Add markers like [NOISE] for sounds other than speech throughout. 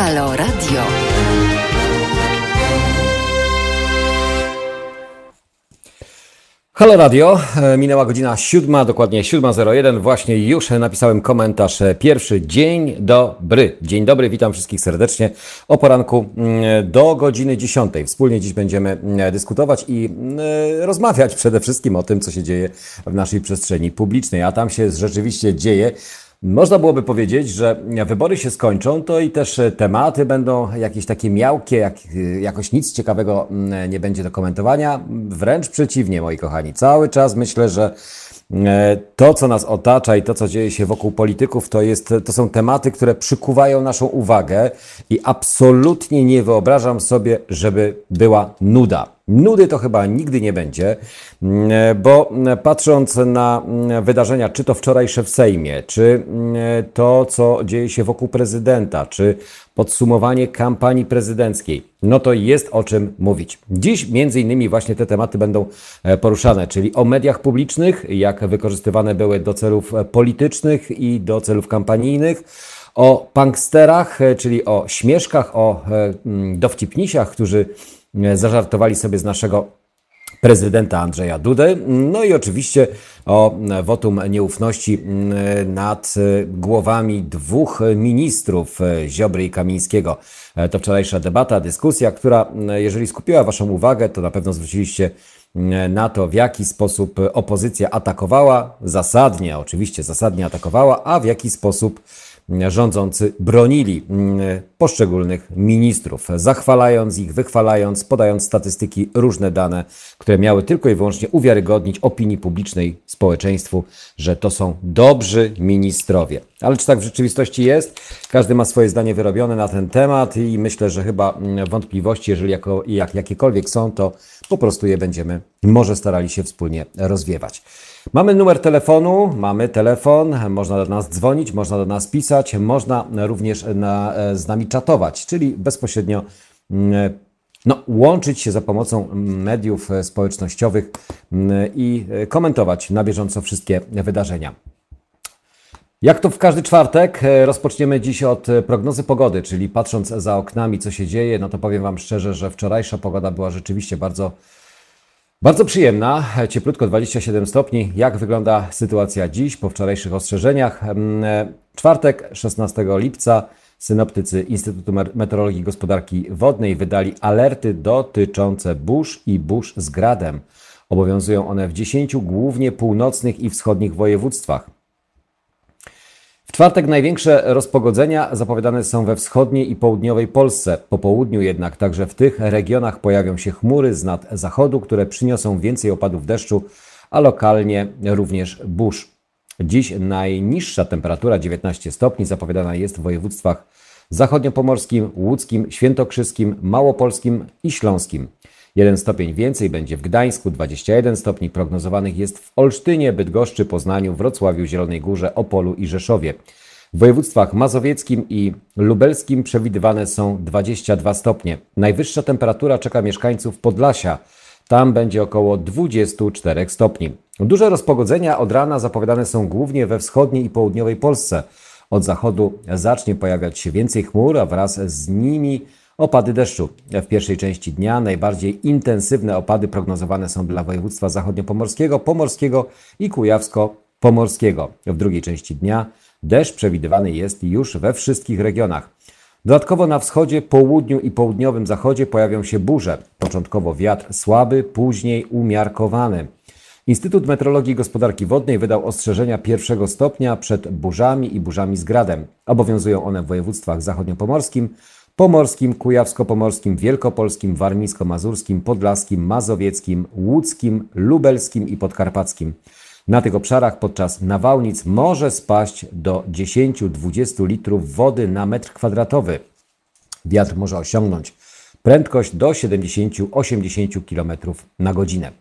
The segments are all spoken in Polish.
Halo Radio. Halo Radio, E, minęła godzina siódma, dokładnie 7.01. Właśnie już napisałem komentarz e, pierwszy. Dzień dobry. Dzień dobry, witam wszystkich serdecznie o poranku mm, do godziny 10. Wspólnie dziś będziemy mm, dyskutować i mm, rozmawiać przede wszystkim o tym, co się dzieje w naszej przestrzeni publicznej. A tam się rzeczywiście dzieje. Można byłoby powiedzieć, że wybory się skończą, to i też tematy będą jakieś takie miałkie, jak, jakoś nic ciekawego mm, nie będzie do komentowania. Wręcz przeciwnie, moi kochani. Cały czas myślę, że e, to, co nas otacza i to, co dzieje się wokół polityków, to, jest, to są tematy, które przykuwają naszą uwagę i absolutnie nie wyobrażam sobie, żeby była nuda. Nudy to chyba nigdy nie będzie, mm, bo patrząc na mm, wydarzenia, czy to wczorajsze w Sejmie, czy mm, to, co dzieje się wokół prezydenta, czy podsumowanie kampanii prezydenckiej, no to jest o czym mówić. Dziś między innymi właśnie te tematy będą e, poruszane, czyli o mediach publicznych, jak wykorzystywane były do celów e, politycznych i do celów kampanijnych, o punksterach, e, czyli o śmieszkach, o dowcipnisiach, którzy zażartowali sobie z naszego prezydenta Andrzeja Dudy. No i oczywiście o wotum nieufności nad głowami dwóch ministrów, Ziobry i Kamińskiego. E, to wczorajsza debata, dyskusja, która, jeżeli skupiła Waszą uwagę, to na pewno zwróciliście na to, w jaki sposób opozycja atakowała, zasadnie, oczywiście zasadnie atakowała, a w jaki sposób rządzący bronili mm, poszczególnych ministrów, zachwalając ich, wychwalając, podając statystyki, różne dane, które miały tylko i wyłącznie uwiarygodnić opinii publicznej, społeczeństwu, że to są dobrzy ministrowie. Ale czy tak w rzeczywistości jest? Każdy ma swoje zdanie wyrobione na ten temat i myślę, że chyba mm, wątpliwości, jeżeli jako, jak, jakiekolwiek są, to po prostu je będziemy może starali się wspólnie rozwiewać. Mamy numer telefonu, mamy telefon, można do nas dzwonić, można do nas pisać, można również na, e, z nami czatować, czyli bezpośrednio mm, no, łączyć się za pomocą mediów społecznościowych mm, i e, komentować na bieżąco wszystkie wydarzenia. Jak to w każdy czwartek, e, rozpoczniemy dziś od prognozy pogody, czyli patrząc za oknami, co się dzieje, no to powiem Wam szczerze, że wczorajsza pogoda była rzeczywiście bardzo bardzo przyjemna, cieplutko 27 stopni. Jak wygląda sytuacja dziś po wczorajszych ostrzeżeniach? Mm, czwartek, 16 lipca, synoptycy Instytutu Meteorologii i Gospodarki Wodnej wydali alerty dotyczące burz i burz z gradem. Obowiązują one w 10 głównie północnych i wschodnich województwach. W czwartek największe rozpogodzenia zapowiadane są we wschodniej i południowej Polsce. Po południu jednak także w tych regionach pojawią się chmury z nad zachodu, które przyniosą więcej opadów deszczu, a lokalnie również burz. Dziś najniższa temperatura 19 stopni zapowiadana jest w województwach zachodniopomorskim, łódzkim, świętokrzyskim, małopolskim i śląskim. Jeden stopień więcej będzie w Gdańsku, 21 stopni prognozowanych jest w Olsztynie, Bydgoszczy, Poznaniu, Wrocławiu, Zielonej Górze, Opolu i Rzeszowie. W województwach mazowieckim i lubelskim przewidywane są 22 stopnie. Najwyższa temperatura czeka mieszkańców Podlasia. Tam będzie około 24 stopni. Duże rozpogodzenia od rana zapowiadane są głównie we wschodniej i południowej Polsce. Od zachodu zacznie pojawiać się więcej chmur, a wraz z nimi Opady deszczu. W pierwszej części dnia najbardziej intensywne opady prognozowane są dla województwa zachodniopomorskiego, pomorskiego i kujawsko-pomorskiego. W drugiej części dnia deszcz przewidywany jest już we wszystkich regionach. Dodatkowo na wschodzie, południu i południowym zachodzie pojawią się burze. Początkowo wiatr słaby, później umiarkowany. Instytut Meteorologii i Gospodarki Wodnej wydał ostrzeżenia pierwszego stopnia przed burzami i burzami z gradem. Obowiązują one w województwach zachodniopomorskim, pomorskim, kujawsko-pomorskim, wielkopolskim, warmińsko-mazurskim, podlaskim, mazowieckim, łódzkim, lubelskim i podkarpackim. Na tych obszarach podczas nawałnic może spaść do 10-20 litrów wody na metr kwadratowy. Wiatr może osiągnąć prędkość do 70-80 km na godzinę.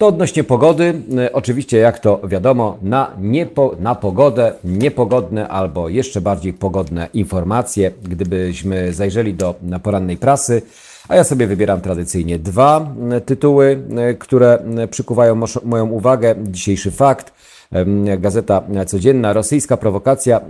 To odnośnie pogody. E, oczywiście, jak to wiadomo, na, niepo, na pogodę, niepogodne albo jeszcze bardziej pogodne informacje, gdybyśmy zajrzeli do porannej prasy. A ja sobie wybieram tradycyjnie dwa e, tytuły, e, które przykuwają moją uwagę. Dzisiejszy fakt. Gazeta Codzienna. Rosyjska prowokacja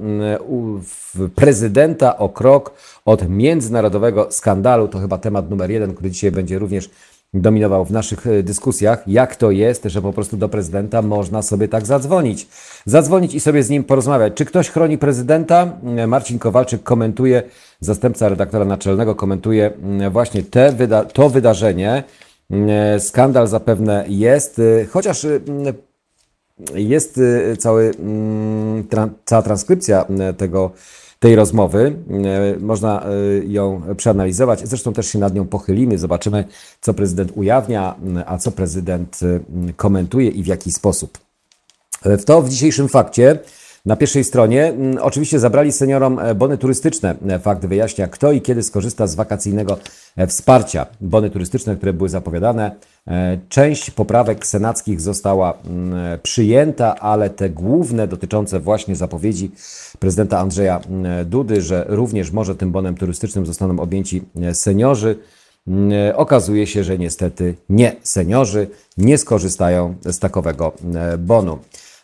prezydenta o krok od międzynarodowego skandalu. To chyba temat numer jeden, który dzisiaj będzie również dominował w naszych e, dyskusjach, jak to jest, że po prostu do prezydenta można sobie tak zadzwonić. Zadzwonić i sobie z nim porozmawiać. Czy ktoś chroni prezydenta? E, Marcin Kowalczyk komentuje, zastępca redaktora naczelnego komentuje mm, właśnie te wyda to wydarzenie. E, skandal zapewne jest, chociaż mm, jest cały, mm, cała transkrypcja tego tej rozmowy. E, można e, ją przeanalizować. Zresztą też się nad nią pochylimy. Zobaczymy, co prezydent ujawnia, a co prezydent e, komentuje i w jaki sposób. W to w dzisiejszym fakcie na pierwszej stronie mm, oczywiście zabrali seniorom e, bony turystyczne. E, fakt wyjaśnia, kto i kiedy skorzysta z wakacyjnego e, wsparcia. Bony turystyczne, które były zapowiadane. Część poprawek senackich została mm, przyjęta, ale te główne dotyczące właśnie zapowiedzi prezydenta Andrzeja mm, Dudy, że również może tym bonem turystycznym zostaną objęci seniorzy. Okazuje się, że niestety nie seniorzy nie skorzystają z takowego bonu.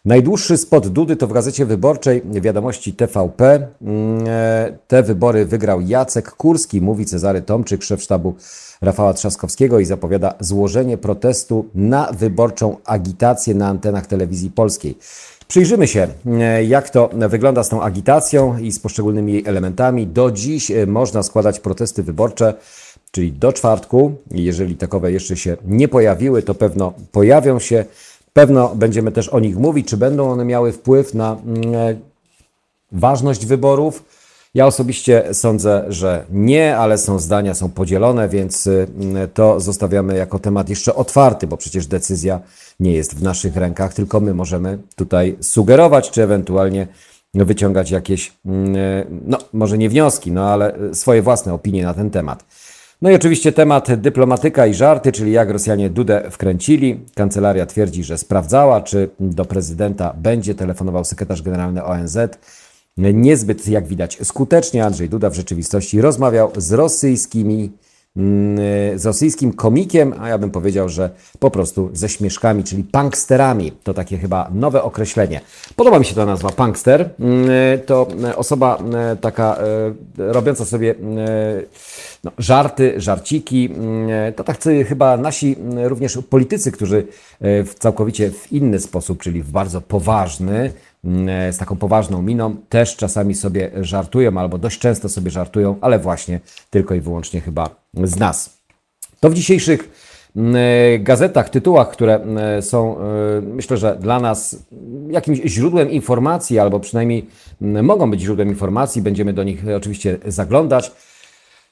Najdłuższy spot Dudy to w Gazecie Wyborczej wiadomości TVP. Mm, e, te wybory wygrał Jacek Kurski, mówi Cezary Tomczyk, szef sztabu Rafała Trzaskowskiego i zapowiada złożenie protestu na wyborczą agitację na antenach telewizji polskiej. Przyjrzymy się, e, jak to wygląda z tą agitacją i z poszczególnymi jej elementami. Do dziś e, można składać protesty wyborcze, czyli do czwartku. Jeżeli takowe jeszcze się nie pojawiły, to pewno pojawią się. Pewno będziemy też o nich mówić, czy będą one miały wpływ na mm, e, ważność wyborów. Ja osobiście sądzę, że nie, ale są zdania, są podzielone, więc mm, to zostawiamy jako temat jeszcze otwarty, bo przecież decyzja nie jest w naszych rękach, tylko my możemy tutaj sugerować, czy ewentualnie wyciągać jakieś, mm, e, no może nie wnioski, no ale swoje własne opinie na ten temat. No i oczywiście temat dyplomatyka i żarty, czyli jak Rosjanie Dudę wkręcili. Kancelaria twierdzi, że sprawdzała, czy do prezydenta będzie telefonował sekretarz generalny ONZ. Niezbyt, jak widać, skutecznie Andrzej Duda w rzeczywistości rozmawiał z rosyjskimi z rosyjskim komikiem, a ja bym powiedział, że po prostu ze śmieszkami, czyli punksterami. To takie chyba nowe określenie. Podoba mi się ta nazwa punkster. Mm, to osoba mm, taka e, robiąca sobie no, żarty, żarciki. To tak chyba nasi również politycy, którzy e, w całkowicie w inny sposób, czyli w bardzo poważny, Mm, z taką poważną miną, też czasami sobie żartują, albo dość często sobie żartują, ale właśnie tylko i wyłącznie chyba z nas. To w dzisiejszych mm, gazetach, tytułach, które mm, są, y, myślę, że dla nas jakimś źródłem informacji, albo przynajmniej mogą być źródłem informacji, będziemy do nich oczywiście zaglądać.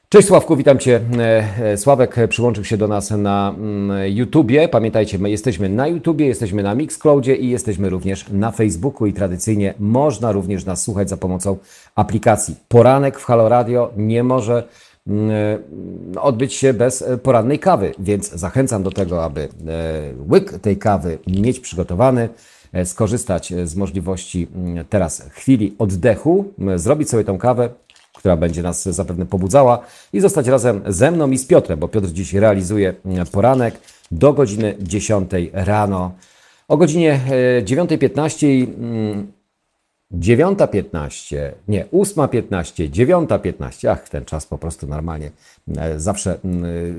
Cześć Sławku, witam Cię. E, e, Sławek przyłączył się do nas na mm, YouTubie. Pamiętajcie, my jesteśmy na YouTubie, jesteśmy na Mixcloudzie i jesteśmy również na Facebooku i tradycyjnie można również nas słuchać za pomocą aplikacji. Poranek w Halo Radio nie może mm, e, odbyć się bez porannej kawy, więc zachęcam do tego, aby łyk tej kawy mieć przygotowany skorzystać z możliwości mm, teraz chwili oddechu, zrobić sobie tą kawę, która będzie nas zapewne pobudzała i zostać razem ze mną i z Piotrem, bo Piotr dziś realizuje mm, poranek do godziny 10 rano. O godzinie 9.15 9.15, nie, 8.15, 9.15, ach, ten czas po prostu normalnie e, zawsze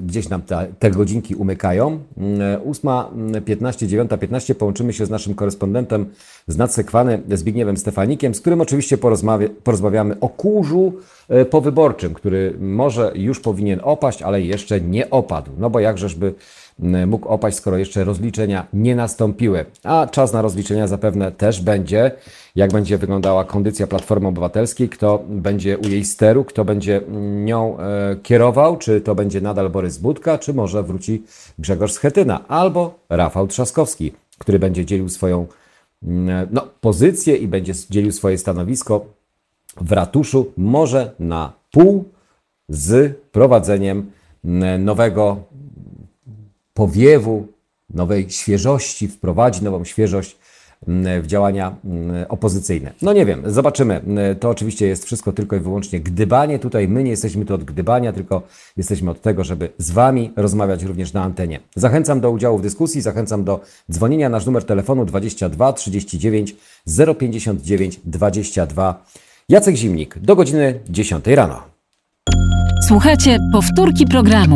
gdzieś nam te, te godzinki umykają. 8.15, 9.15 połączymy się z naszym korespondentem z Nadsekwany, Zbigniewem Stefanikiem, z którym oczywiście porozmawiamy o kurzu e, powyborczym, który może już powinien opaść, ale jeszcze nie opadł. No bo jakżeżby mógł opaść, skoro jeszcze rozliczenia nie nastąpiły. A czas na rozliczenia zapewne też będzie. Jak będzie wyglądała kondycja Platformy Obywatelskiej, kto będzie u jej steru, kto będzie nią e, kierował, czy to będzie nadal Borys Budka, czy może wróci Grzegorz Schetyna, albo Rafał Trzaskowski, który będzie dzielił swoją no, pozycję i będzie dzielił swoje stanowisko w ratuszu, może na pół z prowadzeniem nowego powiewu, nowej świeżości, wprowadzi nową świeżość w działania opozycyjne. No nie wiem, zobaczymy. To oczywiście jest wszystko tylko i wyłącznie gdybanie. Tutaj my nie jesteśmy tu od gdybania, tylko jesteśmy od tego, żeby z Wami rozmawiać również na antenie. Zachęcam do udziału w dyskusji, zachęcam do dzwonienia. Nasz numer telefonu 22 39 059 22. Jacek Zimnik do godziny 10 rano. Słuchajcie powtórki programu.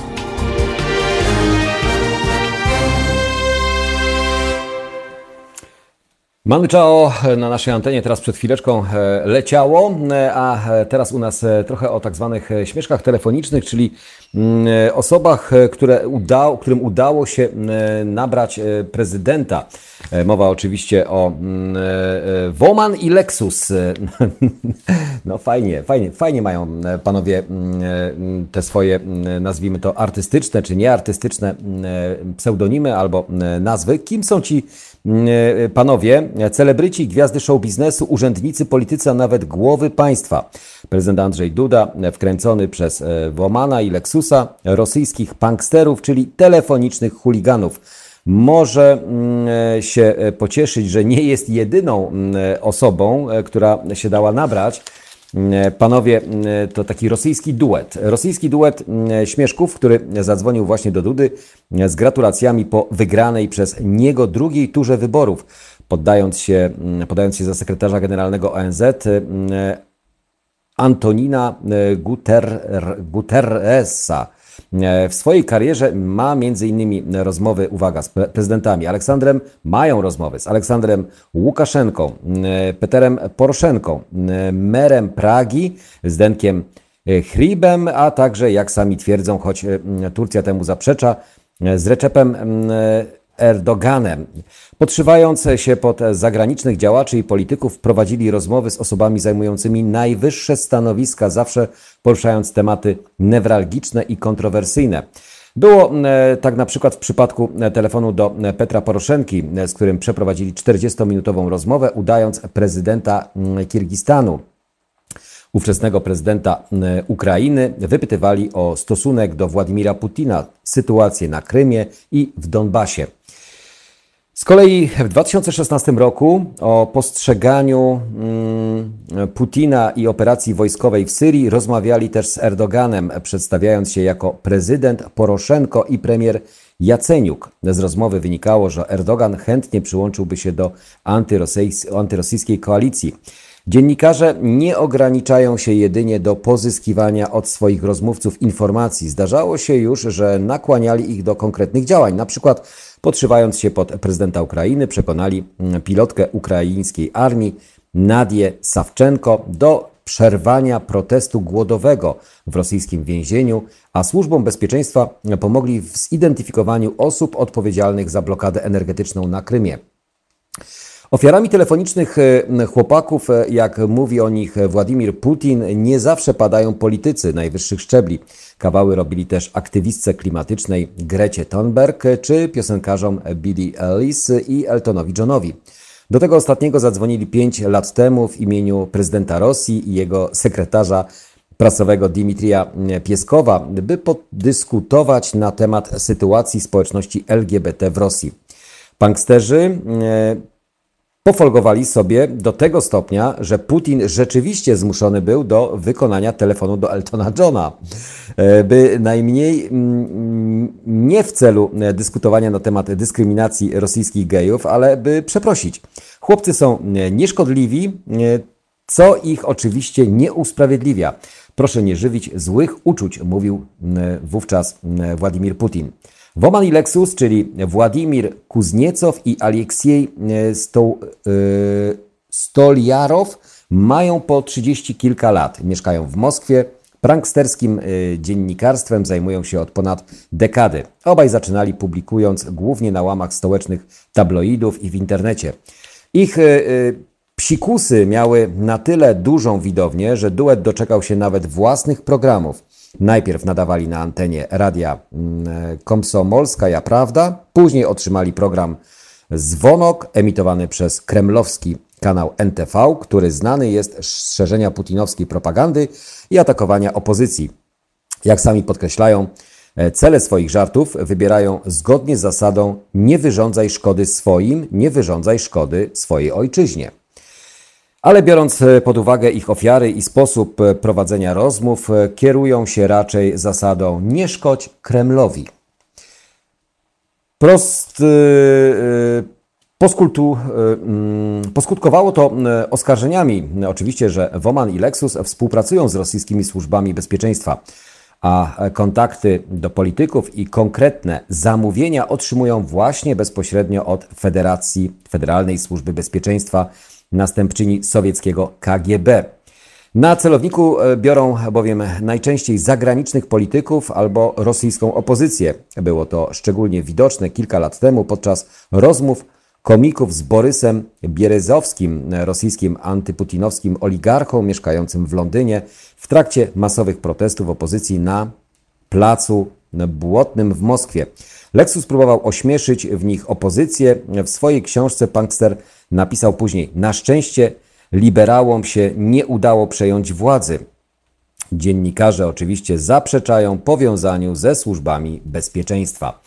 Mamy Czao na naszej antenie teraz przed chwileczką e, leciało, e, a teraz u nas e, trochę o tak zwanych śmieszkach telefonicznych, czyli mm, osobach, które udało, którym udało się nabrać prezydenta. Mowa oczywiście o mm, Woman i Lexus. [LAUGHS] No fajnie, fajnie, fajnie mają panowie te swoje, nazwijmy to artystyczne czy nieartystyczne pseudonimy albo nazwy. Kim są ci E, panowie, celebryci, gwiazdy show biznesu, urzędnicy, politycy, a nawet głowy państwa. Prezydent Andrzej Duda, wkręcony przez e, Womana i Lexusa, rosyjskich punksterów, czyli telefonicznych chuliganów. Może mm, e, się pocieszyć, że nie jest jedyną mm, osobą, która się dała nabrać E, panowie, e, to taki rosyjski duet. Rosyjski duet e, Śmieszków, który zadzwonił właśnie do Dudy z gratulacjami po wygranej przez niego drugiej turze wyborów. Poddając się, podając się za sekretarza generalnego ONZ, Antonina Guter, Guterresa. E, w swojej karierze ma m.in. rozmowy, uwaga, z prezydentami Aleksandrem, mają rozmowy z Aleksandrem Łukaszenką, e, Peterem Poroszenką, e, merem Pragi, Zdenkiem Hribem, a także, jak sami twierdzą, choć Turcja temu zaprzecza, z Recepem Erdoganem. Podszywając się pod zagranicznych działaczy i polityków, prowadzili rozmowy z osobami zajmującymi najwyższe stanowiska, zawsze poruszając tematy newralgiczne i kontrowersyjne. Było e, tak na przykład w przypadku telefonu do Petra Poroszenki, z którym przeprowadzili 40-minutową rozmowę, udając prezydenta Kirgistanu ówczesnego prezydenta Ukrainy, wypytywali o stosunek do Władimira Putina, sytuację na Krymie i w Donbasie. Z kolei w 2016 roku o postrzeganiu mm, Putina i operacji wojskowej w Syrii rozmawiali też z Erdoganem, przedstawiając się jako prezydent Poroszenko i premier Jaceniuk. Z rozmowy wynikało, że Erdogan chętnie przyłączyłby się do antyrosyjskiej koalicji. Dziennikarze nie ograniczają się jedynie do pozyskiwania od swoich rozmówców informacji. Zdarzało się już, że nakłaniali ich do konkretnych działań, na przykład podszywając się pod prezydenta Ukrainy, przekonali mm, pilotkę ukraińskiej armii Nadię Sawczenko do przerwania protestu głodowego w rosyjskim więzieniu, a służbom bezpieczeństwa pomogli w zidentyfikowaniu osób odpowiedzialnych za blokadę energetyczną na Krymie. Ofiarami telefonicznych e, chłopaków, e, jak mówi o nich Władimir Putin, nie zawsze padają politycy najwyższych szczebli. Kawały robili też aktywistce klimatycznej Grecie Thunberg czy piosenkarzom Billie Ellis i Eltonowi Johnowi. Do tego ostatniego zadzwonili pięć lat temu w imieniu prezydenta Rosji i jego sekretarza prasowego Dimitrija Pieskowa, by podyskutować na temat sytuacji społeczności LGBT w Rosji. Punksterzy e, pofolgowali sobie do tego stopnia, że Putin rzeczywiście zmuszony był do wykonania telefonu do Eltona Johna, e, by najmniej mm, nie w celu e, dyskutowania na temat dyskryminacji rosyjskich gejów, ale by przeprosić. Chłopcy są e, nieszkodliwi, co ich oczywiście nie usprawiedliwia. Proszę nie żywić złych uczuć, mówił wówczas Władimir Putin. Woman i Lexus, czyli Władimir Kuzniecow i Aleksiej e, Sto, e, Stoliarow mają po 30 kilka lat. Mieszkają w Moskwie. Pranksterskim e, dziennikarstwem zajmują się od ponad dekady. Obaj zaczynali publikując głównie na łamach stołecznych tabloidów i w internecie. Ich psikusy miały na tyle dużą widownię, że duet doczekał się nawet własnych programów. Najpierw nadawali na antenie radia mm, Komsomolskaja Prawda, później otrzymali program Zwonok emitowany przez kremlowski kanał NTV, który znany jest z szerzenia putinowskiej propagandy i atakowania opozycji. Jak sami podkreślają, e, cele swoich żartów wybierają zgodnie z zasadą nie wyrządzaj szkody swoim, nie wyrządzaj szkody swojej ojczyźnie. Ale biorąc e, pod uwagę ich ofiary i sposób e, prowadzenia rozmów, kierują się raczej zasadą nie szkodź Kremlowi. Prost, Poskultu, mm, poskutkowało to oskarżeniami, oczywiście, że Woman i Lexus współpracują z rosyjskimi służbami bezpieczeństwa a kontakty do polityków i konkretne zamówienia otrzymują właśnie bezpośrednio od Federacji Federalnej Służby Bezpieczeństwa, następczyni sowieckiego KGB. Na celowniku e, biorą bowiem najczęściej zagranicznych polityków albo rosyjską opozycję. Było to szczególnie widoczne kilka lat temu podczas rozmów komików z Borysem Bierezowskim, rosyjskim antyputinowskim oligarchą mieszkającym w Londynie w trakcie masowych protestów opozycji na placu Błotnym w Moskwie. Lexus próbował ośmieszyć w nich opozycję. W swojej książce Punkster napisał później: Na szczęście liberałom się nie udało przejąć władzy. Dziennikarze oczywiście zaprzeczają powiązaniu ze służbami bezpieczeństwa.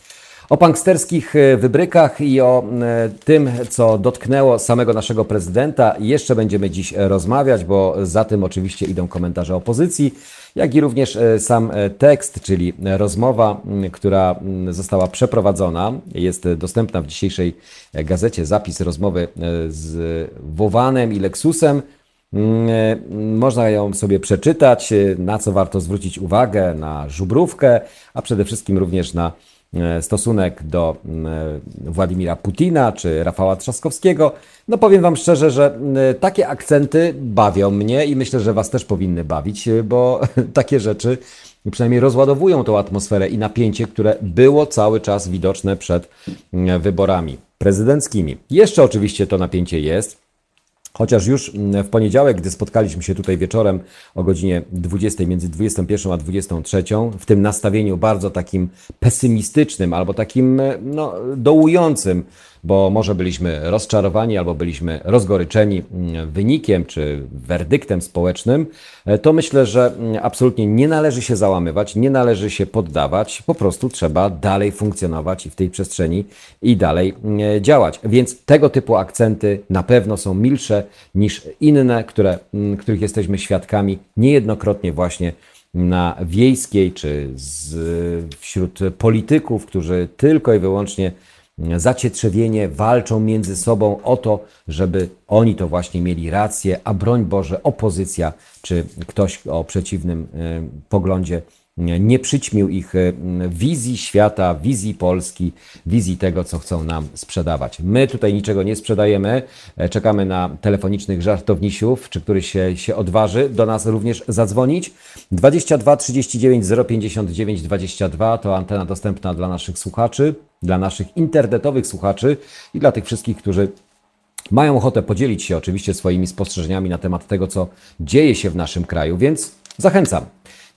O panksterskich e, wybrykach i o e, tym, co dotknęło samego naszego prezydenta, jeszcze będziemy dziś rozmawiać, bo za tym oczywiście idą komentarze opozycji, jak i również e, sam tekst, czyli rozmowa, która została przeprowadzona. Jest dostępna w dzisiejszej gazecie zapis rozmowy z Wowanem i Lexusem. Można ją sobie przeczytać, na co warto zwrócić uwagę, na żubrówkę, a przede wszystkim również na E, stosunek do e, Władimira Putina czy Rafała Trzaskowskiego. No powiem Wam szczerze, że e, takie akcenty bawią mnie i myślę, że Was też powinny bawić, bo [LAUGHS] takie rzeczy przynajmniej rozładowują tą atmosferę i napięcie, które było cały czas widoczne przed wyborami prezydenckimi. Jeszcze oczywiście to napięcie jest. Chociaż już mm, w poniedziałek, gdy spotkaliśmy się tutaj wieczorem o godzinie 20, między 21 a 23, w tym nastawieniu bardzo takim pesymistycznym albo takim no, dołującym bo może byliśmy rozczarowani albo byliśmy rozgoryczeni mm, wynikiem czy werdyktem społecznym, e, to myślę, że mm, absolutnie nie należy się załamywać, nie należy się poddawać, po prostu trzeba dalej funkcjonować i w tej przestrzeni i dalej mm, działać. Więc tego typu akcenty na pewno są milsze niż inne, które, których jesteśmy świadkami niejednokrotnie właśnie na wiejskiej czy z, wśród polityków, którzy tylko i wyłącznie zacietrzewienie, walczą między sobą o to, żeby oni to właśnie mieli rację, a broń Boże, opozycja czy ktoś o przeciwnym e, poglądzie nie przyćmił ich e, wizji świata, wizji Polski, wizji tego, co chcą nam sprzedawać. My tutaj niczego nie sprzedajemy, e, czekamy na telefonicznych żartownisiów, czy któryś się, się odważy do nas również zadzwonić. 22 39 059 22 to antena dostępna dla naszych słuchaczy, dla naszych internetowych słuchaczy i dla tych wszystkich, którzy mają ochotę podzielić się oczywiście swoimi spostrzeżeniami na temat tego, co dzieje się w naszym kraju, więc zachęcam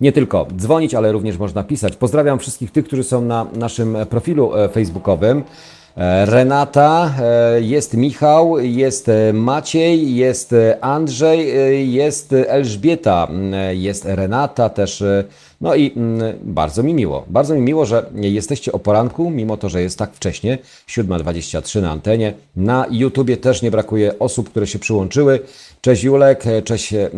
nie tylko dzwonić, ale również można pisać. Pozdrawiam wszystkich tych, którzy są na naszym profilu e, facebookowym. E, Renata, e, jest Michał, jest Maciej, jest Andrzej, jest Elżbieta, jest Renata też no i mm, bardzo mi miło. Bardzo mi miło, że jesteście o poranku, mimo to, że jest tak wcześnie, 7.23 na antenie. Na YouTubie też nie brakuje osób, które się przyłączyły. Cześć Julek, cześć e,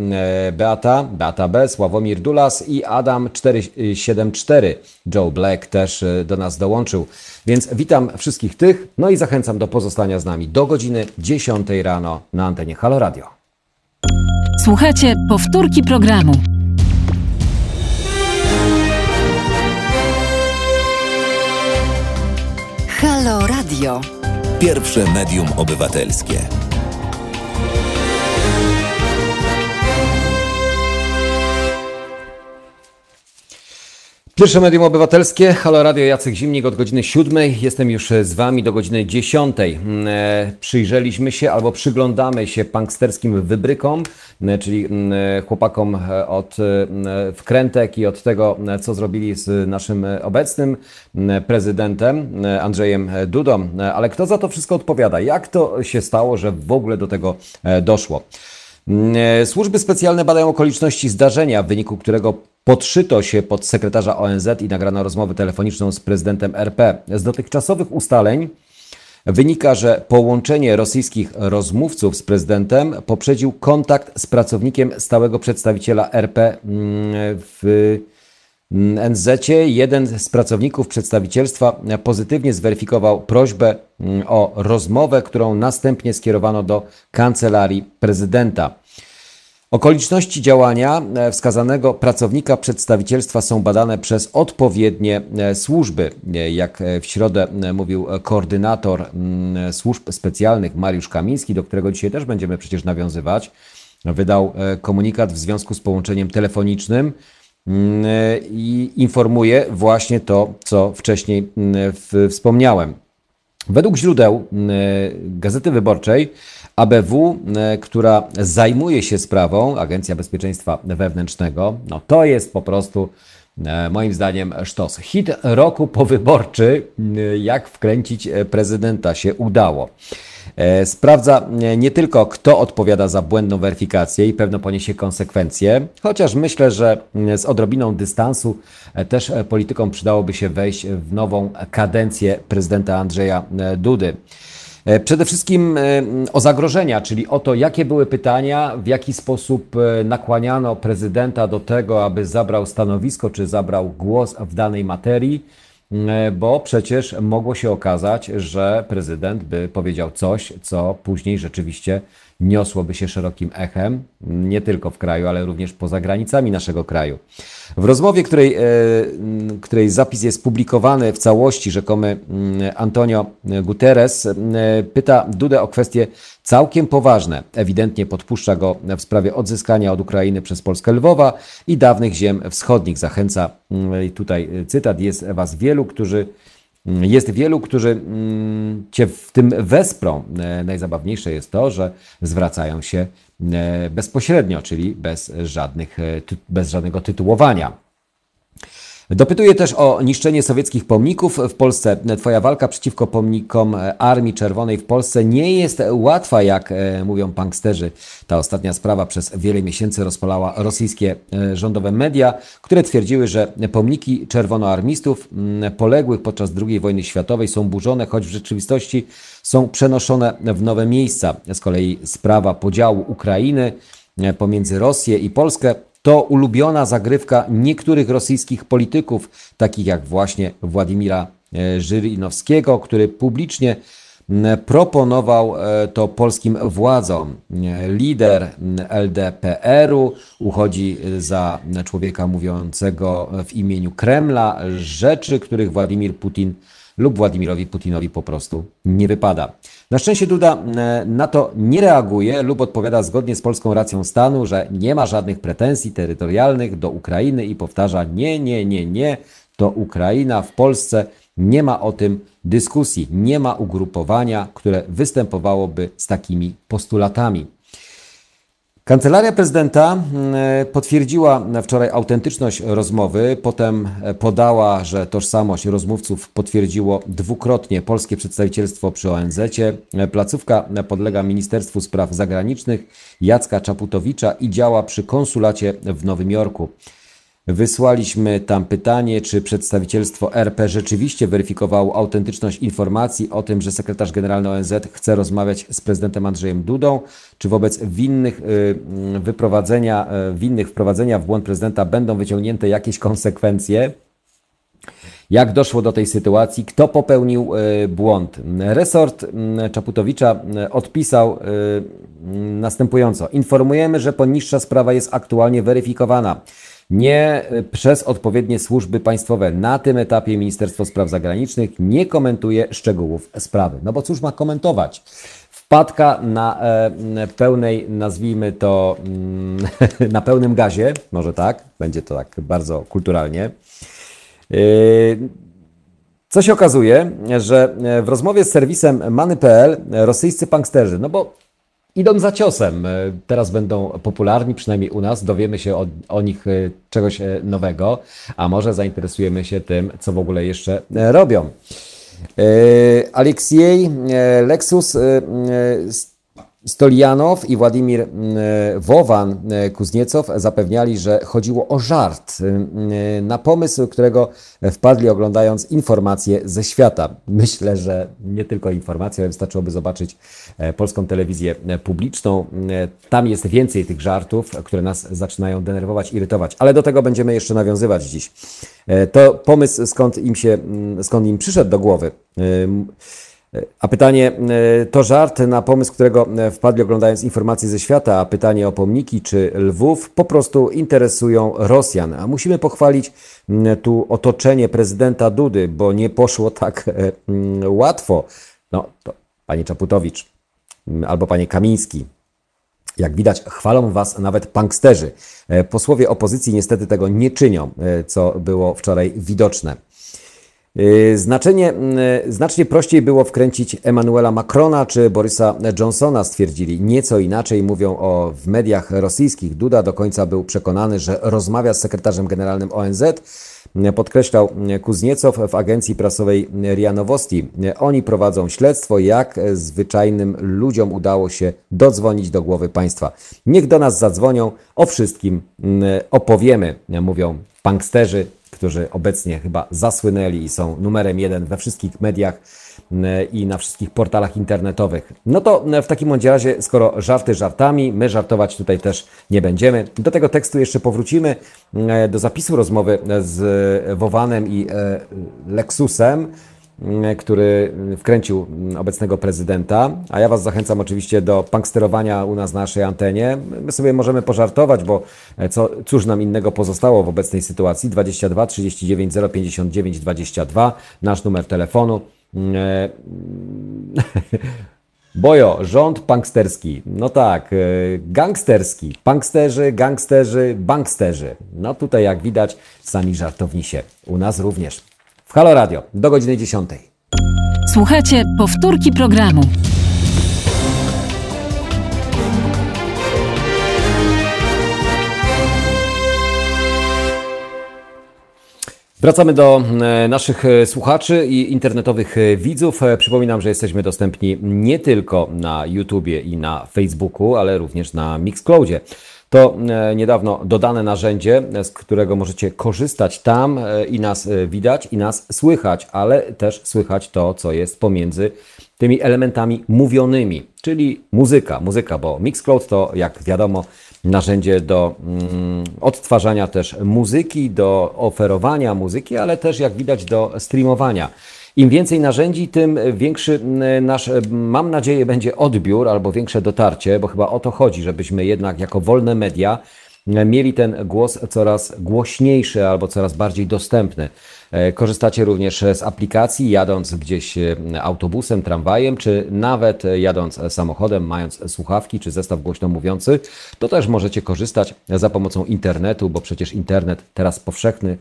Beata, Beata B, Sławomir Dulas i Adam 474. Joe Black też e, do nas dołączył. Więc witam wszystkich tych, no i zachęcam do pozostania z nami do godziny 10 rano na antenie Halo Radio. Słuchajcie powtórki programu. Halo Radio. Pierwsze medium obywatelskie. Pierwsze Medium Obywatelskie, Halo Radio, Jacek Zimnik od godziny 7. Jestem już z Wami do godziny 10. Mm, e, przyjrzeliśmy się albo przyglądamy się punksterskim wybrykom, e, czyli mm, e, chłopakom od wkrętek i od tego, co zrobili z naszym obecnym prezydentem Andrzejem Dudą. Ale kto za to wszystko odpowiada? Jak to się stało, że w ogóle do tego doszło? Mm, służby specjalne badają okoliczności zdarzenia, w wyniku którego podszyto się pod sekretarza ONZ i nagrano rozmowę telefoniczną z prezydentem RP. Z dotychczasowych ustaleń wynika, że połączenie rosyjskich rozmówców z prezydentem poprzedził kontakt z pracownikiem stałego przedstawiciela RP mm, w NZ. Jeden z pracowników przedstawicielstwa pozytywnie zweryfikował prośbę mm, o rozmowę, którą następnie skierowano do kancelarii prezydenta. Okoliczności działania e, wskazanego pracownika przedstawicielstwa są badane przez odpowiednie e, służby. E, jak w środę mówił koordynator mm, służb specjalnych Mariusz Kamiński, do którego dzisiaj też będziemy przecież nawiązywać, wydał komunikat w związku z połączeniem telefonicznym mm, i informuje właśnie to, co wcześniej mm, wspomniałem. Według źródeł Gazety Wyborczej ABW, e, która zajmuje się sprawą, Agencja Bezpieczeństwa Wewnętrznego, no to jest po prostu e, moim zdaniem sztos. Hit roku powyborczy, e, jak wkręcić prezydenta się udało. Sprawdza nie tylko, kto odpowiada za błędną weryfikację i pewno poniesie konsekwencje, chociaż myślę, że z odrobiną dystansu też politykom przydałoby się wejść w nową kadencję prezydenta Andrzeja Dudy. E, przede wszystkim e, o zagrożenia, czyli o to, jakie były pytania, w jaki sposób e, nakłaniano prezydenta do tego, aby zabrał stanowisko czy zabrał głos w danej materii, bo przecież mogło się okazać, że prezydent by powiedział coś, co później rzeczywiście niosłoby się szerokim echem, nie tylko w kraju, ale również poza granicami naszego kraju. W rozmowie, której, e, której zapis jest publikowany w całości, rzekomy Antonio Guterres e, pyta Dudę o kwestie całkiem poważne. Ewidentnie podpuszcza go w sprawie odzyskania od Ukrainy przez Polskę Lwowa i dawnych ziem wschodnich. Zachęca, tutaj cytat, jest was wielu, którzy jest wielu, którzy mm, Cię w tym wesprą. E, najzabawniejsze jest to, że zwracają się e, bezpośrednio, czyli bez, żadnych, e, bez żadnego tytułowania. Dopytuje też o niszczenie sowieckich pomników w Polsce. Twoja walka przeciwko pomnikom Armii Czerwonej w Polsce nie jest łatwa, jak e, mówią punksterzy. Ta ostatnia sprawa przez wiele miesięcy rozpalała rosyjskie e, rządowe media, które twierdziły, że pomniki czerwonoarmistów poległych podczas II wojny światowej są burzone, choć w rzeczywistości są przenoszone w nowe miejsca. Z kolei sprawa podziału Ukrainy e, pomiędzy Rosję i Polskę to ulubiona zagrywka niektórych rosyjskich polityków, takich jak właśnie Władimira e, Żyrynowskiego, który publicznie proponował e, to polskim władzom. Lider LDPR-u uchodzi za człowieka mówiącego w imieniu Kremla rzeczy, których Władimir Putin lub Władimirowi Putinowi po prostu nie wypada. Na szczęście Duda e, na to nie reaguje lub odpowiada zgodnie z polską racją stanu, że nie ma żadnych pretensji terytorialnych do Ukrainy i powtarza nie, nie, nie, nie, to Ukraina w Polsce nie ma o tym dyskusji, nie ma ugrupowania, które występowałoby z takimi postulatami. Kancelaria prezydenta mm, potwierdziła wczoraj autentyczność rozmowy, potem podała, że tożsamość rozmówców potwierdziło dwukrotnie polskie przedstawicielstwo przy ONZ. Placówka podlega Ministerstwu Spraw Zagranicznych Jacka Czaputowicza i działa przy konsulacie w Nowym Jorku. Wysłaliśmy tam pytanie, czy przedstawicielstwo RP rzeczywiście weryfikowało autentyczność informacji o tym, że sekretarz generalny ONZ chce rozmawiać z prezydentem Andrzejem Dudą, czy wobec winnych y, wyprowadzenia, y, winnych wprowadzenia w błąd prezydenta będą wyciągnięte jakieś konsekwencje. Jak doszło do tej sytuacji? Kto popełnił y, błąd? Resort Czaputowicza odpisał następująco. Informujemy, że poniższa sprawa jest aktualnie weryfikowana nie przez odpowiednie służby państwowe. Na tym etapie Ministerstwo Spraw Zagranicznych nie komentuje szczegółów sprawy. No bo cóż ma komentować? Wpadka na e, pełnej, nazwijmy to, mm, [LAUGHS] na pełnym gazie, może tak, będzie to tak bardzo kulturalnie. Co się okazuje, że w rozmowie z serwisem Many.pl rosyjscy punksterzy, no bo idą za ciosem, teraz będą popularni, przynajmniej u nas, dowiemy się o, o nich czegoś nowego, a może zainteresujemy się tym, co w ogóle jeszcze robią. Aleksiej Lexus Stolianow i Władimir Wowan Kuzniecow zapewniali, że chodziło o żart, na pomysł, którego wpadli oglądając informacje ze świata. Myślę, że nie tylko informacje, ale wystarczyłoby zobaczyć e, polską telewizję publiczną. Tam jest więcej tych żartów, które nas zaczynają denerwować, irytować, ale do tego będziemy jeszcze nawiązywać dziś. E, to pomysł, skąd im, się, skąd im przyszedł do głowy. A pytanie, e, to żart na pomysł, którego e, wpadli oglądając informacje ze świata, a pytanie o pomniki czy Lwów po prostu interesują Rosjan. A musimy pochwalić tu otoczenie prezydenta Dudy, bo nie poszło tak e, łatwo. No, to panie Czaputowicz albo panie Kamiński. Jak widać, chwalą was nawet punksterzy. Posłowie opozycji niestety tego nie czynią, co było wczoraj widoczne. Y, znaczenie, y, znacznie prościej było wkręcić Emmanuela Macrona czy Borysa Johnsona, stwierdzili. Nieco inaczej mówią o w mediach rosyjskich. Duda do końca był przekonany, że rozmawia z sekretarzem generalnym ONZ. Podkreślał Kuzniecow w agencji prasowej RIA Nowosti. Oni prowadzą śledztwo, jak zwyczajnym ludziom udało się dodzwonić do głowy państwa. Niech do nas zadzwonią, o wszystkim y, opowiemy, mówią punksterzy którzy obecnie chyba zasłynęli i są numerem jeden we wszystkich mediach i na wszystkich portalach internetowych. No to w takim bądź razie, skoro żarty żartami, my żartować tutaj też nie będziemy. Do tego tekstu jeszcze powrócimy, do zapisu rozmowy z Wowanem i e, Lexusem. Mm, który wkręcił obecnego prezydenta. A ja Was zachęcam oczywiście do punksterowania u nas na naszej antenie. My sobie możemy pożartować, bo e, co, cóż nam innego pozostało w obecnej sytuacji. 22 39 059 22, nasz numer telefonu. Mm, e, [LAUGHS] Bojo, rząd punksterski. No tak, e, gangsterski. Punksterzy, gangsterzy, banksterzy. No tutaj jak widać, sami żartowni się. U nas również w Halo Radio do godziny 10. Słuchajcie powtórki programu. Wracamy do e, naszych e, słuchaczy i internetowych e, widzów. Przypominam, że jesteśmy dostępni nie tylko na YouTubie i na Facebooku, ale również na Mixcloudzie. To e, niedawno dodane narzędzie, e, z którego możecie korzystać tam e, i nas widać, i nas słychać, ale też słychać to, co jest pomiędzy tymi elementami mówionymi, czyli muzyka. Muzyka, bo Mixcloud to, jak wiadomo, narzędzie do mm, odtwarzania też muzyki, do oferowania muzyki, ale też, jak widać, do streamowania. Im więcej narzędzi, tym większy nasz, mam nadzieję, będzie odbiór albo większe dotarcie, bo chyba o to chodzi, żebyśmy jednak jako wolne media mieli ten głos coraz głośniejszy albo coraz bardziej dostępny. E, korzystacie również z aplikacji, jadąc gdzieś e, autobusem, tramwajem, czy nawet jadąc samochodem, mając słuchawki czy zestaw głośno mówiący, to też możecie korzystać za pomocą internetu, bo przecież internet teraz powszechny,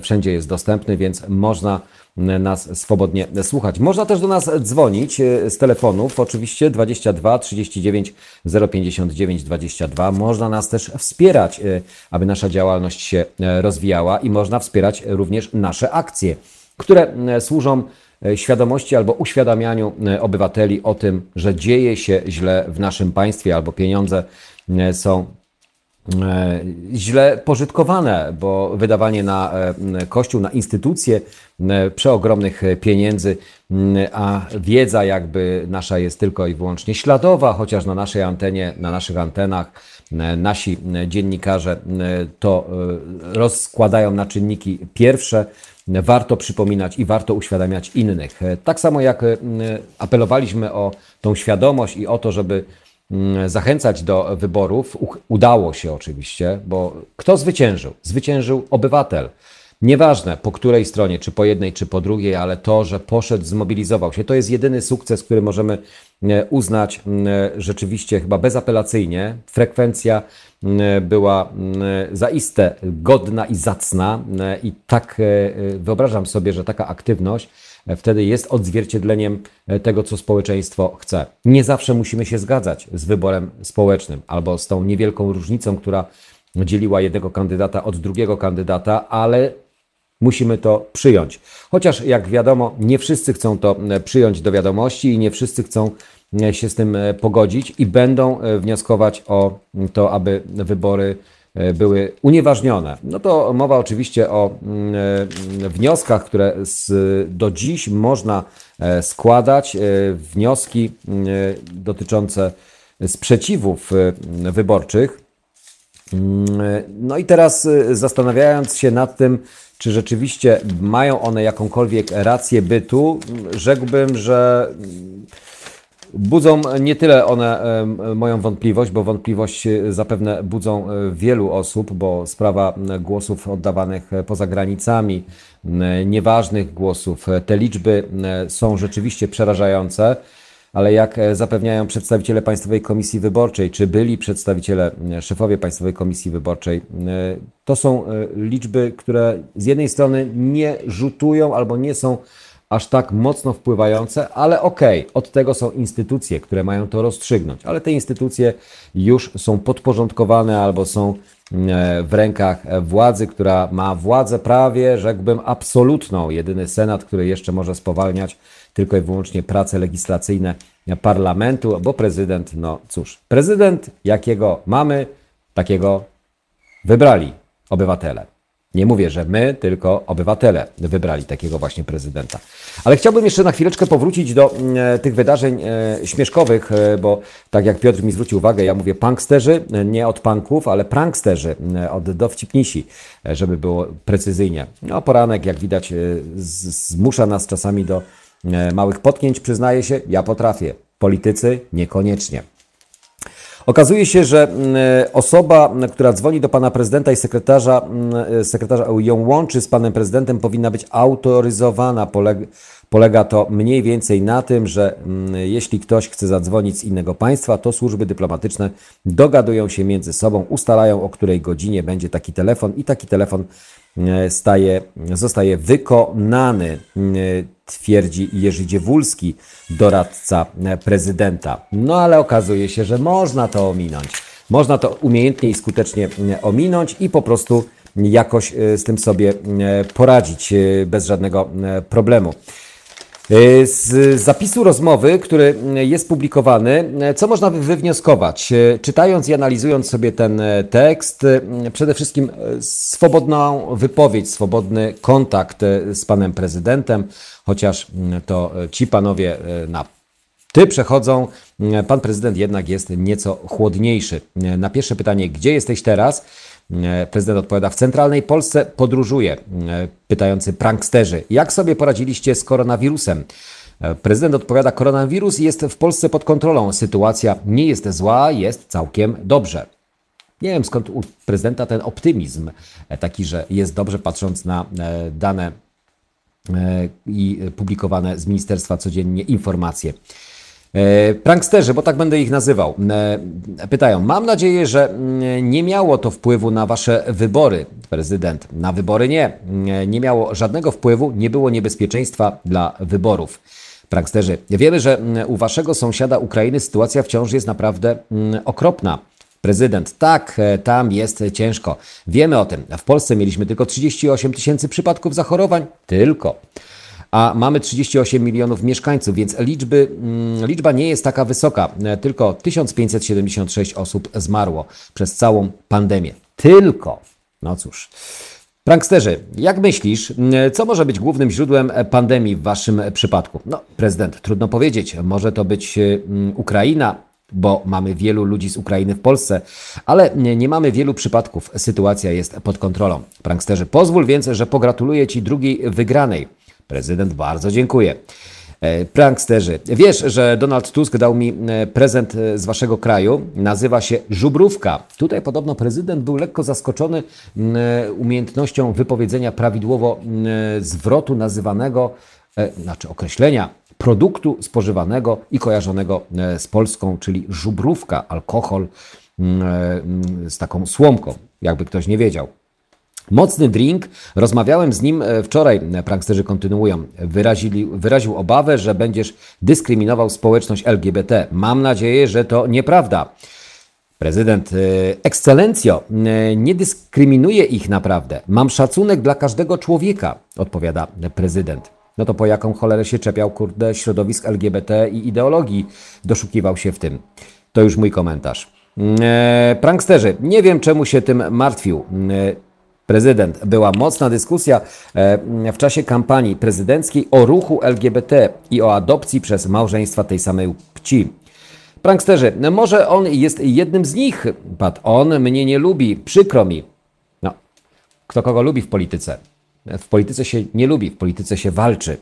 wszędzie jest dostępny, więc można nas swobodnie słuchać. Można też do nas dzwonić e, z telefonów, oczywiście 22 39 059 22. Można nas też wspierać, e, aby nasza działalność się e, rozwijała i można wspierać również nasze akcje, które służą świadomości albo uświadamianiu obywateli o tym, że dzieje się źle w naszym państwie albo pieniądze są źle pożytkowane, bo wydawanie na e, kościół, na instytucje e, przeogromnych pieniędzy, a wiedza jakby nasza jest tylko i wyłącznie śladowa, chociaż na naszej antenie, na naszych antenach nasi dziennikarze to rozkładają na czynniki pierwsze. Warto przypominać i warto uświadamiać innych. Tak samo jak apelowaliśmy o tą świadomość i o to, żeby zachęcać do wyborów. Udało się oczywiście, bo kto zwyciężył? Zwyciężył obywatel. Nieważne po której stronie, czy po jednej, czy po drugiej, ale to, że poszedł, zmobilizował się, to jest jedyny sukces, który możemy e, uznać rzeczywiście chyba bezapelacyjnie. Frekwencja była zaiste godna i zacna i tak wyobrażam sobie, że taka aktywność wtedy jest odzwierciedleniem tego, co społeczeństwo chce. Nie zawsze musimy się zgadzać z wyborem społecznym albo z tą niewielką różnicą, która dzieliła jednego kandydata od drugiego kandydata, ale musimy to przyjąć. Chociaż, jak wiadomo, nie wszyscy chcą to przyjąć do wiadomości i nie wszyscy chcą się z tym pogodzić i będą wnioskować o to, aby wybory były unieważnione. No to mowa oczywiście o wnioskach, które do dziś można składać. Wnioski dotyczące sprzeciwów wyborczych. No i teraz zastanawiając się nad tym, czy rzeczywiście mają one jakąkolwiek rację bytu, rzekłbym, że budzą nie tyle one moją wątpliwość, bo wątpliwość zapewne budzą wielu osób, bo sprawa głosów oddawanych poza granicami, nieważnych głosów, te liczby są rzeczywiście przerażające ale jak e, zapewniają przedstawiciele Państwowej Komisji Wyborczej, czy byli przedstawiciele, e, szefowie Państwowej Komisji Wyborczej, e, to są liczby, które z jednej strony nie rzutują albo nie są aż tak mocno wpływające, ale okej, okay, od tego są instytucje, które mają to rozstrzygnąć, ale te instytucje już są podporządkowane albo są w rękach władzy, która ma władzę prawie, rzekłbym, absolutną. Jedyny Senat, który jeszcze może spowalniać tylko i wyłącznie prace legislacyjne parlamentu, bo prezydent, no cóż, prezydent jakiego mamy, takiego wybrali obywatele. Nie mówię, że my, tylko obywatele wybrali takiego właśnie prezydenta. Ale chciałbym jeszcze na chwileczkę powrócić do e, tych wydarzeń e, śmieszkowych, e, bo tak jak Piotr mi zwrócił uwagę, ja mówię punksterzy, nie od punków, ale pranksterzy, od dowcipnisi, żeby było precyzyjnie. No, poranek, jak widać, zmusza nas czasami do E, małych potknięć, przyznaję się, ja potrafię. Politycy niekoniecznie. Okazuje się, że e, osoba, która dzwoni do pana prezydenta i sekretarza, e, sekretarza ją łączy z panem prezydentem, powinna być autoryzowana. Polega, polega to mniej więcej na tym, że jeśli ktoś chce zadzwonić z innego państwa, to służby dyplomatyczne dogadują się między sobą, ustalają o której godzinie będzie taki telefon i taki telefon staje, zostaje wykonany twierdzi Jerzy Dziewulski, doradca prezydenta. No ale okazuje się, że można to ominąć. Można to umiejętnie i skutecznie ominąć i po prostu jakoś e, z tym sobie e, poradzić e, bez żadnego problemu. Z zapisu rozmowy, który jest publikowany, co można wywnioskować? Czytając i analizując sobie ten tekst, przede wszystkim swobodną wypowiedź, swobodny kontakt z panem prezydentem, chociaż mm, to e, ci panowie e, na ty przechodzą. Mm, pan prezydent jednak jest nieco chłodniejszy. E, na pierwsze pytanie, gdzie jesteś teraz? Prezydent odpowiada, w centralnej Polsce podróżuje. Pytający pranksterzy, jak sobie poradziliście z koronawirusem? Prezydent odpowiada, koronawirus jest w Polsce pod kontrolą. Sytuacja nie jest zła, jest całkiem dobrze. Nie wiem skąd u prezydenta ten optymizm, taki, że jest dobrze patrząc na dane E, i publikowane z ministerstwa codziennie informacje. E, pranksterzy, bo tak będę ich nazywał, e, pytają: Mam nadzieję, że mm, nie miało to wpływu na wasze wybory, prezydent. Na wybory nie. Nie miało żadnego wpływu, nie było niebezpieczeństwa dla wyborów. Pranksterzy, wiemy, że mm, u waszego sąsiada Ukrainy sytuacja wciąż jest naprawdę mm, okropna. Prezydent, tak, e, tam jest ciężko. Wiemy o tym. W Polsce mieliśmy tylko 38 tysięcy przypadków zachorowań. Tylko. A mamy 38 milionów mieszkańców, więc liczby, mm, liczba nie jest taka wysoka. E, tylko 1576 osób zmarło przez całą pandemię. Tylko. No cóż. Pranksterzy, jak myślisz, e, co może być głównym źródłem pandemii w waszym przypadku? No, prezydent, trudno powiedzieć. Może to być Ukraina, bo mamy wielu ludzi z Ukrainy w Polsce, ale nie, nie, mamy wielu przypadków. Sytuacja jest pod kontrolą. Pranksterzy, pozwól więc, że pogratuluję Ci drugiej wygranej. Prezydent, bardzo dziękuję. E, pranksterzy. Wiesz, że Donald Tusk dał mi e, prezent e, z waszego kraju. Nazywa się żubrówka. Tutaj podobno prezydent był lekko zaskoczony umiejętnością wypowiedzenia prawidłowo zwrotu nazywanego, znaczy określenia produktu spożywanego i kojarzonego z Polską, czyli żubrówka, alkohol z taką słomką, jakby ktoś nie wiedział. Mocny drink. Rozmawiałem z nim e, wczoraj, e, pranksterzy kontynuują. Wyrazili, wyraził obawę, że będziesz dyskryminował społeczność LGBT. Mam nadzieję, że to nieprawda. Prezydent, e, ekscelencjo, nie dyskryminuje ich naprawdę. Mam szacunek dla każdego człowieka, odpowiada prezydent. No to po jaką cholerę się czepiał, kurde, środowisk LGBT i ideologii doszukiwał się w tym. To już mój komentarz. pranksterzy, nie wiem czemu się tym martwił prezydent. Była mocna dyskusja e, w czasie kampanii prezydenckiej o ruchu LGBT i o adopcji przez małżeństwa tej samej płci. Pranksterzy, może on jest jednym z nich. Pat, on mnie nie lubi, przykro mi. No, kto kogo lubi w polityce? W polityce się nie lubi, w polityce się walczy.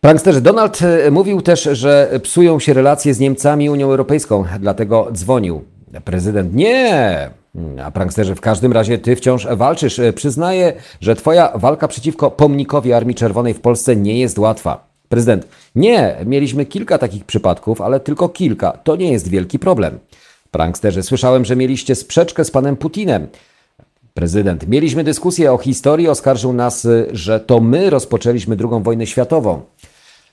Pranksterzy, Donald e, mówił też, że psują się relacje z Niemcami i Unią Europejską, dlatego dzwonił. Prezydent, nie, a pranksterzy, w każdym razie ty wciąż walczysz. Przyznaję, że twoja walka przeciwko pomnikowi Armii Czerwonej w Polsce nie jest łatwa. Prezydent, nie, mieliśmy kilka takich przypadków, ale tylko kilka. To nie jest wielki problem. Pranksterzy, słyszałem, że mieliście sprzeczkę z panem Putinem. Prezydent, mieliśmy dyskusję o historii, oskarżył nas, że to my rozpoczęliśmy II wojnę światową.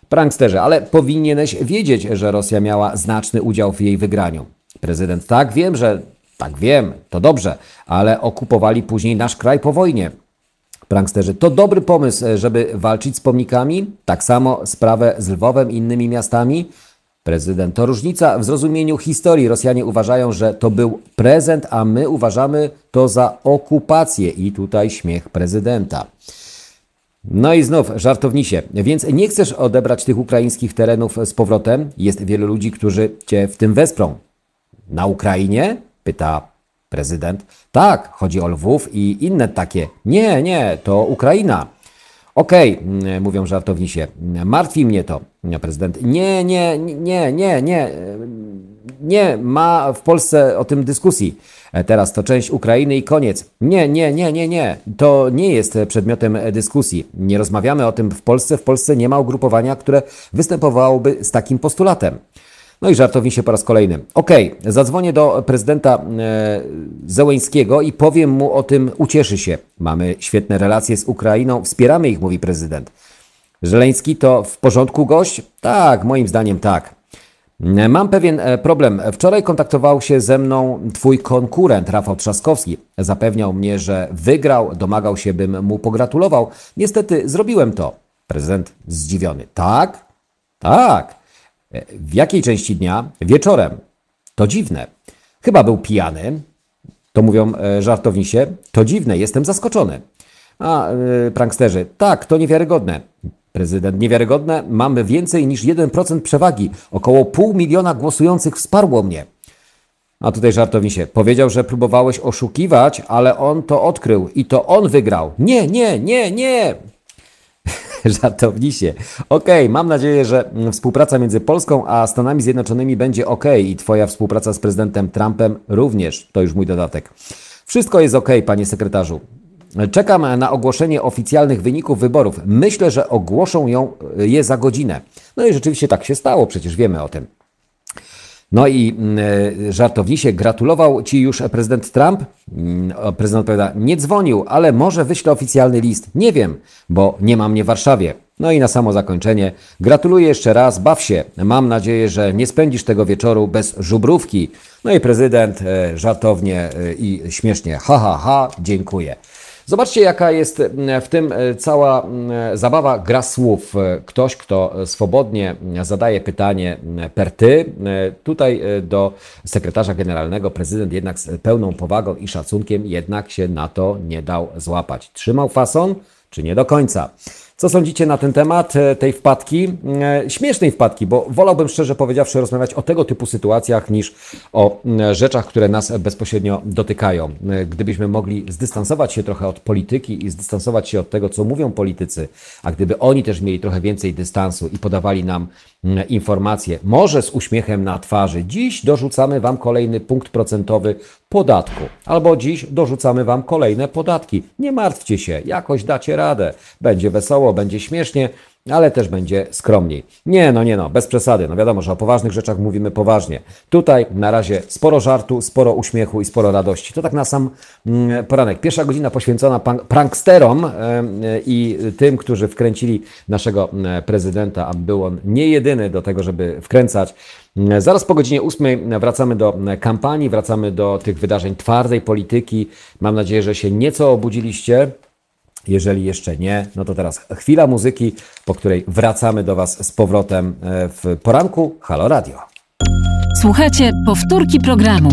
Pranksterzy, ale powinieneś wiedzieć, że Rosja miała znaczny udział w jej wygraniu. Prezydent, tak, wiem, że tak wiem, to dobrze, ale okupowali później nasz kraj po wojnie. Pranksterzy, to dobry pomysł, żeby walczyć z pomnikami? Tak samo sprawę z Lwowem i innymi miastami? Prezydent, to różnica w zrozumieniu historii. Rosjanie uważają, że to był prezent, a my uważamy to za okupację. I tutaj śmiech prezydenta. No i znów żartownisie. Więc nie chcesz odebrać tych ukraińskich terenów z powrotem? Jest wielu ludzi, którzy cię w tym wesprą. Na Ukrainie? Pyta prezydent. Tak, chodzi o Lwów i inne takie. Nie, nie, to Ukraina. Okej, okay, mówią żartownisie. Martwi mnie to. Prezydent. Nie, nie, nie, nie, nie. Nie ma w Polsce o tym dyskusji. Teraz to część Ukrainy i koniec. Nie, nie, nie, nie, nie. To nie jest przedmiotem dyskusji. Nie rozmawiamy o tym w Polsce. W Polsce nie ma ugrupowania, które występowałoby z takim postulatem. No i żartowni się po raz kolejny. Okej, okay, zadzwonię do prezydenta e, Zełeńskiego i powiem mu o tym, ucieszy się. Mamy świetne relacje z Ukrainą, wspieramy ich, mówi prezydent. Żeleński to w porządku gość? Tak, moim zdaniem tak. Mam pewien e, problem. Wczoraj kontaktował się ze mną twój konkurent, Rafał Trzaskowski. Zapewniał mnie, że wygrał, domagał się, bym mu pogratulował. Niestety zrobiłem to. Prezydent zdziwiony. Tak? Tak. W jakiej części dnia? Wieczorem. To dziwne. Chyba był pijany. To mówią e, żartownisie. To dziwne, jestem zaskoczony. A, yy, pranksterzy. Tak, to niewiarygodne. Prezydent, niewiarygodne. Mamy więcej niż 1% przewagi. Około pół miliona głosujących wsparło mnie. A tutaj żartownisie. Powiedział, że próbowałeś oszukiwać, ale on to odkrył i to on wygrał. Nie, nie, nie, nie. [LAUGHS] żartownisie. Okej, okay, mam nadzieję, że współpraca między Polską a Stanami Zjednoczonymi będzie ok i Twoja współpraca z prezydentem Trumpem również. To już mój dodatek. Wszystko jest ok, panie sekretarzu. Czekam na ogłoszenie oficjalnych wyników wyborów. Myślę, że ogłoszą ją je za godzinę. No i rzeczywiście tak się stało, przecież wiemy o tym. No i mm, e, żartownisie, gratulował Ci już prezydent Trump? Mm, prezydent odpowiada, nie dzwonił, ale może wyślę oficjalny list. Nie wiem, bo nie ma mnie w Warszawie. No i na samo zakończenie, gratuluję jeszcze raz, baw się. Mam nadzieję, że nie spędzisz tego wieczoru bez żubrówki. No i prezydent e, żartownie e, i śmiesznie, ha, ha, ha, dziękuję. Zobaczcie, jaka jest w tym e, cała zabawa gra słów. E, ktoś, kto swobodnie zadaje pytanie per ty, e, tutaj do sekretarza generalnego prezydent jednak z pełną powagą i szacunkiem jednak się na to nie dał złapać. Trzymał fason, czy nie do końca? Co sądzicie na ten temat e, tej wpadki? E, śmiesznej wpadki, bo wolałbym szczerze powiedziawszy rozmawiać o tego typu sytuacjach niż o e, rzeczach, które nas bezpośrednio dotykają. Gdybyśmy mogli zdystansować się trochę od polityki i zdystansować się od tego, co mówią politycy, a gdyby oni też mieli trochę więcej dystansu i podawali nam informacje, może z uśmiechem na twarzy, dziś dorzucamy Wam kolejny punkt procentowy podatku, albo dziś dorzucamy Wam kolejne podatki. Nie martwcie się, jakoś dacie radę. Będzie wesoło, będzie śmiesznie, ale też będzie skromniej. Nie, no nie no, bez przesady. No wiadomo, że o poważnych rzeczach mówimy poważnie. Tutaj na razie sporo żartu, sporo uśmiechu i sporo radości. To tak na sam mm, poranek. Pierwsza godzina poświęcona pranksterom i tym, którzy wkręcili naszego prezydenta, a był on nie jedyny do tego, żeby wkręcać. Zaraz po godzinie 8 wracamy do kampanii, wracamy do tych wydarzeń twardej polityki. Mam nadzieję, że się nieco obudziliście. Jeżeli jeszcze nie, no to teraz chwila muzyki, po której wracamy do Was z powrotem e, w poranku Halo Radio. Słuchajcie powtórki programu.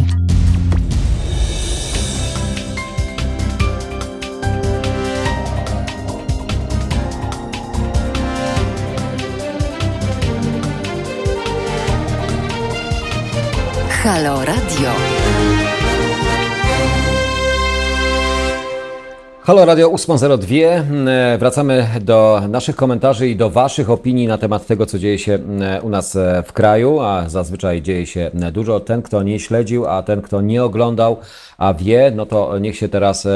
Halo Radio. Halo Radio 802. E, wracamy do naszych komentarzy i do Waszych opinii na temat tego, co dzieje się e, u nas e, w kraju, a zazwyczaj dzieje się dużo. Ten, kto nie śledził, a ten, kto nie oglądał, a wie, no to niech się teraz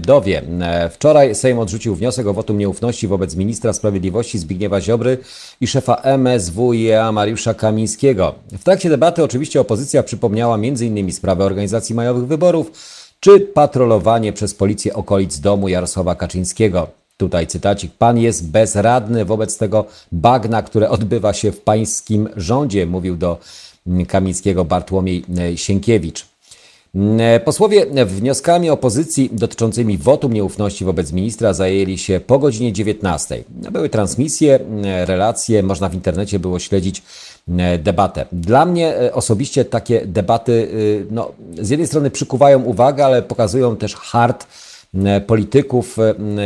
dowie. Wczoraj Sejm odrzucił wniosek o wotum nieufności wobec ministra sprawiedliwości Zbigniewa Ziobry i szefa MSWiA Mariusza Kamińskiego. W trakcie debaty oczywiście opozycja przypomniała m.in. sprawę organizacji majowych wyborów, czy patrolowanie przez policję okolic domu Jarosława Kaczyńskiego. Tutaj cytacik. Pan jest bezradny wobec tego bagna, które odbywa się w pańskim rządzie, mówił do Kamińskiego Bartłomiej Sienkiewicz. Posłowie wnioskami opozycji dotyczącymi wotum nieufności wobec ministra zajęli się po godzinie 19. Były transmisje, relacje, można w internecie było śledzić E, debatę. Dla mnie e, osobiście takie debaty e, no, z jednej strony przykuwają uwagę, ale pokazują też hard polityków,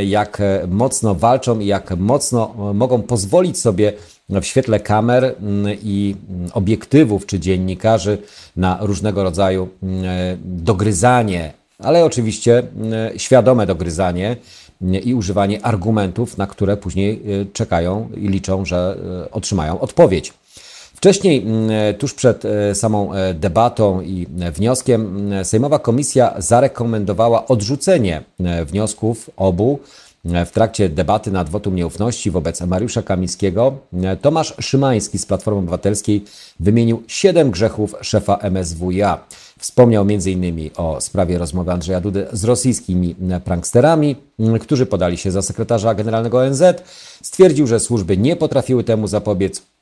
jak mocno walczą i jak mocno mogą pozwolić sobie w świetle kamer i obiektywów czy dziennikarzy na różnego rodzaju dogryzanie, ale oczywiście świadome dogryzanie i używanie argumentów, na które później czekają i liczą, że otrzymają odpowiedź. Wcześniej, mm, e, tuż przed e, samą e, debatą i wnioskiem, mm, Sejmowa Komisja zarekomendowała odrzucenie wniosków obu. W trakcie debaty nad wotum nieufności wobec Mariusza Kamińskiego Tomasz Szymański z Platformy Obywatelskiej wymienił siedem grzechów szefa MSWiA. Wspomniał m.in. o sprawie rozmowy Andrzeja Dudy z rosyjskimi pranksterami, którzy podali się za sekretarza generalnego ONZ. Stwierdził, że służby nie potrafiły temu zapobiec.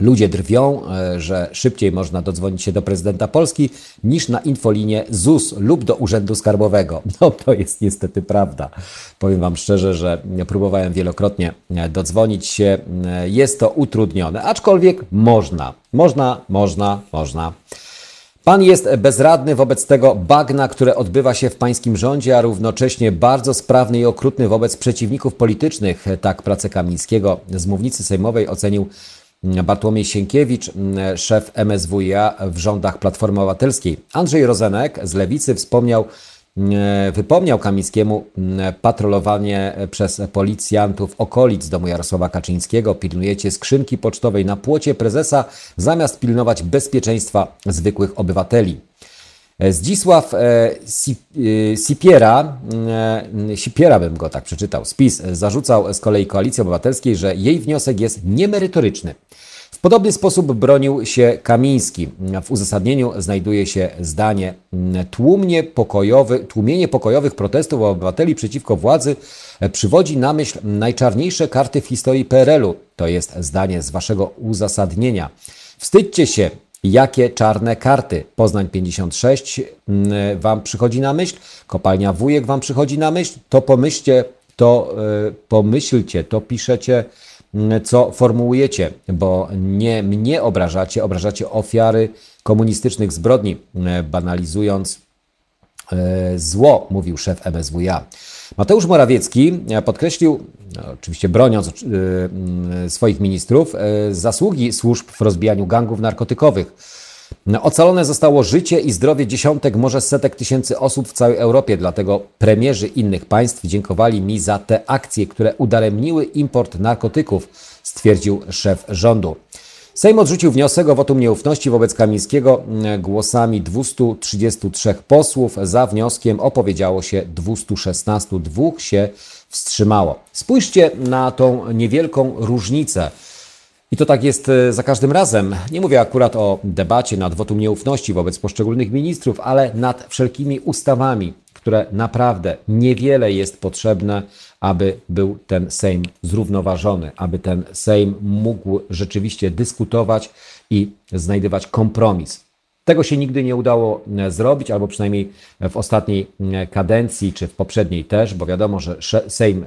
Ludzie drwią, e, że szybciej można dodzwonić się do prezydenta Polski niż na infolinię ZUS lub do Urzędu Skarbowego. [LAUGHS] No to jest niestety prawda. Powiem Wam szczerze, że próbowałem wielokrotnie dodzwonić się. E, jest to utrudnione, aczkolwiek można. Można, można, można. Pan jest bezradny wobec tego bagna, które odbywa się w pańskim rządzie, a równocześnie bardzo sprawny i okrutny wobec przeciwników politycznych. Tak pracę Kamińskiego z mównicy sejmowej ocenił Bartłomiej Sienkiewicz, szef MSWiA w rządach Platformy Obywatelskiej. Andrzej Rozenek z Lewicy wspomniał, wypomniał Kamińskiemu patrolowanie przez policjantów okolic domu Jarosława Kaczyńskiego. Pilnujecie skrzynki pocztowej na płocie prezesa, zamiast pilnować bezpieczeństwa zwykłych obywateli. Zdzisław e, e, Sipiera, e, Sipiera bym go tak przeczytał, spis, zarzucał z kolei Koalicji Obywatelskiej, że jej wniosek jest niemerytoryczny. W podobny sposób bronił się Kamiński. W uzasadnieniu znajduje się zdanie tłumnie pokojowy, tłumienie pokojowych protestów obywateli przeciwko władzy przywodzi na myśl najczarniejsze karty w historii PRL-u. To jest zdanie z waszego uzasadnienia. Wstydźcie się, Jakie czarne karty? Poznań 56 mm, Wam przychodzi na myśl? Kopalnia Wujek Wam przychodzi na myśl? To pomyślcie, to y, pomyślcie, to piszecie, mm, co formułujecie, bo nie mnie obrażacie, obrażacie ofiary komunistycznych zbrodni, y, banalizując y, zło, mówił szef MSWiA. Mateusz Morawiecki podkreślił, no, oczywiście broniąc swoich ministrów, zasługi służb w rozbijaniu gangów narkotykowych. Ocalone zostało życie i zdrowie dziesiątek, może setek tysięcy osób w całej Europie, dlatego premierzy innych państw dziękowali mi za te akcje, które udaremniły import narkotyków, stwierdził szef rządu. Sejm odrzucił wniosek o wotum nieufności wobec Kamińskiego głosami 233 posłów. Za wnioskiem opowiedziało się 216, dwóch się wstrzymało. Spójrzcie na tą niewielką różnicę. I to tak jest e, za każdym razem. Nie mówię akurat o debacie nad wotum nieufności wobec poszczególnych ministrów, ale nad wszelkimi ustawami, które naprawdę niewiele jest potrzebne, aby był ten Sejm zrównoważony, aby ten Sejm mógł rzeczywiście dyskutować i znajdywać kompromis. Tego się nigdy nie udało e, zrobić, albo przynajmniej w ostatniej e, kadencji, czy w poprzedniej też, bo wiadomo, że Sejm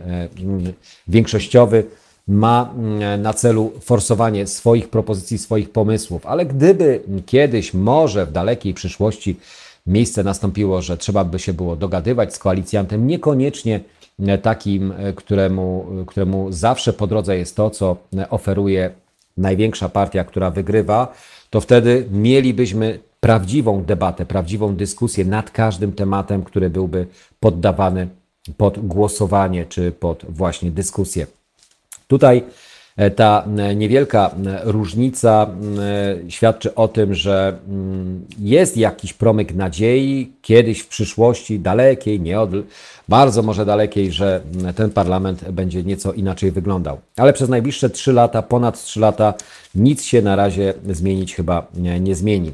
większościowy ma na celu forsowanie swoich propozycji, swoich pomysłów, ale gdyby kiedyś, może w dalekiej przyszłości, miejsce nastąpiło, że trzeba by się było dogadywać z koalicjantem, niekoniecznie e, takim, e, któremu, któremu zawsze po drodze jest to, co oferuje największa partia, która wygrywa, to wtedy mielibyśmy prawdziwą debatę, prawdziwą dyskusję nad każdym tematem, który byłby poddawany pod głosowanie czy pod właśnie dyskusję. Tutaj e, ta e, niewielka e, różnica świadczy o tym, że jest jakiś promyk nadziei kiedyś w przyszłości dalekiej, nie od, bardzo może dalekiej, że ten parlament będzie nieco inaczej wyglądał. Ale przez najbliższe trzy lata, ponad trzy lata, nic się na razie zmienić chyba nie zmieni.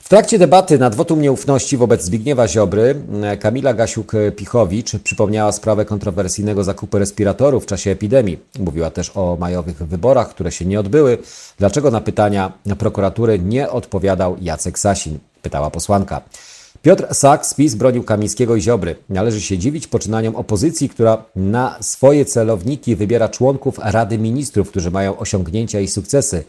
W trakcie debaty nad wotum nieufności wobec Zbigniewa Ziobry Kamila Gasiuk-Pichowicz przypomniała sprawę kontrowersyjnego zakupu respiratorów w czasie epidemii. Mówiła też o majowych wyborach, które się nie odbyły. Dlaczego na pytania prokuratury nie odpowiadał Jacek Sasin? Pytała posłanka. Piotr Sak z PiS bronił Kamińskiego i Ziobry. Należy się dziwić poczynaniom opozycji, która na swoje celowniki wybiera członków Rady Ministrów, którzy mają osiągnięcia i sukcesy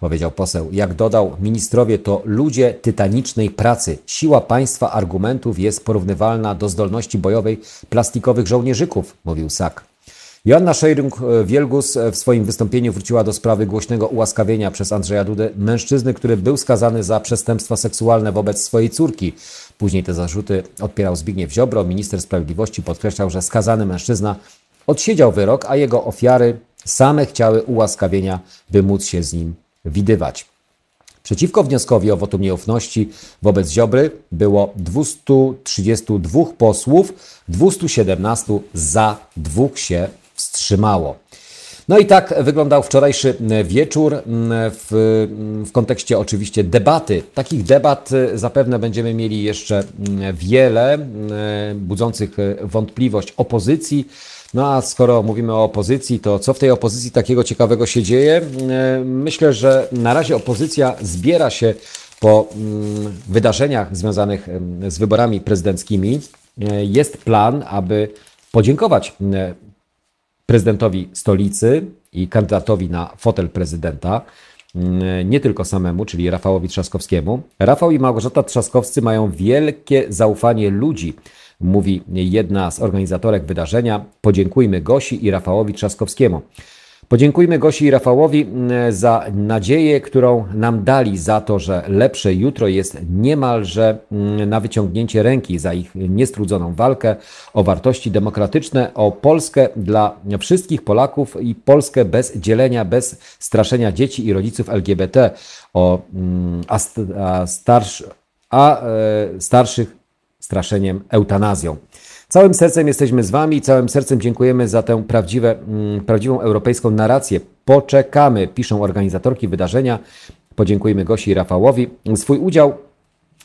powiedział poseł. Jak dodał, ministrowie to ludzie tytanicznej pracy. Siła państwa argumentów jest porównywalna do zdolności bojowej plastikowych żołnierzyków, mówił Sak. Joanna Szejrung-Wielgus w swoim wystąpieniu wróciła do sprawy głośnego ułaskawienia przez Andrzeja Dudę mężczyzny, który był skazany za przestępstwa seksualne wobec swojej córki. Później te zarzuty odpierał Zbigniew Ziobro. Minister sprawiedliwości podkreślał, że skazany mężczyzna odsiedział wyrok, a jego ofiary same chciały ułaskawienia, by móc się z nim widywać. Przeciwko wnioskowi o wotum nieufności wobec Ziobry było 232 posłów, 217 za, dwóch się wstrzymało. No i tak wyglądał wczorajszy wieczór w, w kontekście oczywiście debaty. Takich debat zapewne będziemy mieli jeszcze wiele, budzących wątpliwość opozycji. No a skoro mówimy o opozycji, to co w tej opozycji takiego ciekawego się dzieje? Myślę, że na razie opozycja zbiera się po wydarzeniach związanych z wyborami prezydenckimi. E, jest plan, aby podziękować prezydentowi stolicy i kandydatowi na fotel prezydenta nie tylko samemu, czyli Rafałowi Trzaskowskiemu. Rafał i Małgorzata Trzaskowscy mają wielkie zaufanie ludzi mówi jedna z organizatorek wydarzenia. Podziękujmy Gosi i Rafałowi Trzaskowskiemu. Podziękujmy Gosi i Rafałowi mm, za nadzieję, którą nam dali, za to, że lepsze jutro jest niemalże mm, na wyciągnięcie ręki, za ich niestrudzoną walkę o wartości demokratyczne, o Polskę dla wszystkich Polaków i Polskę bez dzielenia, bez straszenia dzieci i rodziców LGBT, o, mm, a, a, e, starszych straszeniem eutanazją. Całym sercem jesteśmy z Wami, całym sercem dziękujemy za tę prawdziwe, mm, prawdziwą europejską narrację. Poczekamy, piszą organizatorki wydarzenia. Podziękujmy Gosi i Rafałowi. Swój udział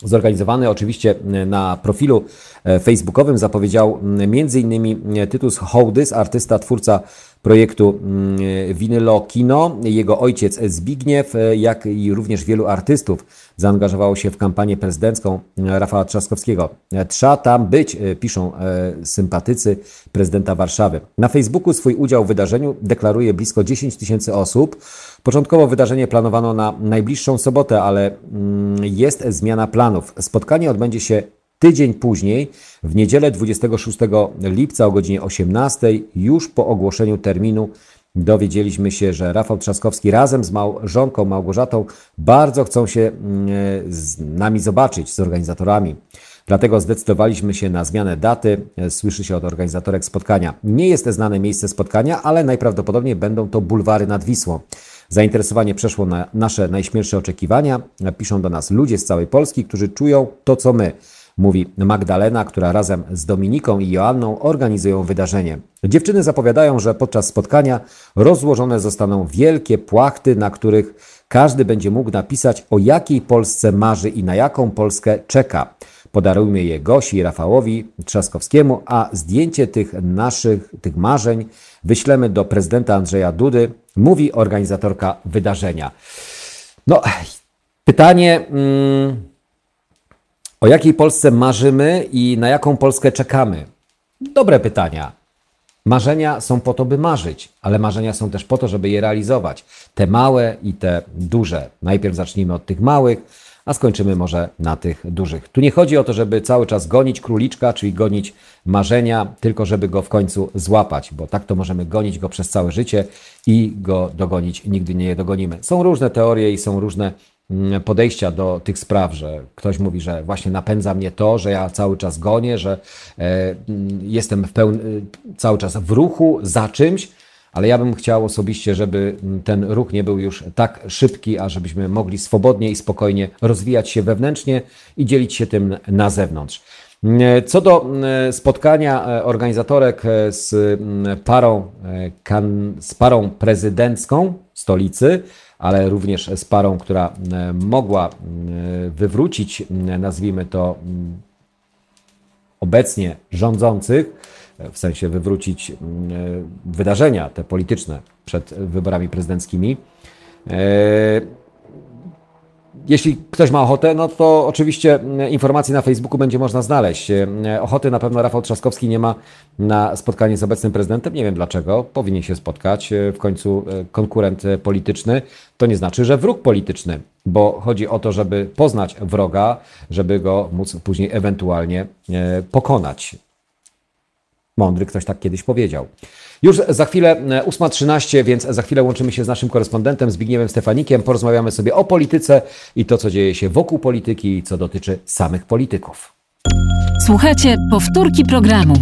zorganizowany oczywiście na profilu e, facebookowym zapowiedział m.in. Tytus Hołdys, artysta, twórca projektu Winylo mm, Kino. Jego ojciec Zbigniew, e, jak i również wielu artystów zaangażowało się w kampanię prezydencką Rafała Trzaskowskiego. Trzeba tam być, e, piszą sympatycy prezydenta Warszawy. Na Facebooku swój udział w wydarzeniu deklaruje blisko 10 tysięcy osób. Początkowo wydarzenie planowano na najbliższą sobotę, ale mm, jest zmiana planów. Spotkanie odbędzie się Tydzień później, w niedzielę 26 lipca o godzinie 18, już po ogłoszeniu terminu, dowiedzieliśmy się, że Rafał Trzaskowski razem z małżonką Małgorzatą bardzo chcą się mm, z nami zobaczyć, z organizatorami. Dlatego zdecydowaliśmy się na zmianę daty. Słyszy się od organizatorek spotkania. Nie jest znane miejsce spotkania, ale najprawdopodobniej będą to bulwary nad Wisłą. Zainteresowanie przeszło na nasze najśmielsze oczekiwania. Piszą do nas ludzie z całej Polski, którzy czują to, co my. Mówi Magdalena, która razem z Dominiką i Joanną organizują wydarzenie. Dziewczyny zapowiadają, że podczas spotkania rozłożone zostaną wielkie płachty, na których każdy będzie mógł napisać, o jakiej Polsce marzy i na jaką Polskę czeka. Podarujmy je Gosi Rafałowi Trzaskowskiemu, a zdjęcie tych naszych, tych marzeń wyślemy do prezydenta Andrzeja Dudy, mówi organizatorka wydarzenia. No, pytanie, mm, o jakiej Polsce marzymy i na jaką Polskę czekamy? Dobre pytania. Marzenia są po to, by marzyć, ale marzenia są też po to, żeby je realizować. Te małe i te duże. Najpierw zacznijmy od tych małych, a skończymy może na tych dużych. Tu nie chodzi o to, żeby cały czas gonić króliczka, czyli gonić marzenia, tylko żeby go w końcu złapać, bo tak to możemy gonić go przez całe życie i go dogonić nigdy nie dogonimy. Są różne teorie i są różne podejścia do tych spraw, że ktoś mówi, że właśnie napędza mnie to, że ja cały czas gonię, że e, mm, jestem pełn, cały czas w ruchu za czymś, ale ja bym chciał osobiście, żeby ten ruch nie był już tak szybki, a żebyśmy mogli swobodnie i spokojnie rozwijać się wewnętrznie i dzielić się tym na zewnątrz. Co do spotkania e, organizatorek e, z parą, e, z parą prezydencką stolicy, ale również z parą, która mogła wywrócić, nazwijmy to, obecnie rządzących, w sensie wywrócić e, wydarzenia te polityczne przed wyborami prezydenckimi. E, jeśli ktoś ma ochotę, no to oczywiście mm, informacje na Facebooku będzie można znaleźć. E, ochoty na pewno Rafał Trzaskowski nie ma na spotkanie z obecnym prezydentem. Nie wiem dlaczego. Powinien się spotkać. W końcu konkurent polityczny to nie znaczy, że wróg polityczny, bo chodzi o to, żeby poznać wroga, żeby go móc później ewentualnie pokonać. Mądry ktoś tak kiedyś powiedział. Już za chwilę 8.13, e, więc za chwilę łączymy się z naszym korespondentem Zbigniewem Stefanikiem. Porozmawiamy sobie o polityce i to, co dzieje się wokół polityki i co dotyczy samych polityków. Słuchajcie powtórki programu.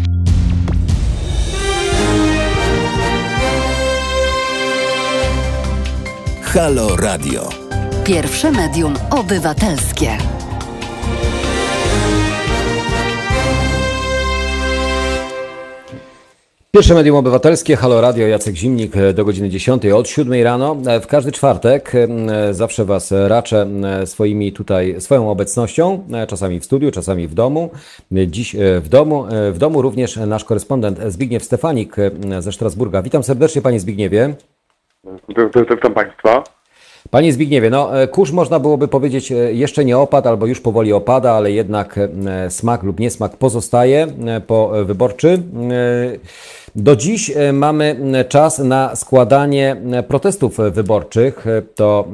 Halo Radio. Pierwsze medium obywatelskie. Pierwsze Medium Obywatelskie, Halo Radio, Jacek Zimnik e, do godziny 10 od 7 rano. E, w każdy czwartek e, zawsze Was raczę swoimi tutaj, swoją obecnością, czasami w studiu, czasami w domu. Dziś w domu, w domu również nasz korespondent Zbigniew Stefanik ze Strasburga. Witam serdecznie Panie Zbigniewie. Witam Państwa. Panie Zbigniewie, no kurz można byłoby powiedzieć jeszcze nie opadł albo już powoli opada, ale jednak smak lub niesmak pozostaje po wyborczy. Do dziś e, mamy czas na składanie protestów wyborczych. E, to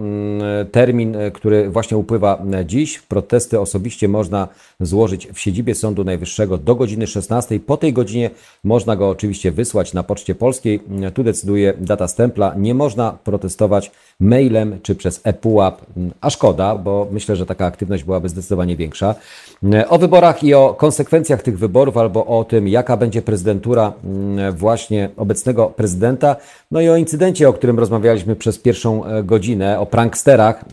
termin, e, który właśnie upływa dziś. Protesty osobiście można złożyć w siedzibie Sądu Najwyższego do godziny 16. Po tej godzinie można go oczywiście wysłać na Poczcie Polskiej. Tu decyduje data stempla. Nie można protestować mailem czy przez ePUAP, a szkoda, bo myślę, że taka aktywność byłaby zdecydowanie większa. O wyborach i o konsekwencjach tych wyborów albo o tym, jaka będzie prezydentura właśnie obecnego prezydenta, no i o incydencie, o którym rozmawialiśmy przez pierwszą e, godzinę, o pranksterach,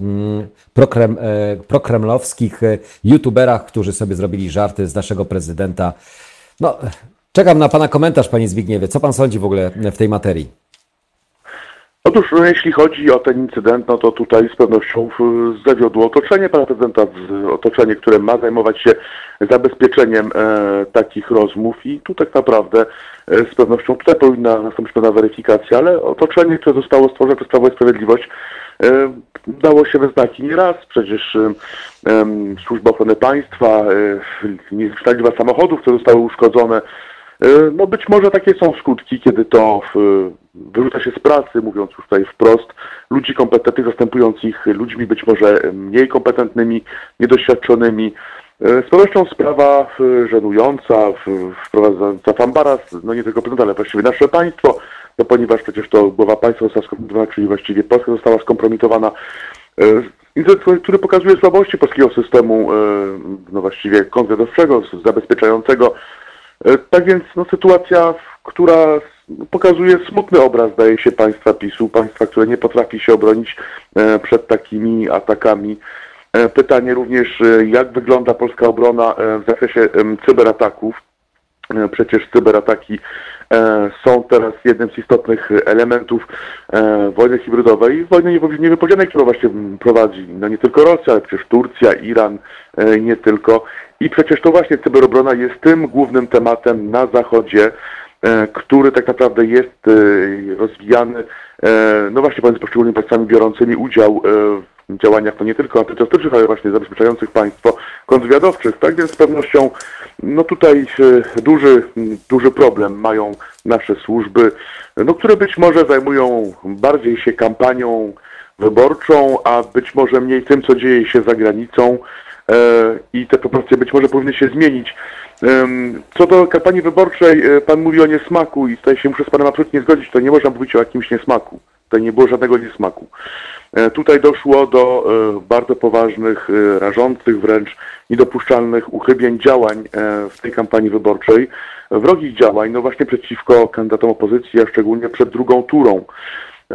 prokrem, e, prokremlowskich e, youtuberach, którzy sobie zrobili żarty z naszego prezydenta. No, czekam na Pana komentarz, Panie Zbigniewie. Co Pan sądzi w ogóle w tej materii? Otóż no, jeśli chodzi o ten incydent, no to tutaj z pewnością zawiodło otoczenie pana prezydenta, otoczenie, które ma zajmować się zabezpieczeniem e, takich rozmów i tu tak naprawdę e, z pewnością tutaj powinna nastąpić pewna weryfikacja, ale otoczenie, które zostało stworzone przez Prawo i Sprawiedliwość e, dało się we znaki nieraz. Przecież e, Służba Ochrony Państwa, e, liczba samochodów, które zostały uszkodzone, E, no być może takie są skutki, kiedy to wyrzuca się z pracy, mówiąc już tutaj wprost, ludzi kompetentnych, zastępując ich ludźmi być może mniej kompetentnymi, niedoświadczonymi. E, Z pewnością sprawa e, żenująca, w- wprowadzająca fambaraz, no nie tylko prezydent, ale właściwie nasze państwo, no ponieważ przecież to głowa państwa została skompromitowana, czyli właściwie Polska została skompromitowana. E, Incydent, który pokazuje słabości polskiego systemu, e, no właściwie kontrwywiadowczego, zabezpieczającego. E, Tak więc no, sytuacja, która pokazuje smutny obraz, zdaje się, państwa PiSu, państwa, które nie potrafi się obronić e, przed takimi atakami. E, Pytanie również, jak wygląda polska obrona w zakresie cyberataków. Przecież cyberataki są teraz jednym z istotnych elementów e, wojny hybrydowej, wojny niewy- niewypowiedzianej, którą właśnie prowadzi no nie tylko Rosja, ale przecież Turcja, Iran, e, nie tylko. I przecież to właśnie cyberobrona jest tym głównym tematem na Zachodzie, e, który tak naprawdę jest e, rozwijany, e, no właśnie pomiędzy poszczególnymi państwami biorącymi udział e, w działaniach no nie tylko antyterrorystycznych, ale właśnie zabezpieczających państwo kontrwywiadowczych. Tak więc z pewnością no tutaj e, duży, duży problem mają nasze służby, no które być może zajmują bardziej się kampanią wyborczą, a być może mniej tym, co dzieje się za granicą e, i te proporcje być może powinny się zmienić. Co do kampanii wyborczej, e, pan mówi o niesmaku i tutaj się muszę z panem absolutnie zgodzić, to nie można mówić o jakimś niesmaku. Tutaj nie było żadnego niesmaku. E, Tutaj doszło do e, bardzo poważnych, e, rażących wręcz niedopuszczalnych uchybień działań w tej kampanii wyborczej, wrogich działań, no właśnie przeciwko kandydatom opozycji, a szczególnie przed drugą turą.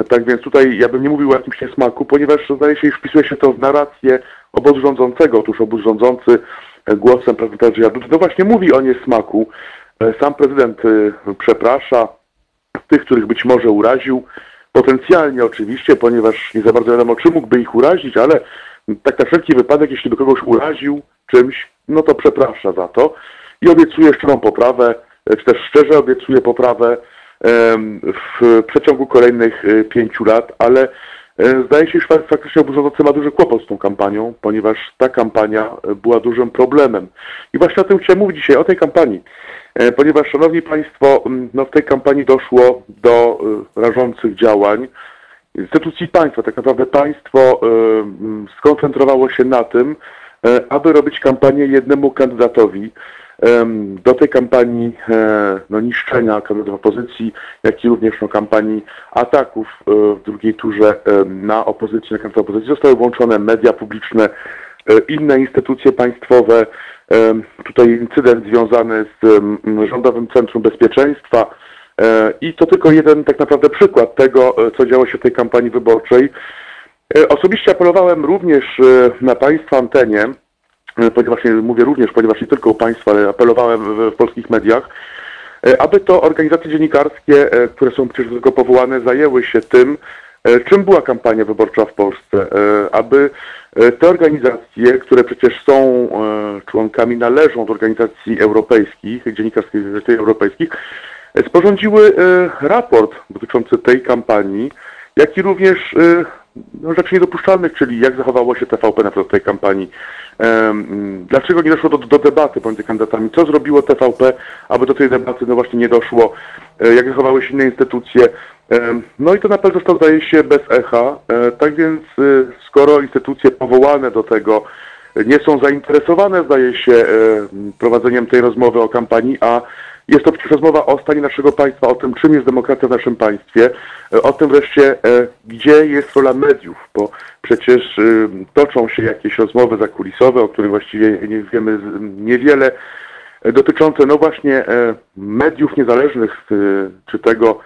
Tak więc tutaj ja bym nie mówił o jakimś niesmaku, ponieważ zdaje się, iż wpisuje się to w narrację obozu rządzącego. Otóż obóz rządzący głosem prezydenta Andrzeja Dudy, no właśnie mówi o niesmaku. Sam prezydent przeprasza tych, których być może uraził, potencjalnie oczywiście, ponieważ nie za bardzo wiadomo, czy mógłby ich urazić, ale tak na wszelki wypadek, jeśli by kogoś uraził czymś, no to przeprasza za to i obiecuje szczerą poprawę, e, czy też szczerze obiecuje poprawę w przeciągu kolejnych e, pięciu lat, ale e, zdaje się, że fak- faktycznie obóz ma duży kłopot z tą kampanią, ponieważ ta kampania była dużym problemem. I właśnie o tym chciałem mówić dzisiaj, o tej kampanii. E, Ponieważ, Szanowni Państwo, no w tej kampanii doszło do e, rażących działań instytucji państwa. Tak naprawdę państwo e, skoncentrowało się na tym, aby robić kampanię jednemu kandydatowi. Do tej kampanii no, niszczenia kandydatów opozycji, jak i również no, kampanii ataków w drugiej turze na opozycję, na kandydatów opozycji zostały włączone media publiczne, inne instytucje państwowe. Tutaj incydent związany z Rządowym Centrum Bezpieczeństwa. E, I to tylko jeden tak naprawdę przykład tego, e, co działo się w tej kampanii wyborczej. E, Osobiście apelowałem również na Państwa antenie, ponieważ nie mówię również, ponieważ nie tylko u Państwa, ale apelowałem w, w polskich mediach, aby to organizacje dziennikarskie, które są przecież do tego powołane, zajęły się tym, czym była kampania wyborcza w Polsce, aby te organizacje, które przecież są e, członkami, należą do organizacji europejskich, dziennikarskich organizacji europejskich, e, sporządziły e, raport dotyczący tej kampanii, jak i również e, no, rzeczy niedopuszczalnych, czyli jak zachowało się TVP na przykład tej kampanii. Dlaczego nie doszło do, do debaty pomiędzy kandydatami? Co zrobiło TVP, aby do tej debaty no właśnie nie doszło? E, Jak zachowały się inne instytucje? No i to na pewno został, zdaje się, bez echa. E, Tak więc e, skoro instytucje powołane do tego nie są zainteresowane, zdaje się, e, prowadzeniem tej rozmowy o kampanii, a jest to przecież rozmowa o stanie naszego państwa, o tym, czym jest demokracja w naszym państwie, e, o tym wreszcie, e, gdzie jest rola mediów, bo przecież toczą się jakieś rozmowy zakulisowe, o których właściwie nie wiemy niewiele, dotyczące no właśnie mediów niezależnych, czy tego,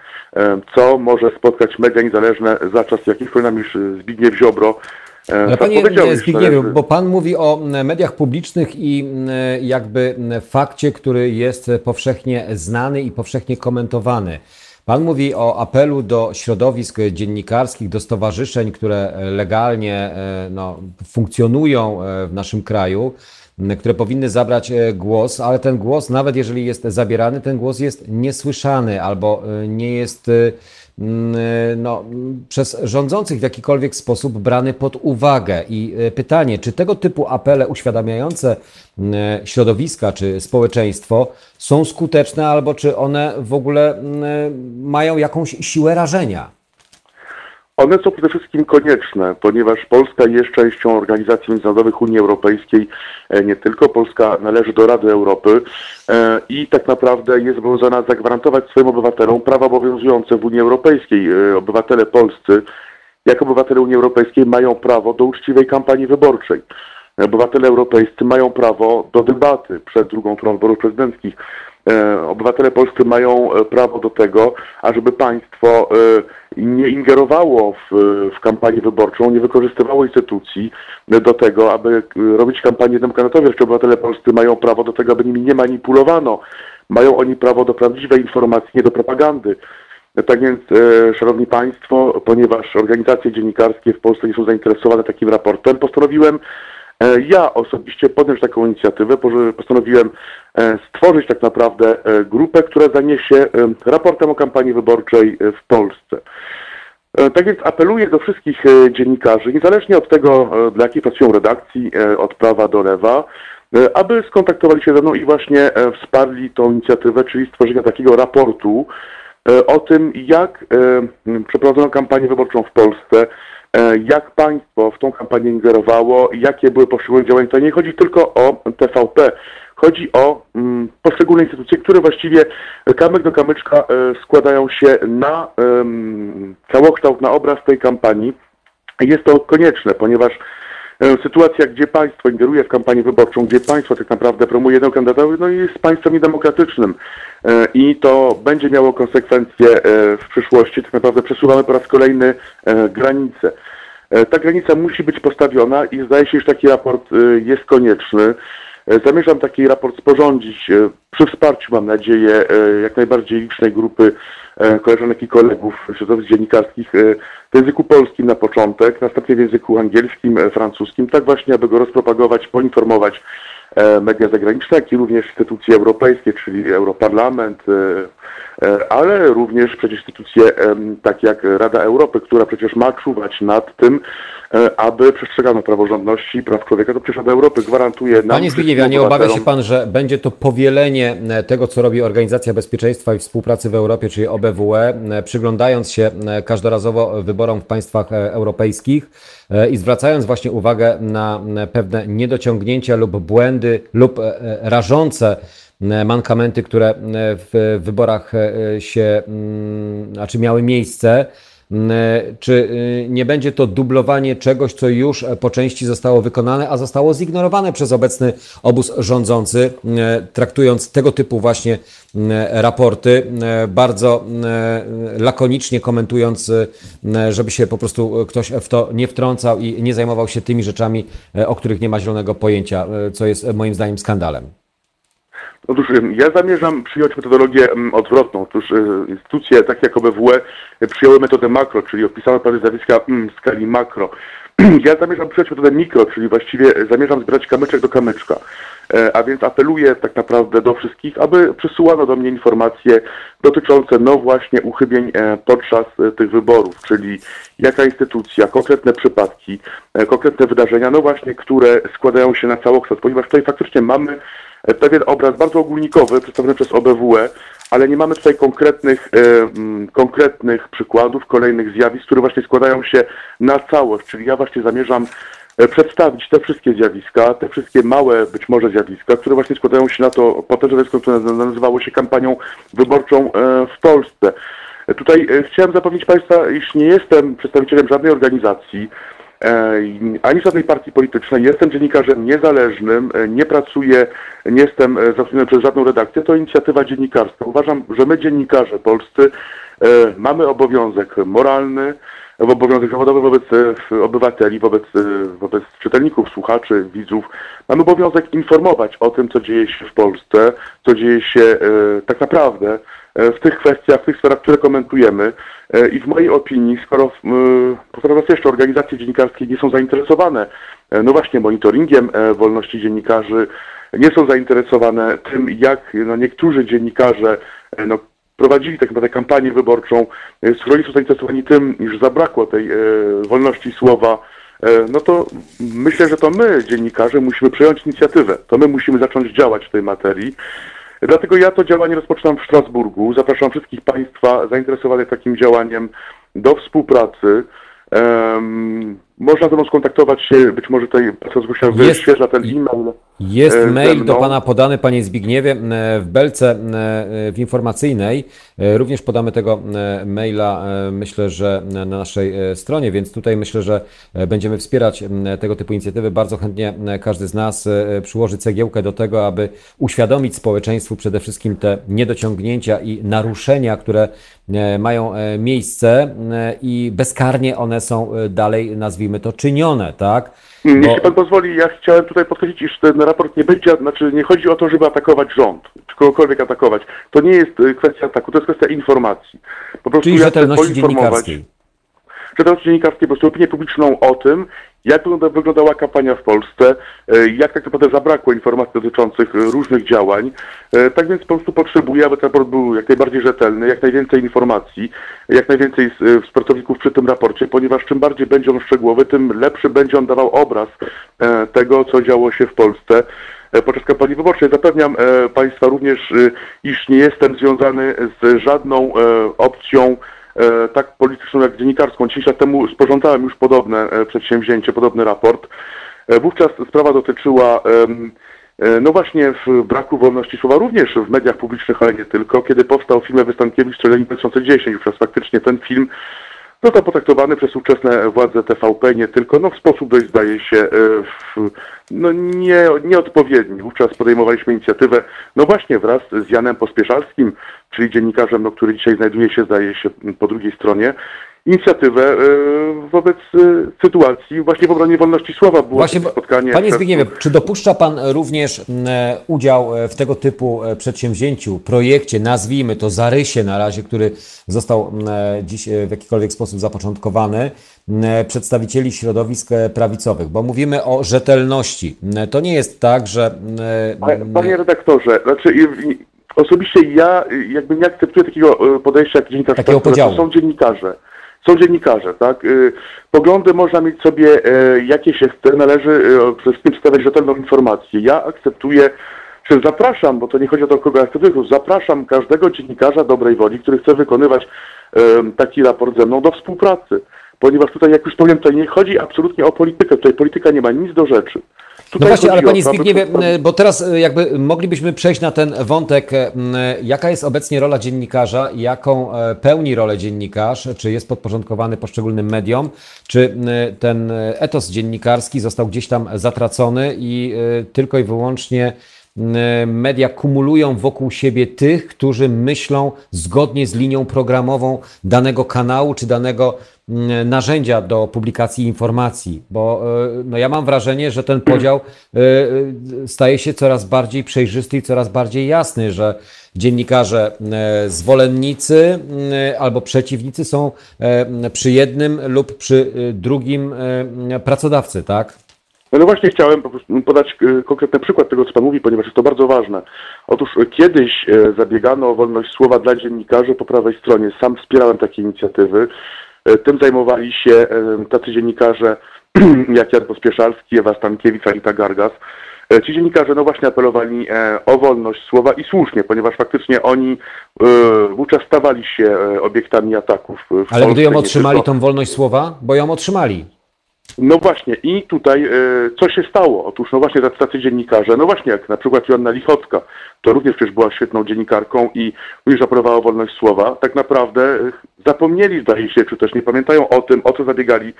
co może spotkać media niezależne za czas jakich, nam już Zbigniew Ziobro Ale panie Zbigniewie, bo pan mówi o mediach publicznych i m, jakby m, fakcie, który jest powszechnie znany i powszechnie komentowany. Pan mówi o apelu do środowisk dziennikarskich, do stowarzyszeń, które legalnie e, no, funkcjonują e, w naszym kraju, które powinny zabrać e, głos, ale ten głos, nawet jeżeli jest zabierany, ten głos jest niesłyszany albo e, nie jest e, no, mm, przez rządzących w jakikolwiek sposób brany pod uwagę. I e, pytanie, czy tego typu apele uświadamiające mm, środowiska czy społeczeństwo są skuteczne, albo czy one w ogóle mm, mają jakąś siłę rażenia? One są przede wszystkim konieczne, ponieważ Polska jest częścią organizacji międzynarodowych Unii Europejskiej. E, Nie tylko Polska należy do Rady Europy e, i tak naprawdę jest zobowiązana zagwarantować swoim obywatelom prawa obowiązujące w Unii Europejskiej. E, Obywatele polscy, jako obywatele Unii Europejskiej, mają prawo do uczciwej kampanii wyborczej. Obywatele europejscy mają prawo do debaty przed drugą turą wyborów prezydenckich. E, Obywatele polscy mają e, prawo do tego, ażeby państwo e, nie ingerowało w, w kampanię wyborczą, nie wykorzystywało instytucji do tego, aby robić kampanię demokratowi. Jeszcze obywatele polscy mają prawo do tego, aby nimi nie manipulowano. Mają oni prawo do prawdziwej informacji, nie do propagandy. Tak więc, Szanowni Państwo, ponieważ organizacje dziennikarskie w Polsce nie są zainteresowane takim raportem, postanowiłem ja osobiście podjąć taką inicjatywę, postanowiłem e, stworzyć tak naprawdę e, grupę, która zajmie się e, raportem o kampanii wyborczej e, w Polsce. E, Tak więc apeluję do wszystkich e, dziennikarzy, niezależnie od tego, e, dla jakiej pracują redakcji, e, od prawa do lewa, e, aby skontaktowali się ze mną i właśnie e, wsparli tą inicjatywę, czyli stworzenia takiego raportu e, o tym, jak e, przeprowadzono kampanię wyborczą w Polsce, e, jak państwo w tą kampanię ingerowało, jakie były poszczególne działania. To nie chodzi tylko o TVP, chodzi o mm, poszczególne instytucje, które właściwie kamyk do kamyczka e, składają się na em, całokształt, na obraz tej kampanii. Jest to konieczne, ponieważ e, sytuacja, gdzie państwo ingeruje w kampanię wyborczą, gdzie państwo tak naprawdę promuje jednego kandydata, no jest państwem niedemokratycznym E, i to będzie miało konsekwencje e, w przyszłości. Tak naprawdę przesuwamy po raz kolejny e, granice. E, Ta granica musi być postawiona i zdaje się, że taki raport e, jest konieczny. E, Zamierzam taki raport sporządzić e, przy wsparciu, mam nadzieję, e, jak najbardziej licznej grupy e, koleżanek i kolegów środowisk dziennikarskich e, w języku polskim na początek, następnie w języku angielskim, e, francuskim, tak właśnie, aby go rozpropagować, poinformować e, media zagraniczne, jak i również instytucje europejskie, czyli Europarlament, e, e, ale również przecież instytucje takie jak Rada Europy, która przecież ma czuwać nad tym, e, aby przestrzegano praworządności i praw człowieka. To przecież Rada Europy gwarantuje nam... Panie Zbigniewie, a nie obawia się Pan, że będzie to powielenie e, tego, co robi Organizacja Bezpieczeństwa i Współpracy w Europie, czyli OBWE, e, przyglądając się e, każdorazowo wyborom w państwach e, europejskich e, i zwracając właśnie uwagę na e, pewne niedociągnięcia lub błędy lub e, e, rażące e, mankamenty, które e, w wyborach e, się, mm, znaczy miały miejsce. Mm, Czy y, nie będzie to dublowanie czegoś, co już e, po części zostało wykonane, a zostało zignorowane przez obecny obóz rządzący, mm, traktując tego typu właśnie mm, raporty, bardzo lakonicznie komentując, mm, żeby się po prostu ktoś w to nie wtrącał i nie zajmował się tymi rzeczami, e, o których nie ma zielonego pojęcia, e, co jest e, moim zdaniem skandalem. Otóż ja zamierzam przyjąć metodologię odwrotną. Otóż y, instytucje takie jak OBWE y, przyjęły metodę makro, czyli opisane pewne zjawiska w skali makro. [CLEARS THROAT] Ja zamierzam przyjąć metodę mikro, czyli właściwie zamierzam zbierać kamyczek do kamyczka. E, A więc apeluję tak naprawdę do wszystkich, aby przysyłano do mnie informacje dotyczące no właśnie uchybień e, podczas e, tych wyborów, czyli jaka instytucja, konkretne przypadki, e, konkretne wydarzenia, no właśnie, które składają się na całokształt, ponieważ tutaj faktycznie mamy e, pewien obraz bardzo ogólnikowy przedstawiony przez OBWE, ale nie mamy tutaj konkretnych, e, mm, konkretnych przykładów, kolejnych zjawisk, które właśnie składają się na całość, czyli ja właśnie zamierzam e, przedstawić te wszystkie zjawiska, te wszystkie małe być może zjawiska, które właśnie składają się na to potężne zjawisko, które nazywało się kampanią wyborczą e, w Polsce. E, Tutaj e, chciałem zapewnić Państwa, iż nie jestem przedstawicielem żadnej organizacji, e, ani żadnej partii politycznej. Jestem dziennikarzem niezależnym, e, nie pracuję, nie jestem e, zatrudniony przez żadną redakcję. To inicjatywa dziennikarska. Uważam, że my dziennikarze polscy e, mamy obowiązek moralny, obowiązek zawodowy wobec e, obywateli, wobec, e, wobec czytelników, słuchaczy, widzów. Mamy obowiązek informować o tym, co dzieje się w Polsce, co dzieje się e, tak naprawdę e, w tych kwestiach, w tych sferach, które komentujemy. E, I w mojej opinii, skoro, e, powtarzam raz jeszcze, organizacje dziennikarskie nie są zainteresowane, e, no właśnie, monitoringiem e, wolności dziennikarzy, nie są zainteresowane tym, jak no, niektórzy dziennikarze e, no, prowadzili tak naprawdę kampanię wyborczą, e, skoro nie są zainteresowani tym, iż zabrakło tej e, wolności słowa, e, no to myślę, że to my, dziennikarze, musimy przejąć inicjatywę. To my musimy zacząć działać w tej materii. Dlatego ja to działanie rozpoczynam w Strasburgu. Zapraszam wszystkich Państwa zainteresowanych takim działaniem do współpracy. Em, można ze mną skontaktować się, być może tutaj Zgusia Jest- wyświetla ten e-mail. Jest e, mail do. Pana podany, Panie Zbigniewie, e, w belce e, w informacyjnej. Również podamy tego maila, myślę, że na naszej stronie, więc tutaj myślę, że będziemy wspierać tego typu inicjatywy. Bardzo chętnie każdy z nas przyłoży cegiełkę do tego, aby uświadomić społeczeństwu przede wszystkim te niedociągnięcia i naruszenia, które mają miejsce i bezkarnie one są dalej, nazwijmy to, czynione, tak? Bo- Jeśli pan pozwoli, ja chciałem tutaj podkreślić, iż ten raport nie będzie, znaczy nie chodzi o to, żeby atakować rząd, czy kogokolwiek atakować. To nie jest y, kwestia ataku, to jest kwestia informacji. Po prostu Czyli ja rzetelności dziennikarskiej. Dziennikarskiej, po prostu opinię publiczną o tym, jak wygląda, wyglądała kampania w Polsce, e, jak tak naprawdę zabrakło informacji dotyczących e, różnych działań. E, Tak więc po prostu potrzebuję, aby ten raport był jak najbardziej rzetelny, jak najwięcej informacji, jak najwięcej e, współpracowników przy tym raporcie, ponieważ czym bardziej będzie on szczegółowy, tym lepszy będzie on dawał obraz e, tego, co działo się w Polsce e, podczas kampanii wyborczej. Zapewniam e, Państwa również, e, iż nie jestem związany z żadną e, opcją e, tak polityczną jak dziennikarską. 10 lat temu sporządzałem już podobne e, przedsięwzięcie, podobny raport. E, Wówczas sprawa dotyczyła e, no właśnie w braku wolności słowa również w mediach publicznych, ale nie tylko. Kiedy powstał film Wystankiewicz Strzeleni 2010, wówczas faktycznie ten film został potraktowany przez ówczesne władze TVP nie tylko, no w sposób dość zdaje się e, w, no nie, nieodpowiedni. Wówczas podejmowaliśmy inicjatywę, no właśnie wraz z Janem Pospieszalskim, czyli dziennikarzem, no, który dzisiaj znajduje się, zdaje się, po drugiej stronie, inicjatywę e, wobec e, sytuacji właśnie w obronie wolności słowa. Było Właśnie, spotkanie. Panie przez- Zbigniewie, czy dopuszcza Pan również e, udział e, w tego typu e, przedsięwzięciu, projekcie, nazwijmy to zarysie na razie, który został dziś w jakikolwiek sposób zapoczątkowany, przedstawicieli środowisk prawicowych? Bo mówimy o rzetelności. To nie jest tak, że... Panie- redaktorze, znaczy osobiście ja y, jakby nie akceptuję takiego y, podejścia jak dziennikarstwo. Takiego podziału. To są dziennikarze. Są dziennikarze, tak? Y, Poglądy można mieć sobie e, jakie się chce, należy y, przede wszystkim przedstawiać rzetelną informację. Ja akceptuję, czy zapraszam, bo to nie chodzi o to, kogo akceptuję, zapraszam każdego dziennikarza dobrej woli, który chce wykonywać taki raport ze mną do współpracy. Ponieważ tutaj, jak już powiem, tutaj nie chodzi absolutnie o politykę. Tutaj polityka nie ma nic do rzeczy. No Tutaj właśnie, ale Panie Zbigniewie, m, bo teraz e, jakby moglibyśmy przejść na ten wątek, m, jaka jest obecnie rola dziennikarza, jaką e, pełni rolę dziennikarz, czy jest podporządkowany poszczególnym mediom, czy ten e, etos dziennikarski został gdzieś tam zatracony i e, tylko i wyłącznie media kumulują wokół siebie tych, którzy myślą zgodnie z linią programową danego kanału czy danego narzędzia do publikacji informacji, bo e, no ja mam wrażenie, że ten podział e, e, staje się coraz bardziej przejrzysty i coraz bardziej jasny, że dziennikarze zwolennicy albo przeciwnicy są przy jednym lub przy drugim pracodawcy, tak? No, właśnie chciałem podać konkretny przykład tego, co Pan mówi, ponieważ jest to bardzo ważne. Otóż kiedyś zabiegano o wolność słowa dla dziennikarzy po prawej stronie. Sam wspierałem takie inicjatywy. E, Tym zajmowali się e, tacy dziennikarze [CLEARS THROAT] jak Jan Pospieszalski, Ewa Stankiewicz, Anita Gargas. E, Ci dziennikarze no właśnie apelowali o wolność słowa i słusznie, ponieważ faktycznie oni wówczas stawali się obiektami ataków. Ale Polsce, gdy ją otrzymali, tylko. tą wolność słowa, bo ją otrzymali. No właśnie, i tutaj e, co się stało? Otóż, no właśnie, tacy, dziennikarze, no właśnie, jak na przykład Joanna Lichocka, to również przecież była świetną dziennikarką i również apelowała wolność słowa, tak naprawdę e, zapomnieli, zdaje się, czy też nie pamiętają o tym, o co zabiegali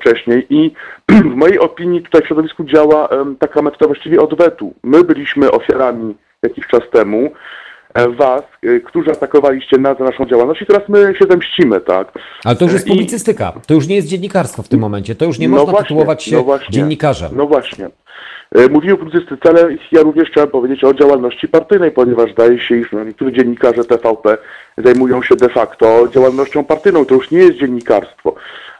wcześniej i [CLEARS THROAT] w mojej opinii tutaj w środowisku działa taka metoda właściwie odwetu. My byliśmy ofiarami jakiś czas temu, was, e, którzy atakowaliście nas za naszą działalność i teraz my się zemścimy, tak? Ale to już jest I- publicystyka, to już nie jest dziennikarstwo w tym momencie, to już nie można właśnie, tytułować się no właśnie. dziennikarzem. No właśnie. E, Mówiłem o publicystyce, ale ja również chciałem powiedzieć o działalności partyjnej, ponieważ zdaje się, iż no, niektórzy dziennikarze TVP zajmują się de facto działalnością partyjną. To już nie jest dziennikarstwo.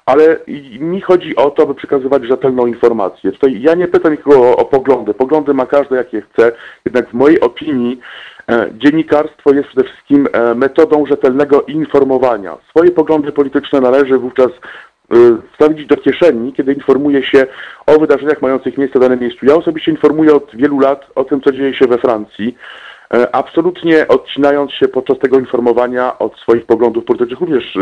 Ale i- mi chodzi o to, aby przekazywać rzetelną informację. Tutaj ja nie pytam nikogo o, o poglądy. Poglądy ma każdy, jakie chce. Jednak w mojej opinii e, dziennikarstwo jest przede wszystkim e, metodą rzetelnego informowania. Swoje poglądy polityczne należy wówczas y, wstawić do kieszeni, kiedy informuje się o wydarzeniach mających miejsce w danym miejscu. Ja osobiście informuję od wielu lat o tym, co dzieje się we Francji. E, absolutnie odcinając się podczas tego informowania od swoich poglądów politycznych. Również e,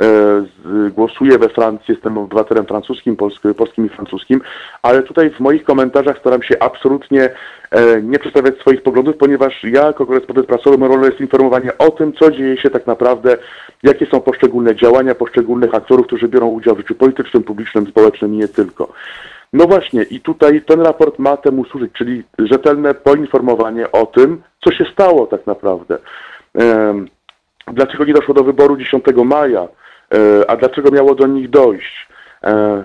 z- głosuję we Francji, jestem obywatelem francuskim, polskim, i francuskim, ale tutaj w moich komentarzach staram się absolutnie e, nie przedstawiać swoich poglądów, ponieważ ja jako korespondent prasowy, moją rolą jest informowanie o tym, co dzieje się tak naprawdę, jakie są poszczególne działania poszczególnych aktorów, którzy biorą udział w życiu politycznym, publicznym, społecznym i nie tylko. No właśnie, i tutaj ten raport ma temu służyć, czyli rzetelne poinformowanie o tym, co się stało tak naprawdę. Dlaczego nie doszło do wyboru 10 maja, e, a dlaczego miało do nich dojść? E, e,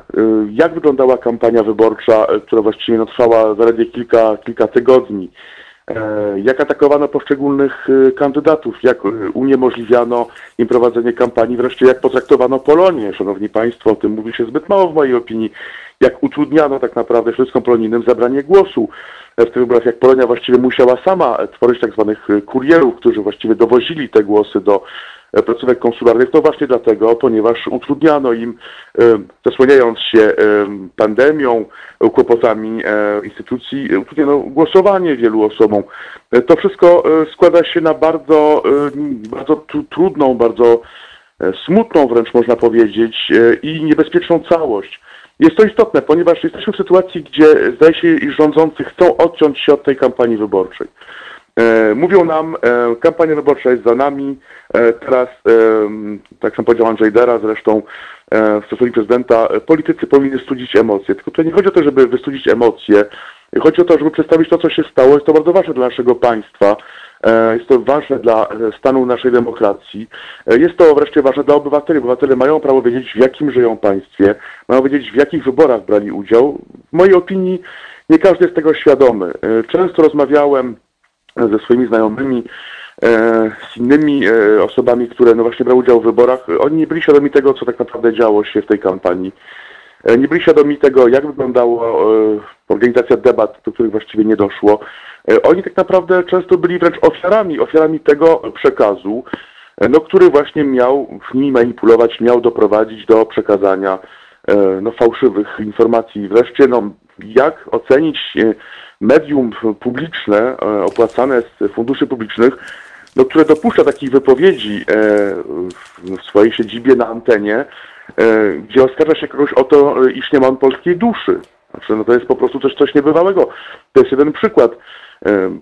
Jak wyglądała kampania wyborcza, która właściwie no, trwała zaledwie kilka, kilka tygodni? Jak atakowano poszczególnych kandydatów, jak uniemożliwiano im prowadzenie kampanii, wreszcie jak potraktowano Polonię. Szanowni Państwo, o tym mówi się zbyt mało w mojej opinii. Jak utrudniano tak naprawdę wszystkim polonijnym zabranie głosu w tych wyborach, jak Polonia właściwie musiała sama tworzyć tak zwanych e, kurierów, którzy właściwie dowozili te głosy do e, placówek konsularnych, to właśnie dlatego, ponieważ utrudniano im, zasłaniając się pandemią, kłopotami e, instytucji, utrudniono głosowanie wielu osobom. E, To wszystko składa się na bardzo, bardzo tru- trudną, bardzo smutną wręcz można powiedzieć i niebezpieczną całość. Jest to istotne, ponieważ jesteśmy w sytuacji, gdzie zdaje się, iż rządzący chcą odciąć się od tej kampanii wyborczej. E, Mówią nam, e, kampania wyborcza jest za nami, e, teraz, e, tak sam powiedział Andrzej Dera zresztą e, w stosunku prezydenta, politycy powinni studzić emocje. Tylko tutaj nie chodzi o to, żeby wystudzić emocje, chodzi o to, żeby przedstawić to, co się stało. Jest to bardzo ważne dla naszego państwa, e, jest to ważne dla e, stanu naszej demokracji, E, jest to wreszcie ważne dla obywateli. Obywatele mają prawo wiedzieć, w jakim żyją państwie, mają wiedzieć, w jakich wyborach brali udział. W mojej opinii nie każdy jest tego świadomy. Często rozmawiałem ze swoimi znajomymi, z innymi osobami, które no właśnie brały udział w wyborach. Oni nie byli świadomi tego, co tak naprawdę działo się w tej kampanii. E, Nie byli świadomi tego, jak wyglądała e, organizacja debat, do których właściwie nie doszło. E, Oni tak naprawdę często byli wręcz ofiarami, ofiarami tego przekazu, no, który właśnie miał w nimi manipulować, miał doprowadzić do przekazania no, fałszywych informacji. Wreszcie, no, jak ocenić medium publiczne, opłacane z funduszy publicznych, no, które dopuszcza takich wypowiedzi w- swojej siedzibie na antenie, gdzie oskarża się kogoś o to, e, iż nie ma on polskiej duszy. Znaczy, no to jest po prostu coś, coś niebywałego. To jest jeden przykład. E,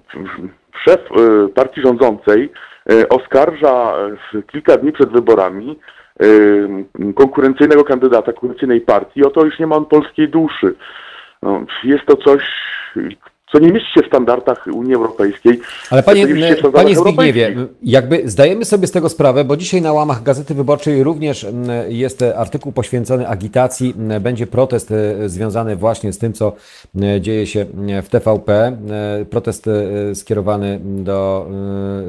Szef e, partii rządzącej e, oskarża e, kilka dni przed wyborami e, konkurencyjnego kandydata konkurencyjnej partii o to, iż nie ma on polskiej duszy. No, jest to coś, co nie mieści się w standardach Unii Europejskiej. Ale panie, standardach panie Zbigniewie, jakby zdajemy sobie z tego sprawę, bo dzisiaj na łamach Gazety Wyborczej również jest artykuł poświęcony agitacji, będzie protest e, związany właśnie z tym, co dzieje się w TVP, e, protest e, skierowany do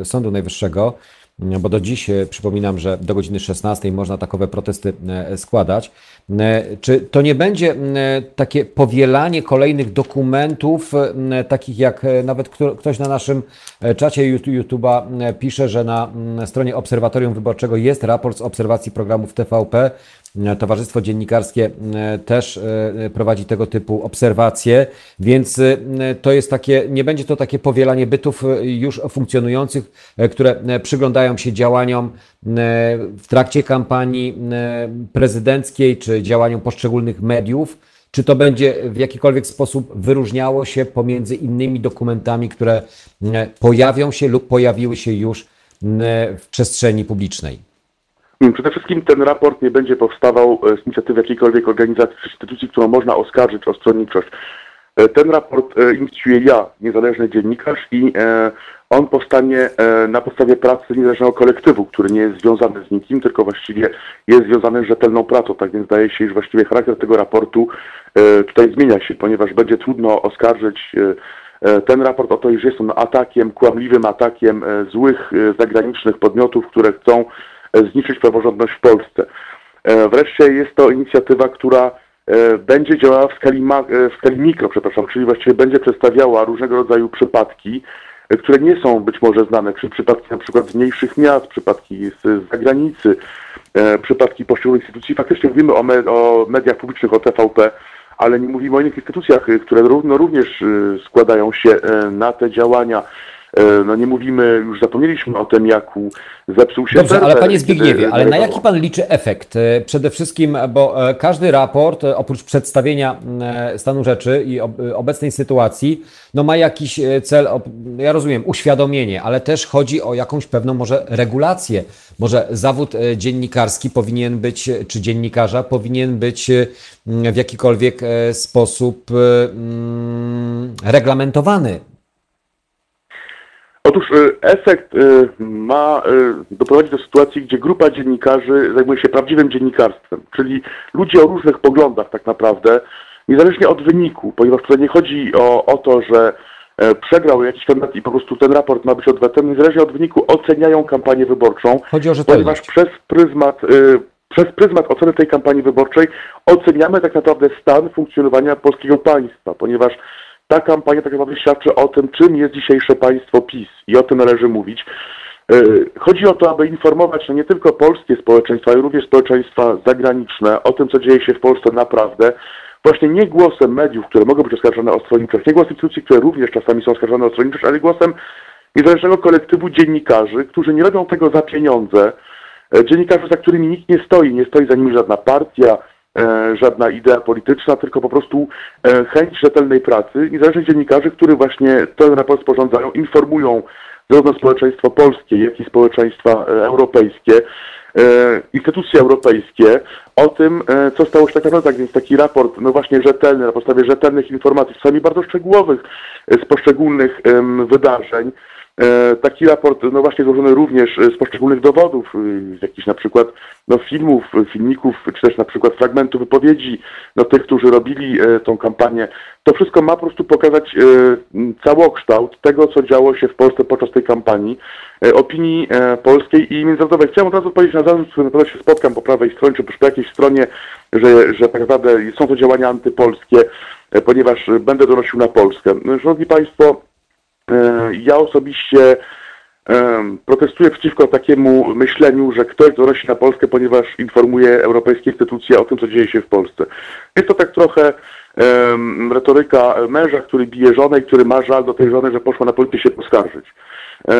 e, Sądu Najwyższego. Bo do dziś e, przypominam, że do godziny 16 można takowe protesty e, składać. E, Czy to nie będzie takie powielanie kolejnych dokumentów, takich jak nawet kto- ktoś na naszym czacie YouTube- YouTube'a pisze, że na stronie Obserwatorium Wyborczego jest raport z obserwacji programów TVP. E, Towarzystwo Dziennikarskie m, też e, prowadzi tego typu obserwacje, więc e, to jest takie, nie będzie to takie powielanie bytów e, już funkcjonujących, e, które e, przyglądają się działaniom e, w trakcie kampanii e, prezydenckiej czy działaniom poszczególnych mediów. Czy to będzie w jakikolwiek sposób wyróżniało się pomiędzy innymi dokumentami, które e, pojawią się lub pojawiły się już e, w przestrzeni publicznej? Przede wszystkim ten raport nie będzie powstawał e, z inicjatywy jakiejkolwiek organizacji czy instytucji, którą można oskarżyć o stronniczość. E, Ten raport e, inicjuję ja, niezależny dziennikarz i on powstanie na podstawie pracy niezależnego kolektywu, który nie jest związany z nikim, tylko właściwie jest związany z rzetelną pracą. Tak więc zdaje się, iż właściwie charakter tego raportu tutaj zmienia się, ponieważ będzie trudno oskarżyć ten raport o to, iż jest on atakiem, kłamliwym atakiem złych zagranicznych podmiotów, które chcą zniszczyć praworządność w Polsce. E, Wreszcie jest to inicjatywa, która e, będzie działała w skali, ma, e, w skali mikro, przepraszam, czyli właściwie będzie przedstawiała różnego rodzaju przypadki, które nie są być może znane, czyli przypadki na przykład z mniejszych miast, przypadki z, zagranicy, przypadki poszczególnych instytucji. Faktycznie mówimy o, me, o mediach publicznych, o TVP, ale nie mówimy o innych instytucjach, które równo, również składają się na te działania. E, No nie mówimy, już zapomnieliśmy o tym, jak zepsuł się Dobrze, ale panie Zbigniewie, ale na jaki pan liczy efekt? E, Przede wszystkim, bo e, każdy raport, oprócz przedstawienia stanu rzeczy i ob- obecnej sytuacji, no ma jakiś cel, ja rozumiem, uświadomienie, ale też chodzi o jakąś pewną może regulację. Może zawód dziennikarski powinien być, czy dziennikarza powinien być w jakikolwiek sposób reglamentowany. Otóż y, efekt y, ma y, doprowadzić do sytuacji, gdzie grupa dziennikarzy zajmuje się prawdziwym dziennikarstwem, czyli ludzie o różnych poglądach tak naprawdę, niezależnie od wyniku, ponieważ tutaj nie chodzi o, o to, że e, przegrał jakiś kandydat i po prostu ten raport ma być odwetem, niezależnie od wyniku oceniają kampanię wyborczą, Chodzi o ponieważ przez pryzmat, przez pryzmat oceny tej kampanii wyborczej oceniamy tak naprawdę stan funkcjonowania polskiego państwa, ponieważ ta kampania tak naprawdę świadczy o tym, czym jest dzisiejsze państwo PiS i o tym należy mówić. Y, Chodzi o to, aby informować no nie tylko polskie społeczeństwa, ale również społeczeństwa zagraniczne o tym, co dzieje się w Polsce naprawdę. Właśnie nie głosem mediów, które mogą być oskarżone o stronniczość, nie głosem instytucji, które również czasami są oskarżone o stronniczość, ale głosem niezależnego kolektywu dziennikarzy, którzy nie robią tego za pieniądze, E, dziennikarzy, za którymi nikt nie stoi. Nie stoi za nimi żadna partia, e, żadna idea polityczna, tylko po prostu e, chęć rzetelnej pracy. Niezależnych dziennikarzy, którzy właśnie ten raport sporządzają, informują zarówno społeczeństwo polskie, jak i społeczeństwa e, europejskie, e, instytucje europejskie o tym, e, co stało się tak naprawdę. Tak więc taki raport, no właśnie rzetelny, na podstawie rzetelnych informacji, czasami bardzo szczegółowych e, z poszczególnych wydarzeń, E, Taki raport, no właśnie złożony również e, z poszczególnych dowodów, y, z jakichś na przykład no, filmów, filmików, czy też na przykład fragmentu wypowiedzi no, tych, którzy robili e, tą kampanię. To wszystko ma po prostu pokazać e, całokształt tego, co działo się w Polsce podczas tej kampanii, e, opinii e, polskiej i międzynarodowej. Chciałem od razu powiedzieć na zarzut, z którym na pewno się spotkam po prawej stronie, czy po jakiejś stronie, że, że tak naprawdę są to działania antypolskie, e, ponieważ e, będę donosił na Polskę. Szanowni Państwo, E, Ja osobiście em, protestuję przeciwko takiemu myśleniu, że ktoś donosi na Polskę, ponieważ informuje europejskie instytucje o tym, co dzieje się w Polsce. Jest to tak trochę em, retoryka męża, który bije żonę i który ma żal do tej żony, że poszła na policję się poskarżyć. E,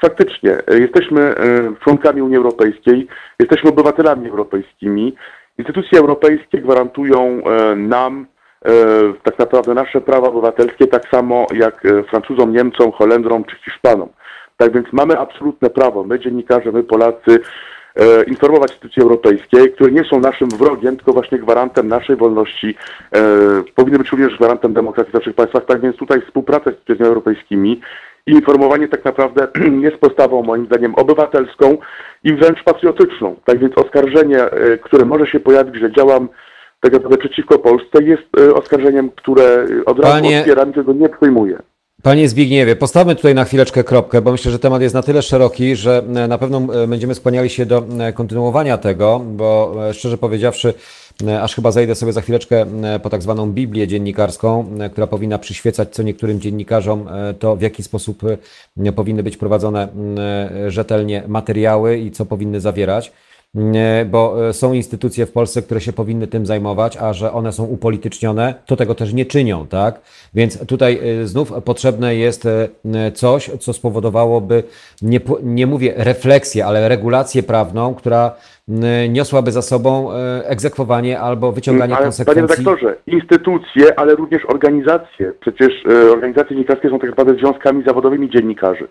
Faktycznie, e, jesteśmy e, członkami Unii Europejskiej, jesteśmy obywatelami europejskimi. Instytucje europejskie gwarantują e, nam e, tak naprawdę nasze prawa obywatelskie tak samo jak e, Francuzom, Niemcom, Holendrom czy Hiszpanom. Tak więc mamy absolutne prawo, my dziennikarze, my Polacy, e, informować instytucje europejskie, które nie są naszym wrogiem, tylko właśnie gwarantem naszej wolności, e, powinny być również gwarantem demokracji w naszych państwach. Tak więc tutaj współpraca z instytucjami europejskimi i informowanie tak naprawdę [CLEARS THROAT] jest postawą moim zdaniem obywatelską i wręcz patriotyczną. Tak więc oskarżenie, e, które może się pojawić, że działam tak naprawdę przeciwko Polsce, jest e, oskarżeniem, które e, od razu Panie- odpieram tego nie przyjmuję. Panie Zbigniewie, postawmy tutaj na chwileczkę kropkę, bo myślę, że temat jest na tyle szeroki, że e, na pewno będziemy skłaniali się do kontynuowania tego, bo szczerze powiedziawszy, aż chyba zejdę sobie za chwileczkę po tak zwaną Biblię dziennikarską, która powinna przyświecać co niektórym dziennikarzom to, w jaki sposób powinny być prowadzone rzetelnie materiały i co powinny zawierać. Bo e, są instytucje w Polsce, które się powinny tym zajmować, a że one są upolitycznione, to tego też nie czynią, tak? Więc tutaj e, znów potrzebne jest e, coś, co spowodowałoby, nie, nie mówię refleksję, ale regulację prawną, która niosłaby za sobą egzekwowanie albo wyciąganie Ale, panie konsekwencji. redaktorze, instytucje, ale również organizacje. Przecież organizacje dziennikarskie są tak naprawdę związkami zawodowymi dziennikarzy.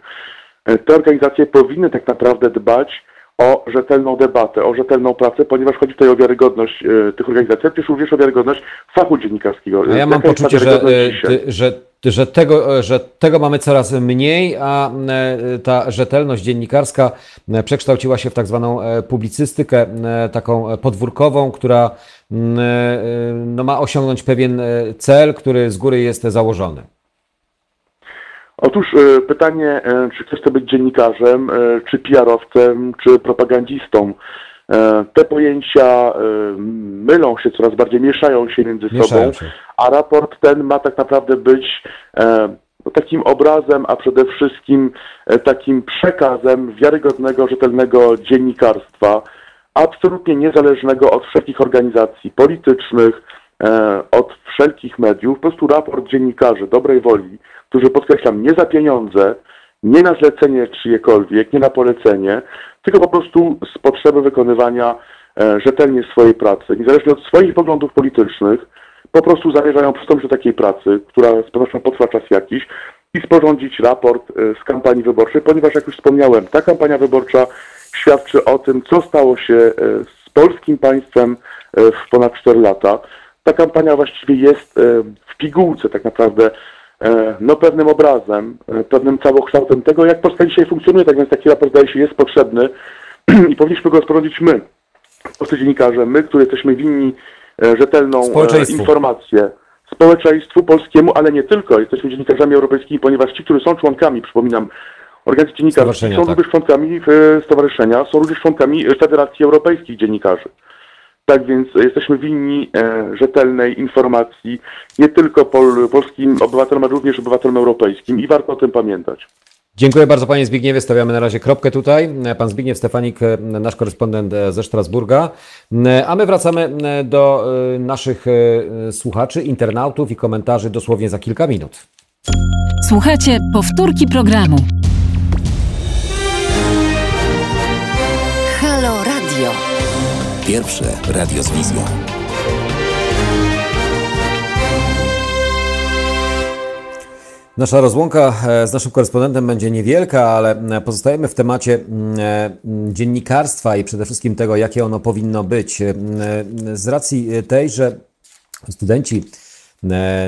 Te organizacje powinny tak naprawdę dbać o rzetelną debatę, o rzetelną pracę, ponieważ chodzi tutaj o wiarygodność e, tych organizacji, ale też również o wiarygodność fachu dziennikarskiego. A ja mam Jaka poczucie, że, e, ty- że, że, tego, e, że tego mamy coraz mniej, a ta rzetelność dziennikarska przekształciła się w tak zwaną publicystykę, taką podwórkową, która m, e, no, ma osiągnąć pewien cel, który z góry jest założony. Otóż e, pytanie, e, czy ktoś chce być dziennikarzem, e, czy PR-owcem, czy propagandistą. E, Te pojęcia mylą się coraz bardziej, mieszają się między Mieszają sobą, się. a raport ten ma tak naprawdę być no, takim obrazem, a przede wszystkim takim przekazem wiarygodnego, rzetelnego dziennikarstwa, absolutnie niezależnego od wszelkich organizacji politycznych, od wszelkich mediów, po prostu raport dziennikarzy dobrej woli, którzy podkreślam, nie za pieniądze, nie na zlecenie czyjekolwiek, nie na polecenie, tylko po prostu z potrzeby wykonywania e, rzetelnie swojej pracy, niezależnie od swoich poglądów politycznych, po prostu zamierzają przystąpić do takiej pracy, która z pewnością potrwa czas jakiś i sporządzić raport e, z kampanii wyborczej, ponieważ jak już wspomniałem, ta kampania wyborcza świadczy o tym, co stało się e, z polskim państwem w ponad 4 lata. Ta kampania właściwie jest w pigułce tak naprawdę no, pewnym obrazem, pewnym całokształtem tego, jak Polska dzisiaj funkcjonuje. Tak więc taki raport zdaje się jest potrzebny [CLEARS THROAT] i powinniśmy go sporządzić my, polscy dziennikarze, my, którzy jesteśmy winni e, rzetelną e, informację społeczeństwu polskiemu, ale nie tylko. Jesteśmy dziennikarzami europejskimi, ponieważ ci, którzy są członkami, przypominam, organizacji dziennikarzy, są tak. również członkami e, stowarzyszenia, są również członkami Federacji Europejskich Dziennikarzy. Tak więc jesteśmy winni rzetelnej informacji nie tylko pol, polskim obywatelom, ale również obywatelom europejskim i warto o tym pamiętać. Dziękuję bardzo Panie Zbigniewie. Stawiamy na razie kropkę tutaj. Pan Zbigniew Stefanik, nasz korespondent ze Strasburga. A my wracamy do naszych słuchaczy, internautów i komentarzy dosłownie za kilka minut. Słuchajcie powtórki programu. Pierwsze radio z wizją. Nasza rozłąka e, z naszym korespondentem będzie niewielka, ale e, pozostajemy w temacie e, dziennikarstwa i przede wszystkim tego, jakie ono powinno być. Z racji tej, że studenci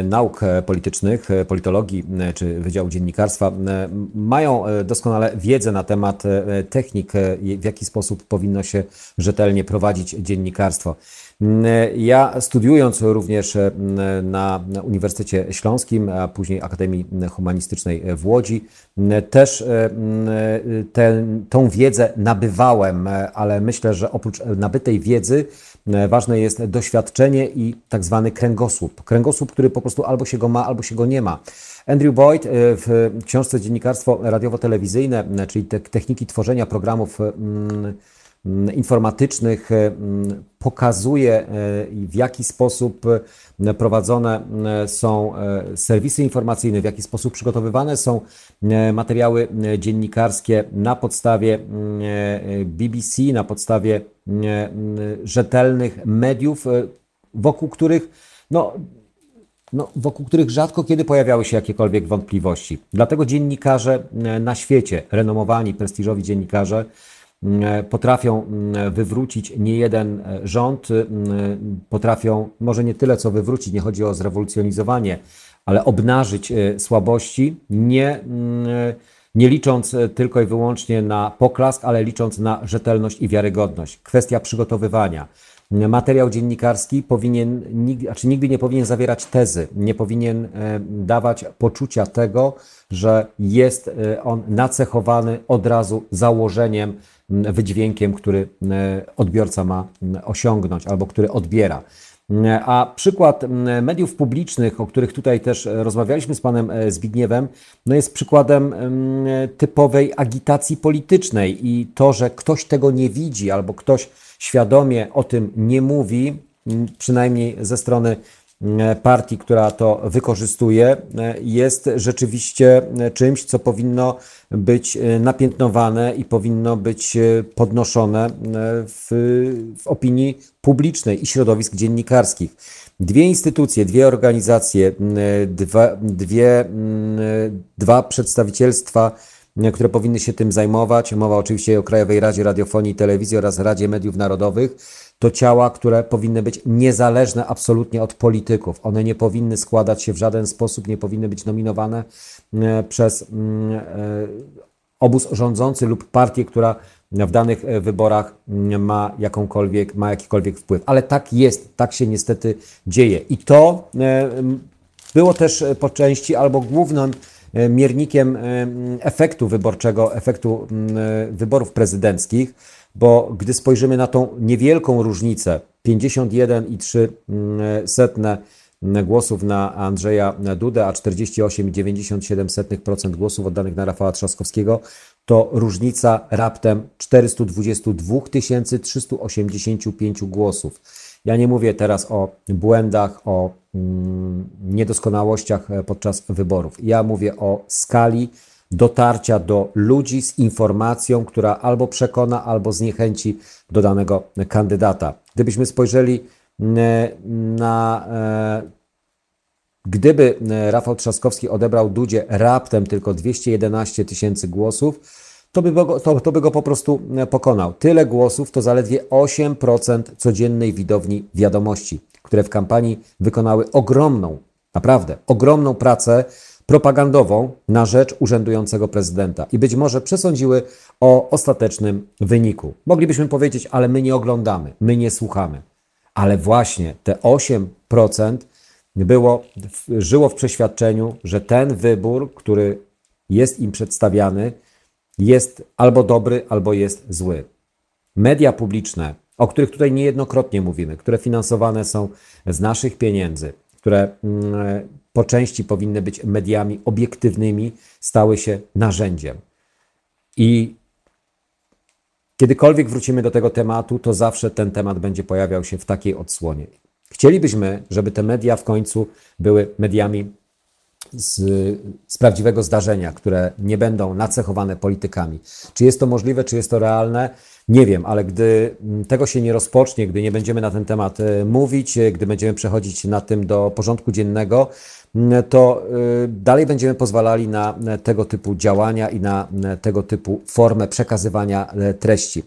nauk politycznych, politologii czy Wydziału Dziennikarstwa mają doskonale wiedzę na temat technik, w jaki sposób powinno się rzetelnie prowadzić dziennikarstwo. Ja studiując również e, na Uniwersytecie Śląskim, a później Akademii Humanistycznej w Łodzi, też e, tę, wiedzę nabywałem, ale myślę, że oprócz nabytej wiedzy ważne jest doświadczenie i tak zwany kręgosłup. Kręgosłup, który po prostu albo się go ma, albo się go nie ma. Andrew Boyd e, w książce Dziennikarstwo radiowo-telewizyjne, czyli te techniki tworzenia programów Mm, informatycznych mm, pokazuje, e, w jaki sposób e, prowadzone e, są serwisy informacyjne, w jaki sposób przygotowywane są materiały dziennikarskie na podstawie BBC, na podstawie rzetelnych mediów, wokół których no, no, wokół których rzadko kiedy pojawiały się jakiekolwiek wątpliwości. Dlatego dziennikarze na świecie, renomowani, prestiżowi dziennikarze, E, potrafią mm, wywrócić nie jeden e, rząd, mm, potrafią może nie tyle co wywrócić, nie chodzi o zrewolucjonizowanie, ale obnażyć e, słabości, nie, nie licząc tylko i wyłącznie na poklask, ale licząc na rzetelność i wiarygodność. Kwestia przygotowywania. Materiał dziennikarski powinien, znaczy nigdy nie powinien zawierać tezy, nie powinien dawać poczucia tego, że jest on nacechowany od razu założeniem, wydźwiękiem, który e, odbiorca ma osiągnąć albo który odbiera. A przykład mediów publicznych, o których tutaj też rozmawialiśmy z panem e, Zbigniewem, no jest przykładem typowej agitacji politycznej i to, że ktoś tego nie widzi albo ktoś świadomie o tym nie mówi, przynajmniej ze strony E, partii, która to wykorzystuje, e, jest rzeczywiście e, czymś, co powinno być napiętnowane i powinno być podnoszone w, w opinii publicznej i środowisk dziennikarskich. Dwie instytucje, dwie organizacje, dwa, dwie, dwa przedstawicielstwa, które powinny się tym zajmować. Mowa oczywiście o Krajowej Radzie Radiofonii i Telewizji oraz Radzie Mediów Narodowych to ciała, które powinny być niezależne absolutnie od polityków. One nie powinny składać się w żaden sposób, nie powinny być nominowane e, przez mm, e, obóz rządzący lub partię, która w danych e, wyborach mm, ma jakąkolwiek, ma jakikolwiek wpływ. Ale tak jest, tak się niestety dzieje. I to było też po części albo głównym miernikiem efektu wyborczego, efektu wyborów prezydenckich bo gdy spojrzymy na tą niewielką różnicę 51,3 głosów na Andrzeja Dudę, a 48,97% głosów oddanych na Rafała Trzaskowskiego, to różnica raptem 422 385 głosów. Ja nie mówię teraz o błędach, o mm, niedoskonałościach podczas wyborów. Ja mówię o skali dotarcia do ludzi z informacją, która albo przekona, albo zniechęci do danego kandydata. Gdybyśmy spojrzeli na Gdyby Rafał Trzaskowski odebrał Dudzie raptem tylko 211 tysięcy głosów, to by, go, to, to by go po prostu pokonał. Tyle głosów to zaledwie 8% codziennej widowni wiadomości, które w kampanii wykonały ogromną, naprawdę ogromną pracę propagandową na rzecz urzędującego prezydenta i być może przesądziły o ostatecznym wyniku. Moglibyśmy powiedzieć, ale my nie oglądamy, my nie słuchamy. Ale właśnie te 8% było, żyło w przeświadczeniu, że ten wybór, który jest im przedstawiany, jest albo dobry, albo jest zły. Media publiczne, o których tutaj niejednokrotnie mówimy, które finansowane są z naszych pieniędzy, które mm, po części powinny być mediami obiektywnymi, stały się narzędziem. I kiedykolwiek wrócimy do tego tematu, to zawsze ten temat będzie pojawiał się w takiej odsłonie. Chcielibyśmy, żeby te media w końcu były mediami z, z, prawdziwego zdarzenia, które nie będą nacechowane politykami. Czy jest to możliwe, czy jest to realne? Nie wiem, ale gdy tego się nie rozpocznie, gdy nie będziemy na ten temat e, mówić, e, gdy będziemy przechodzić na tym do porządku dziennego, to e, dalej będziemy pozwalali na tego typu działania i na tego typu formę przekazywania treści.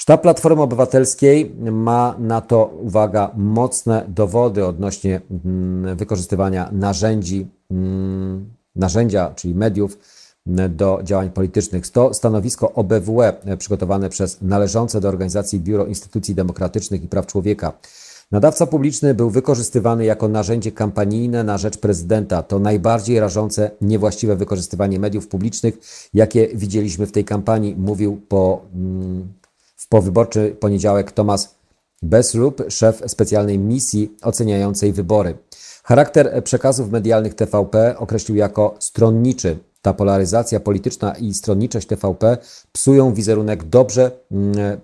Sztab Platformy Obywatelskiej ma na to, uwaga, mocne dowody odnośnie mm, wykorzystywania narzędzi, mm, narzędzia, czyli mediów mm, do działań politycznych. To stanowisko OBWE przygotowane przez należące do organizacji Biuro Instytucji Demokratycznych i Praw Człowieka. Nadawca publiczny był wykorzystywany jako narzędzie kampanijne na rzecz prezydenta. To najbardziej rażące, niewłaściwe wykorzystywanie mediów publicznych, jakie widzieliśmy w tej kampanii, mówił po w powyborczy poniedziałek Tomasz Besrup, szef specjalnej misji oceniającej wybory. Charakter przekazów medialnych TVP określił jako stronniczy. Ta polaryzacja polityczna i stronniczość TVP psują wizerunek dobrze mm,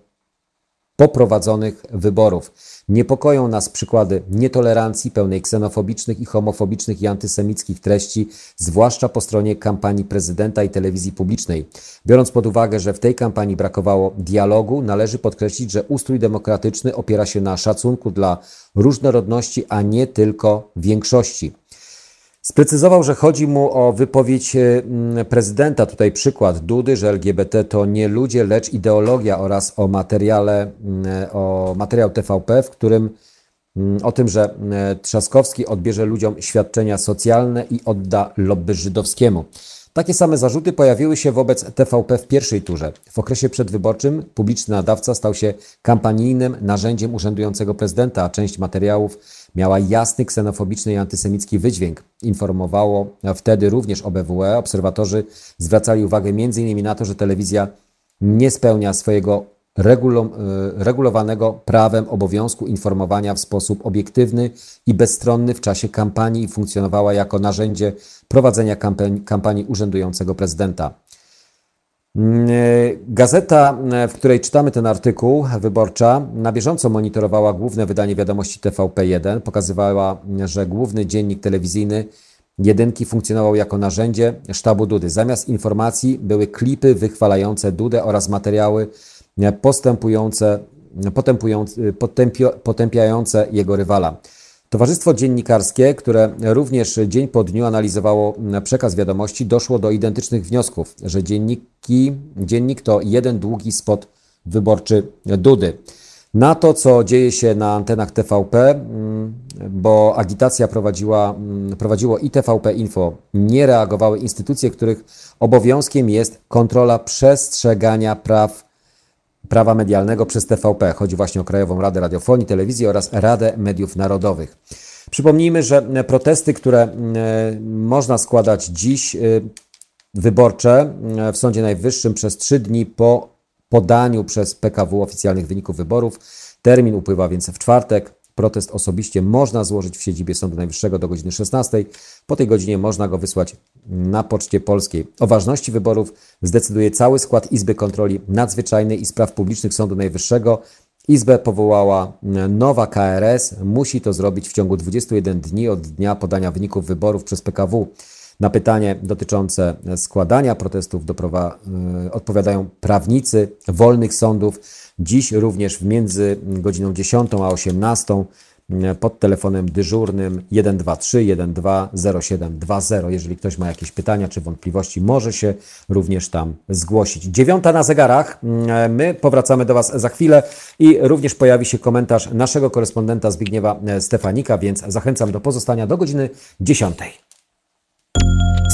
poprowadzonych wyborów. Niepokoją nas przykłady nietolerancji pełnej ksenofobicznych i homofobicznych i antysemickich treści, zwłaszcza po stronie kampanii prezydenta i telewizji publicznej. Biorąc pod uwagę, że w tej kampanii brakowało dialogu, należy podkreślić, że ustrój demokratyczny opiera się na szacunku dla różnorodności, a nie tylko większości. Sprecyzował, że chodzi mu o wypowiedź e, prezydenta, tutaj przykład Dudy, że LGBT to nie ludzie, lecz ideologia oraz o materiale, o materiał TVP, w którym o tym, że Trzaskowski odbierze ludziom świadczenia socjalne i odda lobby żydowskiemu. Takie same zarzuty pojawiły się wobec TVP w pierwszej turze. W okresie przedwyborczym publiczny nadawca stał się kampanijnym narzędziem urzędującego prezydenta, a część materiałów miała jasny ksenofobiczny i antysemicki wydźwięk. Informowało wtedy również OBWE. Obserwatorzy zwracali uwagę m.in. na to, że telewizja nie spełnia swojego regulowanego prawem obowiązku informowania w sposób obiektywny i bezstronny w czasie kampanii i funkcjonowała jako narzędzie prowadzenia kampanii, kampanii urzędującego prezydenta. Mm, gazeta, w której czytamy ten artykuł, wyborcza, na bieżąco monitorowała główne wydanie wiadomości TVP1. Pokazywała, że główny dziennik telewizyjny jedynki funkcjonował jako narzędzie sztabu Dudy. Zamiast informacji były klipy wychwalające Dudę oraz materiały postępujące, potępujące, potępiające jego rywala. Towarzystwo Dziennikarskie, które również dzień po dniu analizowało przekaz wiadomości, doszło do identycznych wniosków, że dzienniki, dziennik to jeden długi spot wyborczy Dudy. Na to, co dzieje się na antenach TVP, mm, bo agitacja prowadziła, mm, prowadziło i TVP Info, nie reagowały instytucje, których obowiązkiem jest kontrola przestrzegania praw prawa medialnego przez TVP. Chodzi właśnie o Krajową Radę Radiofonii, Telewizji oraz Radę Mediów Narodowych. Przypomnijmy, że protesty, które e, można składać dziś, e, wyborcze e, w Sądzie Najwyższym przez trzy dni po podaniu przez PKW oficjalnych wyników wyborów. Termin upływa więc w czwartek. Protest osobiście można złożyć w siedzibie Sądu Najwyższego do godziny 16. Po tej godzinie można go wysłać na Poczcie Polskiej. O ważności wyborów zdecyduje cały skład Izby Kontroli Nadzwyczajnej i Spraw Publicznych Sądu Najwyższego. Izbę powołała nowa KRS. Musi to zrobić w ciągu 21 dni od dnia podania wyników wyborów przez PKW. Na pytanie dotyczące składania protestów y, odpowiadają prawnicy wolnych sądów. Dziś również między godziną 10 a 18 y, pod telefonem dyżurnym 123 120720. Jeżeli ktoś ma jakieś pytania czy wątpliwości, może się również tam zgłosić. Dziewiąta na zegarach. Y, My powracamy do Was za chwilę i również pojawi się komentarz naszego korespondenta Zbigniewa Stefanika, więc zachęcam do pozostania do godziny 10.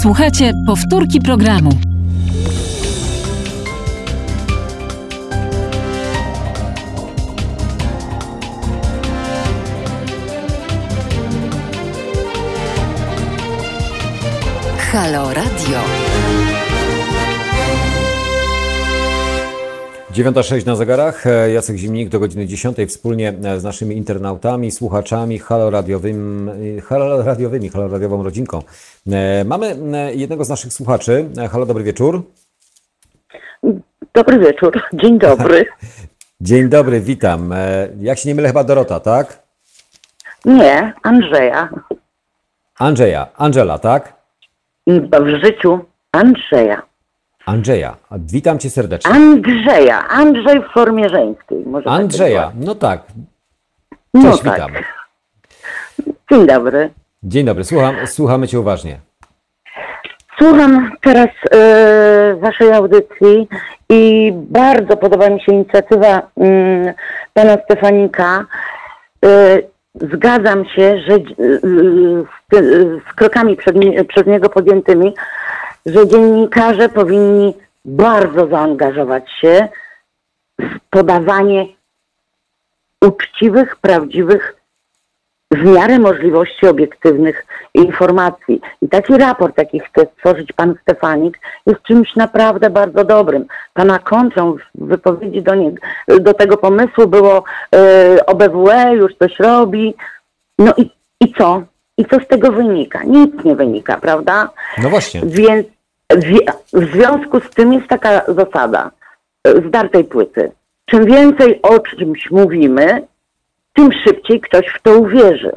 Słuchajcie powtórki programu. Halo Radio. 9.06 na zegarach. E, Jacek Zimnik do godziny 10 wspólnie e, z naszymi internautami, słuchaczami, haloradiowymi, halo radiowymi, haloradiową rodzinką. E, Mamy e, jednego z naszych słuchaczy. E, Halo, dobry wieczór. Dobry wieczór, dzień dobry. [LAUGHS] Dzień dobry, witam. E, Jak się nie mylę, chyba Dorota, tak? Nie, Andrzeja. Andrzeja, Angela, tak? W życiu Andrzeja. Andrzeja, witam cię serdecznie. Andrzeja, Andrzej w formie żeńskiej. Może tak Andrzeja, no tak. No Cześć, tak. witam. Dzień dobry. Dzień dobry, słucham, słuchamy cię uważnie. Słucham teraz e, waszej audycji i bardzo podoba mi się inicjatywa mm, pana Stefanika. E, zgadzam się, że e, z, z krokami przed, przez niego podjętymi, że dziennikarze powinni bardzo zaangażować się w podawanie uczciwych, prawdziwych w miarę możliwości obiektywnych informacji. I taki raport, jaki chce stworzyć pan Stefanik, jest czymś naprawdę bardzo dobrym. Pana kontrą w wypowiedzi do, niego, do tego pomysłu było e, OBWE już coś robi. No i, i co? I co z tego wynika? Nic nie wynika, prawda? No właśnie. Więc w, związku z tym jest taka zasada e, zdartej płyty. Czym więcej o czymś mówimy, tym szybciej ktoś w to uwierzy.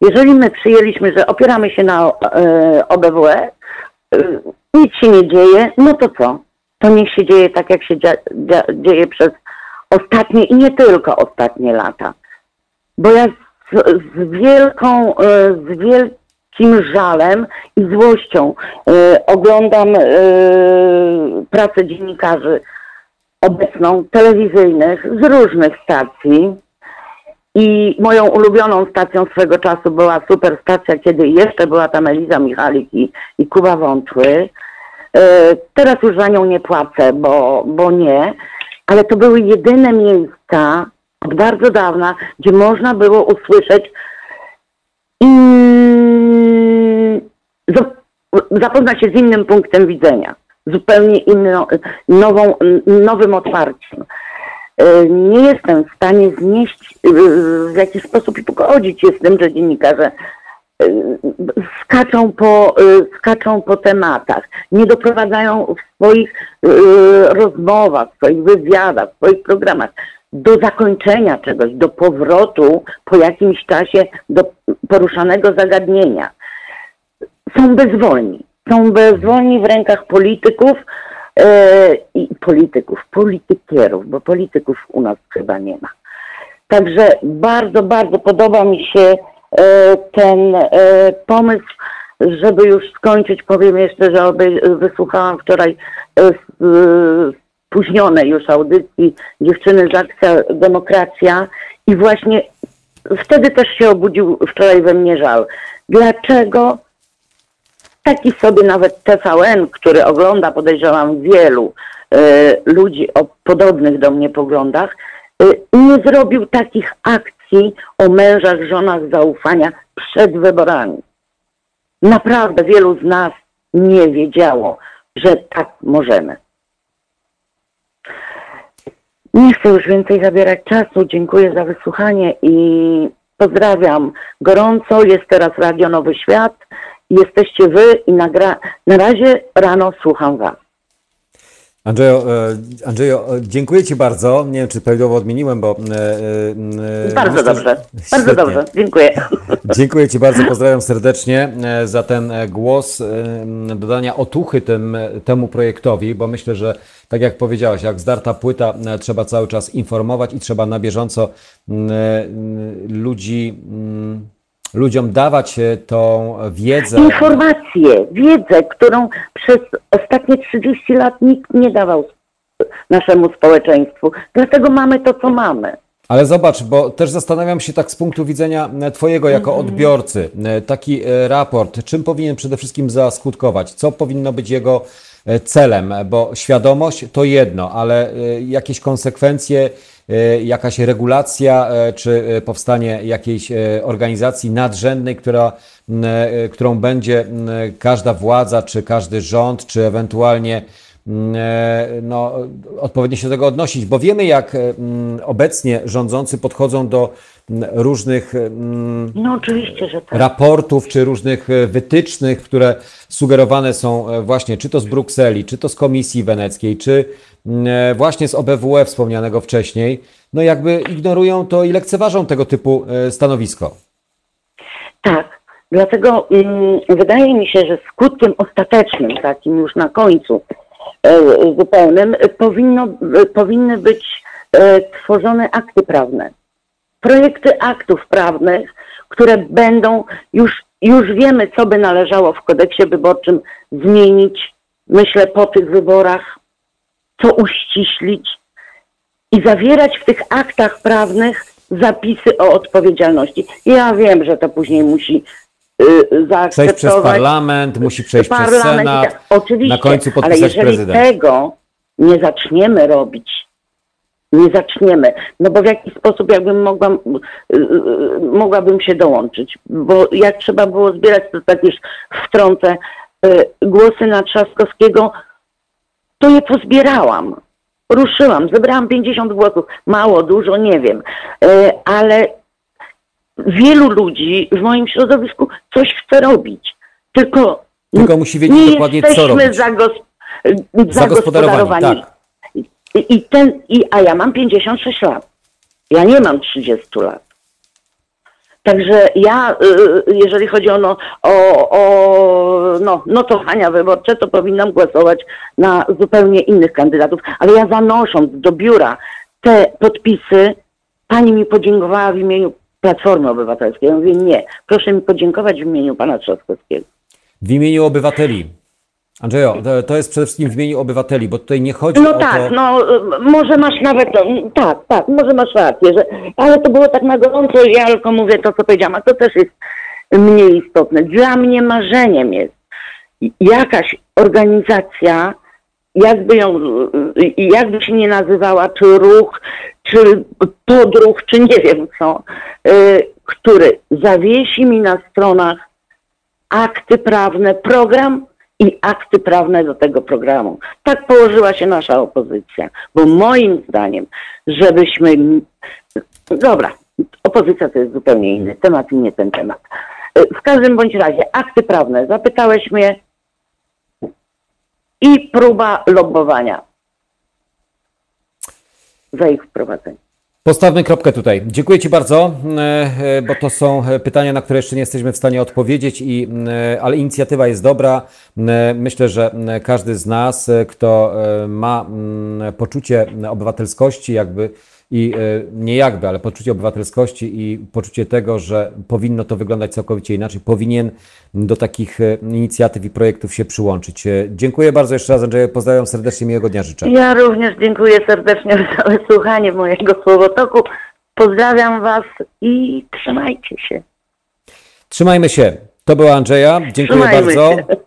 Jeżeli my przyjęliśmy, że opieramy się na e, OBWE, e, nic się nie dzieje, no to co? To niech się dzieje tak, jak się dzieje przez ostatnie i nie tylko ostatnie lata. Bo ja z, z wielką, e, z wielkim żalem i złością e, oglądam e, pracę dziennikarzy obecną, telewizyjnych, z różnych stacji. I moją ulubioną stacją swego czasu była super stacja, kiedy jeszcze była tam Eliza Michalik i, i Kuba Wątły. E, Teraz już za nią nie płacę, bo, bo nie, ale to były jedyne miejsca od bardzo dawna, gdzie można było usłyszeć i zapoznać się z innym punktem widzenia, zupełnie inną, nową, nowym otwarciem. E, Nie jestem w stanie znieść e, w jakiś sposób i pogodzić się z tym, że dziennikarze e, skaczą po, skaczą po tematach, nie doprowadzają w swoich rozmowach, w swoich wywiadach, w swoich programach do zakończenia czegoś, do powrotu po jakimś czasie do poruszanego zagadnienia. Są bezwolni. Są bezwolni w rękach polityków e, i polityków, politykierów, bo polityków u nas chyba nie ma. Także bardzo, bardzo podoba mi się e, ten e, pomysł, żeby już skończyć. Powiem jeszcze, że wysłuchałam wczoraj spóźnionej już audycji dziewczyny z Akcja Demokracja i właśnie wtedy też się obudził wczoraj we mnie żal. Dlaczego taki sobie nawet TVN, który ogląda, podejrzewam, wielu e, ludzi o podobnych do mnie poglądach, e, nie zrobił takich akcji o mężach, żonach zaufania przed wyborami. Naprawdę wielu z nas nie wiedziało, że tak możemy. Nie chcę już więcej zabierać czasu. Dziękuję za wysłuchanie i pozdrawiam gorąco. Jest teraz Radio Nowy Świat. Jesteście wy i nagra- na razie rano słucham was. Andrzejo, e, Andrzejo, e, dziękuję Ci bardzo. Nie wiem, czy prawidłowo odmieniłem, bo. e, bardzo dobrze. Bardzo [LAUGHS] dobrze. Dziękuję. [LAUGHS] Dziękuję Ci bardzo. Pozdrawiam serdecznie za ten głos dodania otuchy tym, temu projektowi, bo myślę, że tak jak powiedziałaś, jak zdarta płyta, trzeba cały czas informować i trzeba na bieżąco ludzi ludziom dawać e, tą wiedzę. Informację, wiedzę, którą przez ostatnie 30 lat nikt nie dawał naszemu społeczeństwu. Dlatego mamy to, co mamy. Ale zobacz, bo też zastanawiam się tak z punktu widzenia e, Twojego jako mhm. odbiorcy. E, taki raport, czym powinien przede wszystkim zaskutkować? Co powinno być jego celem? Bo świadomość to jedno, ale jakieś konsekwencje jakaś regulacja e, czy e, powstanie jakiejś organizacji nadrzędnej, która, którą będzie każda władza, czy każdy rząd, czy ewentualnie no, odpowiednio się do tego odnosić, bo wiemy, jak obecnie rządzący podchodzą do różnych no, tak. raportów, czy różnych wytycznych, które sugerowane są właśnie czy to z Brukseli, czy to z Komisji Weneckiej, czy E, właśnie z OBWE wspomnianego wcześniej, no jakby ignorują to i lekceważą tego typu e, stanowisko. Tak, dlatego um, wydaje mi się, że skutkiem ostatecznym, takim już na końcu e, zupełnym, powinno, powinny być e, tworzone akty prawne. Projekty aktów prawnych, które będą, już, już wiemy, co by należało w kodeksie wyborczym zmienić, myślę, po tych wyborach to uściślić i zawierać w tych aktach prawnych zapisy o odpowiedzialności. Ja wiem, że to później musi yy, zaakceptować. Przejść przez parlament, musi przejść parlament przez senat, tak. Oczywiście, na końcu podpisać ale jeżeli prezydent. tego nie zaczniemy robić, nie zaczniemy, no bo w jaki sposób jakbym mogła, yy, mogłabym się dołączyć, bo jak trzeba było zbierać, to tak już wtrącę, yy, głosy na Trzaskowskiego, to je pozbierałam. Ruszyłam, zebrałam 50 głosów. Mało, dużo, nie wiem. Ale wielu ludzi w moim środowisku coś chce robić. Tylko, Tylko musi wiedzieć nie dokładnie, co robić. Zagos zagospodarowani. Tak. I, I ten, i, a ja mam 56 lat. Ja nie mam 30 lat. Także ja, y, y, jeżeli chodzi o, no, o, o no, notowania wyborcze, to powinnam głosować na zupełnie innych kandydatów. Ale ja zanosząc do biura te podpisy, pani mi podziękowała w imieniu Platformy Obywatelskiej. Ja mówię, nie, proszę mi podziękować w imieniu pana Trzaskowskiego. W imieniu obywateli. Andrzejo, to jest przede wszystkim w imieniu obywateli, bo tutaj nie chodzi no o tak, to... No tak, no może masz nawet, tak, tak, może masz rację, że, ale to było tak na gorąco, ja tylko mówię to, co powiedziałam, a to też jest mniej istotne. Dla mnie marzeniem jest jakaś organizacja, jakby ją, jakby się nie nazywała, czy ruch, czy podruch, czy nie wiem co, y, który zawiesi mi na stronach akty prawne, program, i akty prawne do tego programu. Tak położyła się nasza opozycja, bo moim zdaniem, żebyśmy. Dobra, opozycja to jest zupełnie inny temat i nie ten temat. W każdym bądź razie, akty prawne. Zapytałeś mnie i próba lobowania za ich wprowadzenie. Postawmy kropkę tutaj. Dziękuję Ci bardzo, e, e, bo to są pytania, na które jeszcze nie jesteśmy w stanie odpowiedzieć, i, e, ale inicjatywa jest dobra. Myślę, że każdy z nas, kto ma poczucie obywatelskości, jakby i e, nie jakby, ale poczucie obywatelskości i poczucie tego, że powinno to wyglądać całkowicie inaczej, powinien do takich e, inicjatyw i projektów się przyłączyć. E, dziękuję bardzo jeszcze raz, Andrzeju, pozdrawiam serdecznie, miłego dnia życzę. Ja również dziękuję serdecznie [LAUGHS] za wysłuchanie mojego słowotoku. Pozdrawiam Was i trzymajcie się. Trzymajmy się. To była Andrzeja. Dziękuję Trzymajmy bardzo. Się.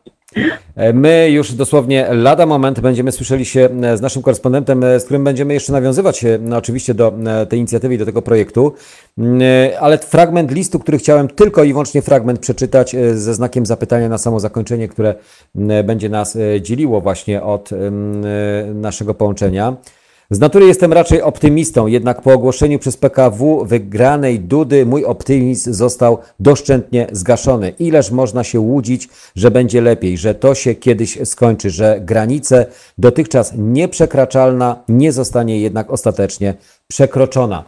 E, my już dosłownie lada moment będziemy słyszeli się e, z naszym korespondentem, e, z którym będziemy jeszcze nawiązywać się no, oczywiście do tej inicjatywy i do tego projektu, mm, ale fragment listu, który chciałem tylko i wyłącznie fragment przeczytać ze znakiem zapytania na samo zakończenie, które mm, będzie nas dzieliło właśnie od mm, naszego połączenia. Z natury jestem raczej optymistą, jednak po ogłoszeniu przez PKW wygranej Dudy mój optymizm został doszczętnie zgaszony. Ileż można się łudzić, że będzie lepiej, że to się kiedyś skończy, że granice dotychczas nieprzekraczalna nie zostanie jednak ostatecznie przekroczona.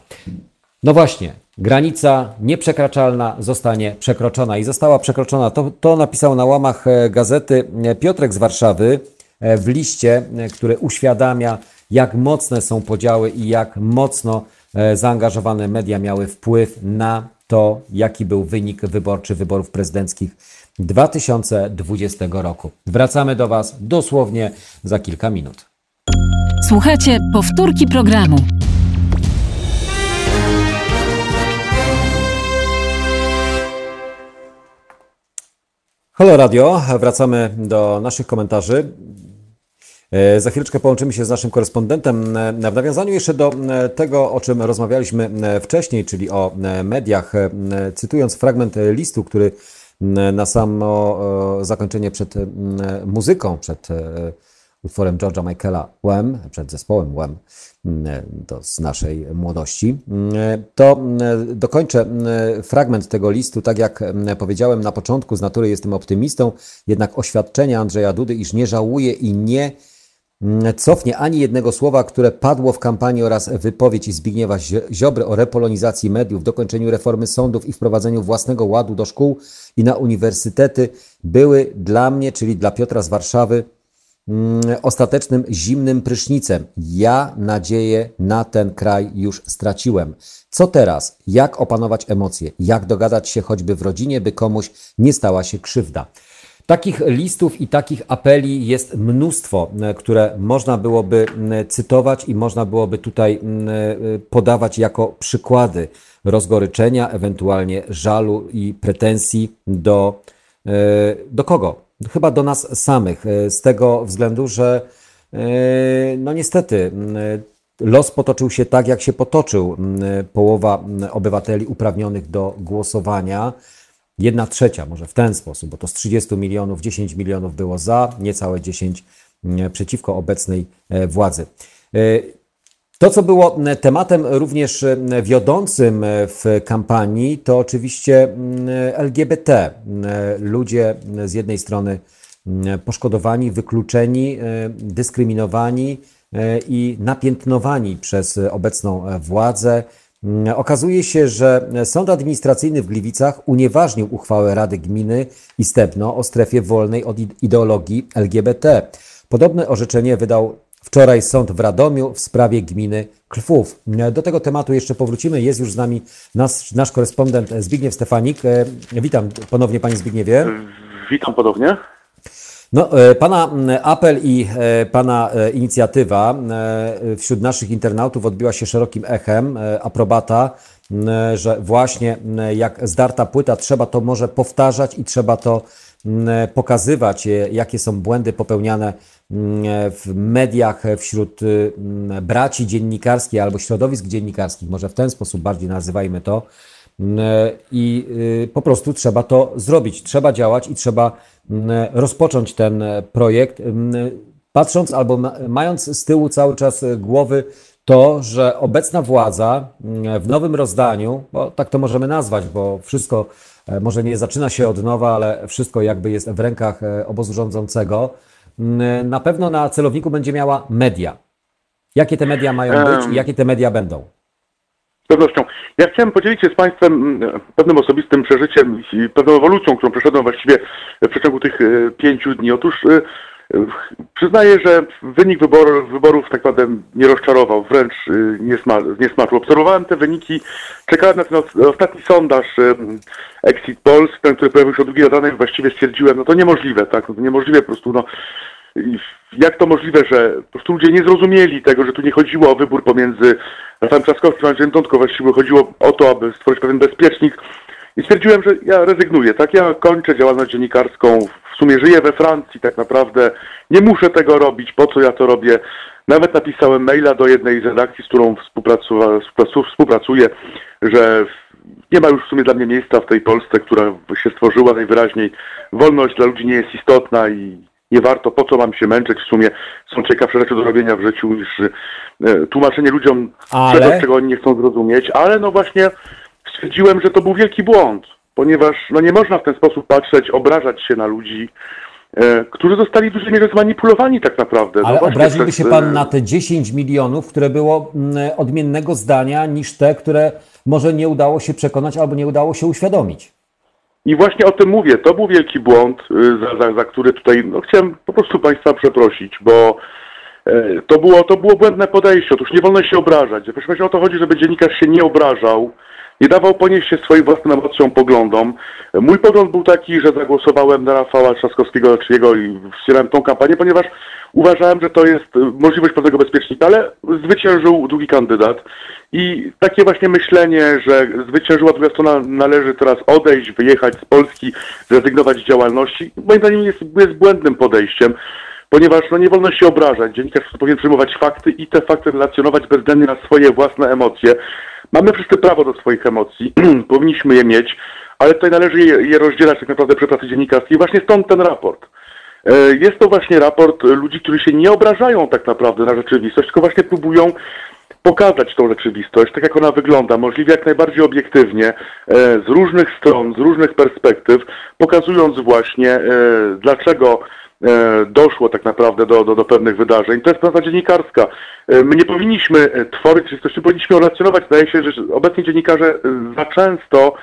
No właśnie, granica nieprzekraczalna zostanie przekroczona i została przekroczona. To, to napisał na łamach e, gazety e, Piotrek z Warszawy w liście, który uświadamia, jak mocne są podziały i jak mocno zaangażowane media miały wpływ na to, jaki był wynik wyborczy wyborów prezydenckich 2020 roku. Wracamy do Was dosłownie za kilka minut. Słuchajcie powtórki programu. Halo Radio, wracamy do naszych komentarzy. E, za chwileczkę połączymy się z naszym korespondentem e, w nawiązaniu jeszcze do e, tego, o czym rozmawialiśmy wcześniej, czyli o mediach. Cytując fragment listu, który na samo zakończenie przed muzyką, przed utworem George'a Michaela Wham, przed zespołem to z naszej młodości, to dokończę fragment tego listu, tak jak powiedziałem na początku, z natury jestem optymistą, jednak oświadczenia Andrzeja Dudy, iż nie żałuje i nie cofnie ani jednego słowa, które padło w kampanii oraz wypowiedź Zbigniewa Ziobry o repolonizacji mediów, dokończeniu reformy sądów i wprowadzeniu własnego ładu do szkół i na uniwersytety, były dla mnie, czyli dla Piotra z Warszawy, Mm, ostatecznym zimnym prysznicem. Ja nadzieję na ten kraj już straciłem. Co teraz? Jak opanować emocje? Jak dogadać się choćby w rodzinie, by komuś nie stała się krzywda? Takich listów i takich apeli jest mnóstwo, e, które można byłoby cytować i można byłoby tutaj e, podawać jako przykłady rozgoryczenia, ewentualnie żalu i pretensji do, e, do kogo? Chyba do nas samych, z tego względu, że no niestety los potoczył się tak, jak się potoczył. Połowa obywateli uprawnionych do głosowania, jedna trzecia, może w ten sposób, bo to z 30 milionów 10 milionów było za, niecałe 10 przeciwko obecnej e, władzy. To, co było tematem również wiodącym w kampanii, to oczywiście LGBT. Ludzie z jednej strony poszkodowani, wykluczeni, dyskryminowani e, i napiętnowani przez obecną władzę. Okazuje się, że Sąd Administracyjny w Gliwicach unieważnił uchwałę Rady Gminy i Stepno o strefie wolnej od ideologii LGBT. Podobne orzeczenie wydał Wczoraj sąd w Radomiu w sprawie gminy Klwów. Do tego tematu jeszcze powrócimy. Jest już z nami nasz, nasz korespondent Zbigniew Stefanik. E, witam ponownie Panie Zbigniewie. Witam ponownie. No, e, pana apel i e, Pana inicjatywa wśród naszych internautów odbiła się szerokim echem. Aprobata, że właśnie jak zdarta płyta, trzeba to może powtarzać i trzeba to pokazywać, jakie są błędy popełniane w mediach wśród braci dziennikarskich albo środowisk dziennikarskich, może w ten sposób bardziej nazywajmy to. I y, po prostu trzeba to zrobić, trzeba działać i trzeba rozpocząć ten projekt, patrząc albo mając z tyłu cały czas głowy to, że obecna władza w nowym rozdaniu, bo tak to możemy nazwać, bo wszystko e, może nie zaczyna się od nowa, ale wszystko jakby jest w rękach e, obozu rządzącego, na pewno na celowniku będzie miała media. Jakie te media mają być i jakie te media będą? Pewnością. Ja chciałem podzielić się z Państwem pewnym osobistym przeżyciem i pewną ewolucją, którą przeszedłem właściwie w przeciągu tych e, pięciu dni. Otóż Przyznaję, że wynik wyborów, wyborów tak naprawdę nie rozczarował, wręcz y, nie, sma, nie smaczył. Obserwowałem te wyniki, czekałem na ten ostatni sondaż Exit Polls, ten, który pojawił się o drugiej ranek, właściwie stwierdziłem, no to niemożliwe, tak, no to niemożliwe po prostu, no jak to możliwe, że po prostu ludzie nie zrozumieli tego, że tu nie chodziło o wybór pomiędzy Rafałem Trzaskowskim a Andrzejem Dądko, właściwie chodziło o to, aby stworzyć pewien bezpiecznik i stwierdziłem, że ja rezygnuję, tak, ja kończę działalność dziennikarską sumie żyję we Francji tak naprawdę, nie muszę tego robić, po co ja to robię. Nawet napisałem maila do jednej z redakcji, z którą współpracuję, że nie ma już w sumie dla mnie miejsca w tej Polsce, która się stworzyła najwyraźniej. Wolność dla ludzi nie jest istotna i nie warto, po co mam się męczyć, w sumie są ciekawsze rzeczy do robienia w życiu niż e, tłumaczenie ludziom Ale- czegoś, czego oni nie chcą zrozumieć, ale no właśnie stwierdziłem, że to był wielki błąd, ponieważ no nie można w ten sposób patrzeć, obrażać się na ludzi, e, którzy zostali w dużej mierze zmanipulowani tak naprawdę. Ale no obraziłby przez, się pan na te 10 milionów, które było mm, odmiennego zdania niż te, które może nie udało się przekonać albo nie udało się uświadomić. I właśnie o tym mówię. To był wielki błąd, y, za, za, za który tutaj no, chciałem po prostu Państwa przeprosić, bo e, to było, to było błędne podejście. Otóż nie wolno się obrażać. Proszę Państwa, o to chodzi, żeby dziennikarz się nie obrażał, nie dawał ponieść się swoim własnym emocjom, poglądom. Mój pogląd był taki, że zagłosowałem na Rafała Trzaskowskiego czyjego i wspierałem tą kampanię, ponieważ uważałem, że to jest y, możliwość pewnego bezpiecznika, ale zwyciężył drugi kandydat. I takie właśnie myślenie, że zwyciężyła druga strona, należy teraz odejść, wyjechać z Polski, zrezygnować z działalności, moim zdaniem jest, jest błędnym podejściem, ponieważ no, nie wolno się obrażać. Dziennikarz powinien przyjmować fakty i te fakty relacjonować bezwzględnie na swoje własne emocje. Mamy wszyscy prawo do swoich emocji, [CLEARS THROAT] powinniśmy je mieć, ale tutaj należy je, je rozdzielać tak naprawdę przy pracy dziennikarskiej. Właśnie stąd ten raport. E, Jest to właśnie raport ludzi, którzy się nie obrażają tak naprawdę na rzeczywistość, tylko właśnie próbują pokazać tą rzeczywistość, tak jak ona wygląda, możliwie jak najbardziej obiektywnie, e, z różnych stron, z różnych perspektyw, pokazując właśnie, e, dlaczego doszło tak naprawdę do, do, do pewnych wydarzeń. To jest praca dziennikarska. My nie powinniśmy tworzyć rzeczywistości, powinniśmy relacjonować. Zdaje się, że obecnie dziennikarze za często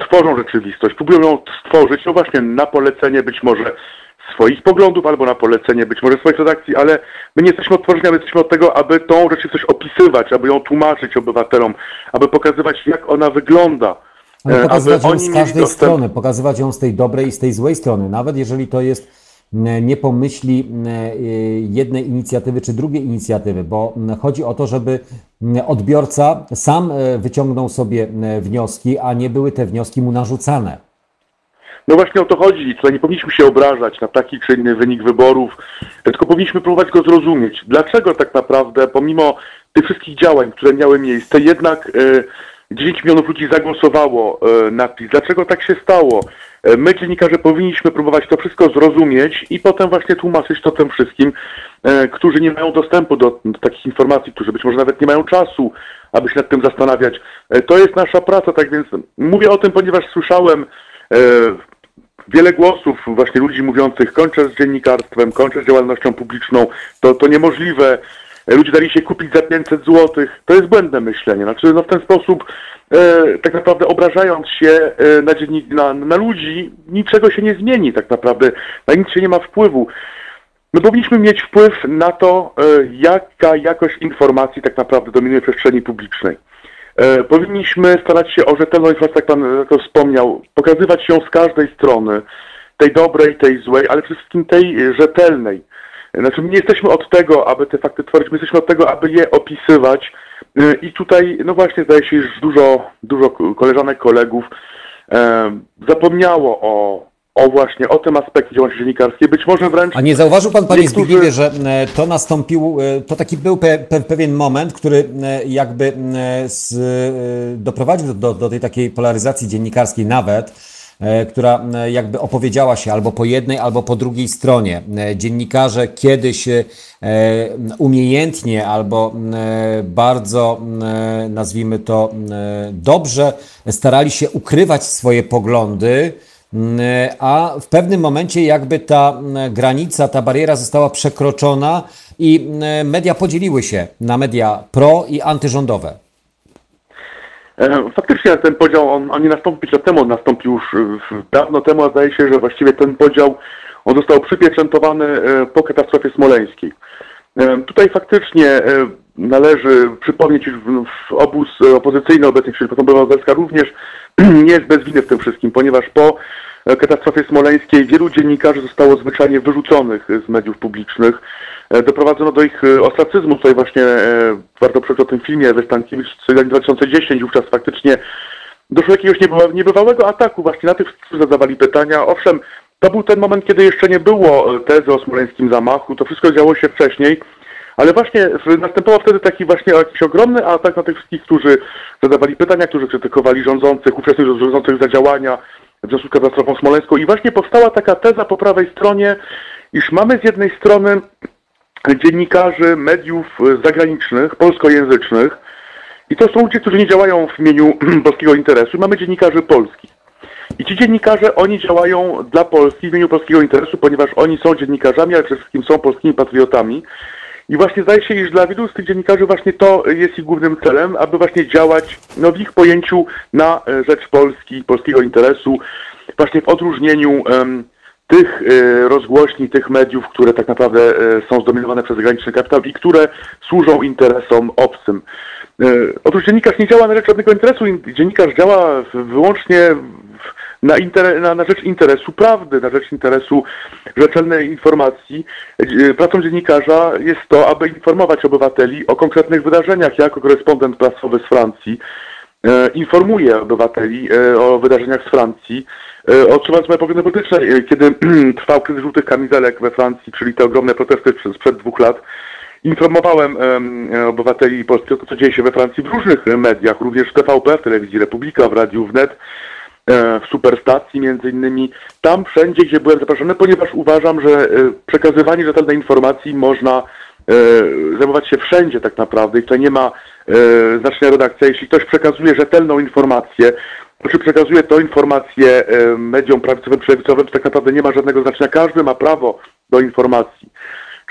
tworzą rzeczywistość, próbują ją stworzyć, no właśnie na polecenie być może swoich poglądów albo na polecenie być może swoich redakcji, ale my nie jesteśmy od tworzenia, my jesteśmy od tego, aby tą rzeczywistość opisywać, aby ją tłumaczyć obywatelom, aby pokazywać jak ona wygląda. Ale e, pokazywać ją z każdej dostęp- strony, pokazywać ją z tej dobrej i z tej złej strony, nawet jeżeli to jest nie po myśli m, e, jednej inicjatywy czy drugiej inicjatywy, bo chodzi o to, żeby odbiorca sam e, wyciągnął sobie wnioski, a nie były te wnioski mu narzucane. No właśnie o to chodzi. Tutaj nie powinniśmy się obrażać na taki czy inny wynik wyborów, tylko powinniśmy próbować go zrozumieć. Dlaczego tak naprawdę, pomimo tych wszystkich działań, które miały miejsce, jednak e, 10 milionów ludzi zagłosowało e, na PiS? Dlaczego tak się stało? E, My, dziennikarze, powinniśmy próbować to wszystko zrozumieć i potem właśnie tłumaczyć to tym wszystkim, e, którzy nie mają dostępu do, do takich informacji, którzy być może nawet nie mają czasu, aby się nad tym zastanawiać. E, To jest nasza praca, tak więc mówię o tym, ponieważ słyszałem e, wiele głosów właśnie ludzi mówiących kończę z dziennikarstwem, kończę z działalnością publiczną, to, to niemożliwe. Ludzie dali się kupić za 500 zł. To jest błędne myślenie. Znaczy, no w ten sposób, e, tak naprawdę obrażając się e, na, dziennik, na, na ludzi, niczego się nie zmieni tak naprawdę. Na nic się nie ma wpływu. My powinniśmy mieć wpływ na to, e, jaka jakość informacji tak naprawdę dominuje w przestrzeni publicznej. E, Powinniśmy starać się o rzetelną informację, jak Pan to wspomniał, pokazywać ją z każdej strony, tej dobrej, tej złej, ale przede wszystkim tej rzetelnej. Znaczy, my nie jesteśmy od tego, aby te fakty tworzyć, my jesteśmy od tego, aby je opisywać. E, I tutaj, no właśnie, zdaje się, że dużo, dużo koleżanek, kolegów e, zapomniało o, o właśnie, o tym aspekcie działalności dziennikarskiej. Być może wręcz... A nie zauważył pan, panie Niektórzy- Zbigniewie, że e, to nastąpił, e, to taki był pe, pe, pewien moment, który e, jakby z, doprowadził do, do tej takiej polaryzacji dziennikarskiej nawet, która jakby opowiedziała się albo po jednej, albo po drugiej stronie. Dziennikarze kiedyś umiejętnie albo bardzo, nazwijmy to, dobrze starali się ukrywać swoje poglądy, a w pewnym momencie jakby ta mm, granica, ta bariera została przekroczona i mm, media podzieliły się na media pro i antyrządowe. E, Faktycznie ten podział, on, on nie nastąpił 5 lat temu, on nastąpił już e, dawno temu, a zdaje się, że właściwie ten podział, on został przypieczętowany e, po katastrofie smoleńskiej. E, Tutaj faktycznie e, należy przypomnieć, iż obóz e, opozycyjny obecnie, czyli Platforma Obywatelska również [CLEARS THROAT] nie jest bez winy w tym wszystkim, ponieważ po e, katastrofie smoleńskiej wielu dziennikarzy zostało zwyczajnie wyrzuconych z mediów publicznych. E, Doprowadzono do ich e, ostracyzmu. Tutaj właśnie warto przeczytać o tym filmie Ewy Stankiewicz z 2010. Wówczas faktycznie doszło do jakiegoś niebywa- niebywałego ataku właśnie na tych, którzy zadawali pytania. Owszem, to był ten moment, kiedy jeszcze nie było tezy o smoleńskim zamachu. To wszystko działo się wcześniej. Ale właśnie następował wtedy taki właśnie jakiś ogromny atak na tych wszystkich, którzy zadawali pytania, którzy krytykowali rządzących, ówczesnych rządzących za działania w związku z katastrofą smoleńską. I właśnie powstała taka teza po prawej stronie, iż mamy z jednej strony dziennikarzy mediów zagranicznych, polskojęzycznych i to są ludzie, którzy nie działają w imieniu [CLEARS THROAT] polskiego interesu. Mamy dziennikarzy polskich. I ci dziennikarze, oni działają dla Polski w imieniu polskiego interesu, ponieważ oni są dziennikarzami, ale przede wszystkim są polskimi patriotami. I właśnie zdaje się, iż dla wielu z tych dziennikarzy właśnie to jest ich głównym celem, aby właśnie działać no, w ich pojęciu na e, rzecz Polski, polskiego interesu, właśnie w odróżnieniu em, tych e, rozgłośni, tych mediów, które tak naprawdę e, są zdominowane przez zagraniczny kapitał i które służą interesom obcym. E, Otóż dziennikarz nie działa na rzecz żadnego interesu, in- dziennikarz działa wyłącznie w- na, inter, na, na rzecz interesu prawdy, na rzecz interesu rzetelnej informacji. E, Pracą dziennikarza jest to, aby informować obywateli o konkretnych wydarzeniach. Ja jako korespondent prasowy z Francji e, informuję obywateli e, o wydarzeniach z Francji, e, odczuwając moje poglądy polityczne. E, Kiedy [CLEARS THROAT] trwał kryzys żółtych kamizelek we Francji, czyli te ogromne protesty sprzed, dwóch lat, informowałem em, obywateli Polski o tym, co dzieje się we Francji w różnych mediach, również w TVP, w telewizji Republika, w Radiu Wnet, w Superstacji między innymi, tam wszędzie, gdzie byłem zaproszony, ponieważ uważam, że e, przekazywanie rzetelnej informacji można e, zajmować się wszędzie tak naprawdę i tutaj nie ma e, znaczenia redakcja. Jeśli ktoś przekazuje rzetelną informację, czy przekazuje tą informację e, mediom prawicowym czy to tak naprawdę nie ma żadnego znaczenia. Każdy ma prawo do informacji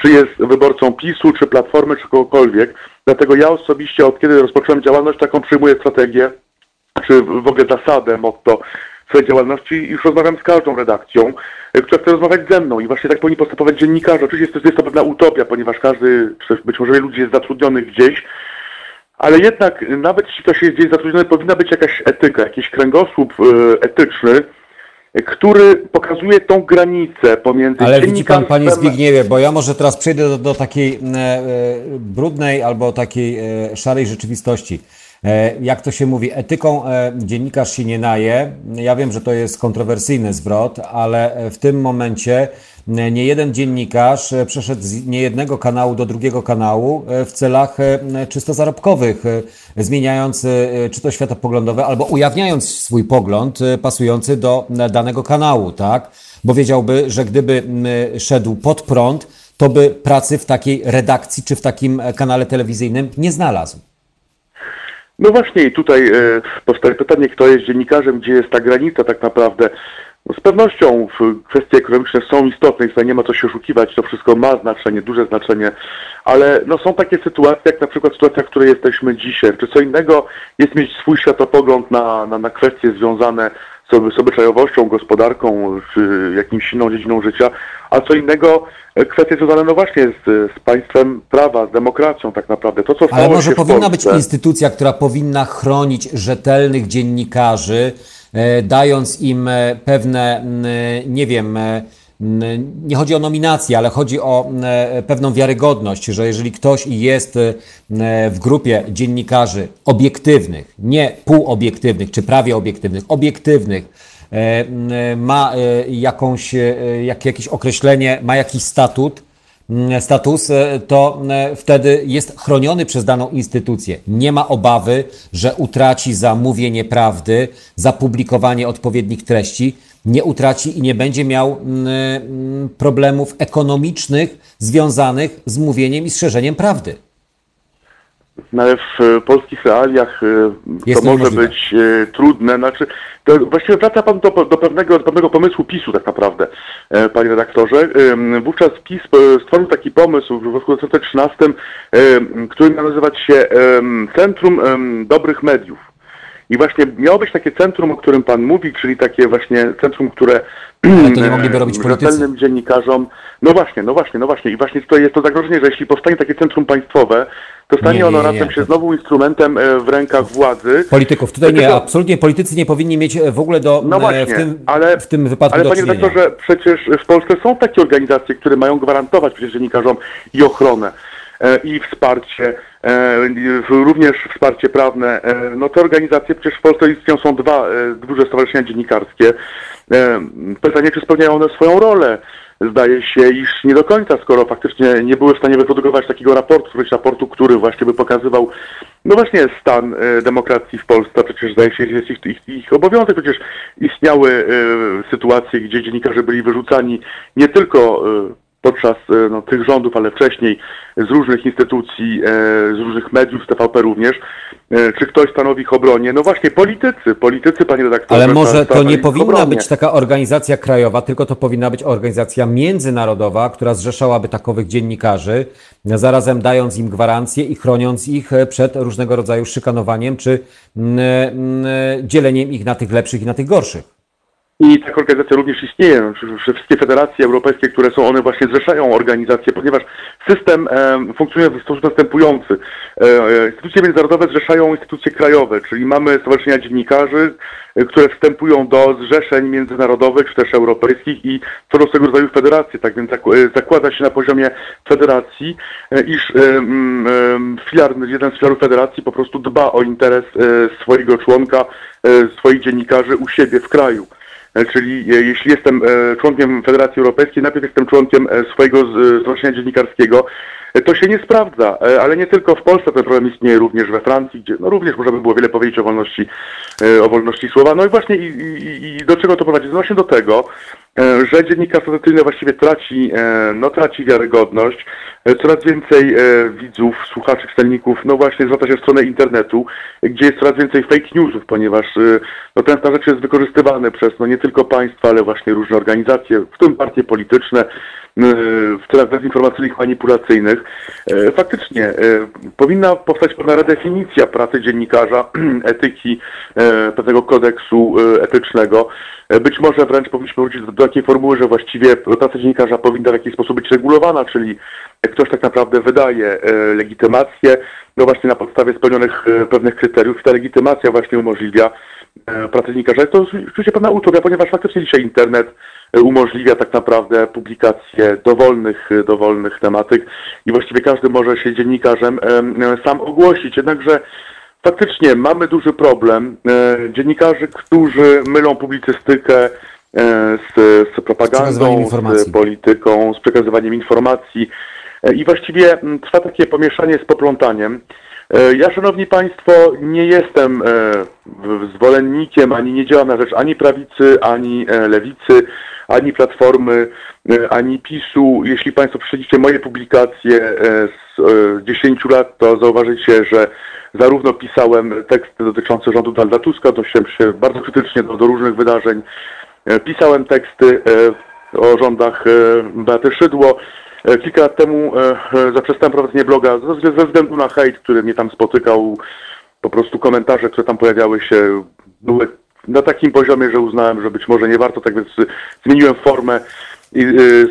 czy jest wyborcą PiSu, czy Platformy, czy kogokolwiek. Dlatego ja osobiście od kiedy rozpocząłem działalność, taką przyjmuję strategię, czy w ogóle zasadę, motto swojej działalności już rozmawiam z każdą redakcją, y, która chce rozmawiać ze mną i właśnie tak powinni postępować dziennikarze. Oczywiście jest to, jest to pewna utopia, ponieważ każdy, być może ludzi jest zatrudnionych gdzieś, ale jednak nawet jeśli ktoś jest gdzieś zatrudniony, powinna być jakaś etyka, jakiś kręgosłup y, etyczny, który pokazuje tą granicę pomiędzy Ale widzi pan, panie Zbigniewie, bo ja może teraz przejdę do, do takiej e, e, brudnej albo takiej e, szarej rzeczywistości. E, jak to się mówi, etyką e, dziennikarz się nie naje. Ja wiem, że to jest kontrowersyjny zwrot, ale e, w tym momencie nie jeden dziennikarz przeszedł z niejednego kanału do drugiego kanału w celach czysto zarobkowych, zmieniając czy to światopoglądowe, albo ujawniając swój pogląd pasujący do danego kanału, tak? Bo wiedziałby, że gdyby szedł pod prąd, to by pracy w takiej redakcji czy w takim kanale telewizyjnym nie znalazł. No właśnie i tutaj e, powstaje pytanie, kto jest dziennikarzem, gdzie jest ta granica tak naprawdę. No z pewnością kwestie ekonomiczne są istotne i tutaj nie ma co się oszukiwać, to wszystko ma znaczenie, duże znaczenie, ale no są takie sytuacje, jak na przykład sytuacja, w której jesteśmy dzisiaj. Czy co innego jest mieć swój światopogląd na, na, na kwestie związane z, oby- z obyczajowością, gospodarką, czy jakimś inną dziedziną życia, a co innego e, kwestie związane no właśnie z, z państwem prawa, z demokracją tak naprawdę. To, co Ale może powinna być instytucja, która powinna chronić rzetelnych dziennikarzy, e, dając im e, pewne, nie wiem, nie chodzi o nominację, ale chodzi o pewną wiarygodność, że jeżeli ktoś jest w grupie dziennikarzy obiektywnych, nie półobiektywnych czy prawie obiektywnych, obiektywnych, e, ma e, jakąś, e, jak, jakieś określenie, ma jakiś statut, status, to wtedy jest chroniony przez daną instytucję. Nie ma obawy, że utraci za mówienie prawdy, za publikowanie odpowiednich treści, nie utraci i nie będzie miał mm, mm, problemów ekonomicznych związanych z mówieniem i z szerzeniem prawdy. No ale w e, polskich realiach e, Jest to może być e, trudne. Znaczy, to właściwie wraca Pan do, do, pewnego, do pewnego pomysłu PiSu tak naprawdę, Panie redaktorze. Wówczas PiS stworzył taki pomysł w roku 2013, em, który miał nazywać się Centrum Dobrych Mediów. I właśnie miało być takie centrum, o którym Pan mówi, czyli takie właśnie centrum, które Ale to nie [CLEARS THROAT] mogliby robić politycy. dziennikarzom. No właśnie, no właśnie, no właśnie. I właśnie tutaj jest to zagrożenie, że jeśli powstanie takie centrum państwowe, to stanie Nie, nie, ono razem się znowu instrumentem e, w rękach władzy. Polityków. Tutaj nie, Dlatego- absolutnie politycy nie powinni mieć e, w ogóle do, No e, właśnie, w, tym, ale, w tym wypadku ale do panie redaktorze, przecież w Polsce są takie organizacje, które mają gwarantować przecież dziennikarzom i ochronę, i wsparcie, również wsparcie prawne. E, no te organizacje przecież w Polsce istnieją, są dwa e, duże stowarzyszenia dziennikarskie. E, pytanie, czy spełniają one swoją rolę? Zdaje się, iż nie do końca, skoro faktycznie nie były w stanie wyprodukować takiego raportu, raportu, który właśnie by pokazywał, no właśnie stan e, demokracji w Polsce. Przecież zdaje się, że jest ich, ich, ich obowiązek. Przecież istniały e, sytuacje, gdzie dziennikarze byli wyrzucani nie tylko e, podczas no, tych rządów, ale wcześniej z różnych instytucji, z różnych mediów, z TVP również, czy ktoś stanowi ich obronie? No właśnie politycy, politycy, panie redaktorze. Ale może to nie powinna być taka organizacja krajowa, tylko to powinna być organizacja międzynarodowa, która zrzeszałaby takowych dziennikarzy, zarazem dając im gwarancje i chroniąc ich przed różnego rodzaju szykanowaniem czy mm, mm, dzieleniem ich na tych lepszych i na tych gorszych. I taka organizacja również istnieje. Wszystkie federacje europejskie, które są, one właśnie zrzeszają organizacje, ponieważ system e, funkcjonuje w sposób następujący. E, e, instytucje międzynarodowe zrzeszają instytucje krajowe, czyli mamy stowarzyszenia dziennikarzy, e, które wstępują do zrzeszeń międzynarodowych, czy też europejskich i tworzą swego rodzaju federacje. Tak więc e, zakłada się na poziomie federacji, e, iż filar, jeden z filarów federacji po prostu dba o interes swojego członka, swoich dziennikarzy u siebie w kraju. E, czyli e, jeśli jestem e, członkiem Federacji Europejskiej, najpierw jestem członkiem swojego stowarzyszenia dziennikarskiego, to się nie sprawdza, ale nie tylko w Polsce ten problem istnieje również we Francji, gdzie no również można by było wiele powiedzieć o wolności, o wolności słowa. No i właśnie i, i, i do czego to prowadzi? No właśnie do tego, że dziennikarstwo tradycyjne właściwie traci, no traci wiarygodność, coraz więcej widzów, słuchaczy, czytelników, no właśnie zwraca się w stronę internetu, gdzie jest coraz więcej fake newsów, ponieważ no ten stan rzeczy jest wykorzystywany przez no nie tylko państwa, ale właśnie różne organizacje, w tym partie polityczne, w celach dezinformacyjnych, manipulacyjnych. Faktycznie powinna powstać pewna redefinicja pracy dziennikarza, [CLEARS THROAT] etyki, pewnego kodeksu etycznego. Być może wręcz powinniśmy wrócić do, do takiej formuły, że właściwie praca dziennikarza powinna w jakiś sposób być regulowana, czyli ktoś tak naprawdę wydaje legitymację, no właśnie na podstawie spełnionych pewnych kryteriów i ta legitymacja właśnie umożliwia E, pracownika, to oczywiście pewna utopia, ponieważ faktycznie dzisiaj internet e, umożliwia tak naprawdę publikację dowolnych, e, dowolnych tematyk i właściwie każdy może się dziennikarzem sam ogłosić. Jednakże faktycznie mamy duży problem dziennikarzy, którzy mylą publicystykę z, z propagandą, z, polityką, z przekazywaniem informacji i właściwie trwa takie pomieszanie z poplątaniem. E, ja, szanowni państwo, nie jestem e, zwolennikiem, ani nie działam na rzecz ani prawicy, ani e, lewicy, ani platformy, ani PiSu. Jeśli państwo prześledzicie moje publikacje z 10 lat, to zauważycie, że zarówno pisałem teksty dotyczące rządu Donalda Tuska, odnosiłem się bardzo krytycznie do, do różnych wydarzeń, pisałem teksty o rządach Beaty Szydło, E, kilka lat temu e, e, zaprzestałem prowadzenia bloga ze względu na hejt, który mnie tam spotykał. Po prostu komentarze, które tam pojawiały się, były na takim poziomie, że uznałem, że być może nie warto, tak więc zmieniłem formę i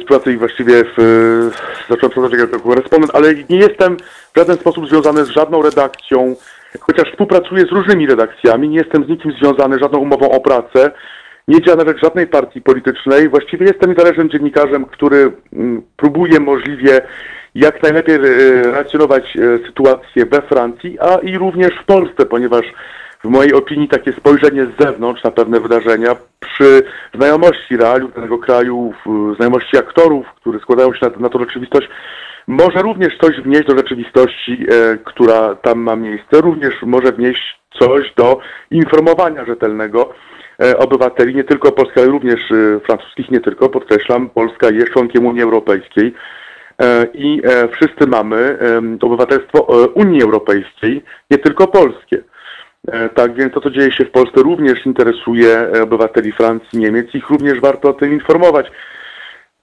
z pracy i właściwie w, zacząłem pracować jako korespondent, ale nie jestem w żaden sposób związany z żadną redakcją, chociaż współpracuję z różnymi redakcjami, nie jestem z nikim związany żadną umową o pracę nie działa na rzecz żadnej partii politycznej. Właściwie jestem niezależnym dziennikarzem, który mm, próbuje możliwie jak najlepiej relacjonować sytuację we Francji, a i również w Polsce, ponieważ w mojej opinii takie spojrzenie z zewnątrz na pewne wydarzenia przy znajomości realiów danego kraju, znajomości aktorów, które składają się na, na tą rzeczywistość, może również coś wnieść do rzeczywistości, e, która tam ma miejsce, również może wnieść coś do informowania rzetelnego E, obywateli, nie tylko polskich, ale również e, francuskich, nie tylko, podkreślam, Polska jest członkiem Unii Europejskiej e, i wszyscy mamy obywatelstwo Unii Europejskiej, nie tylko polskie. Tak więc to, co dzieje się w Polsce, również interesuje obywateli Francji, Niemiec, ich również warto o tym informować.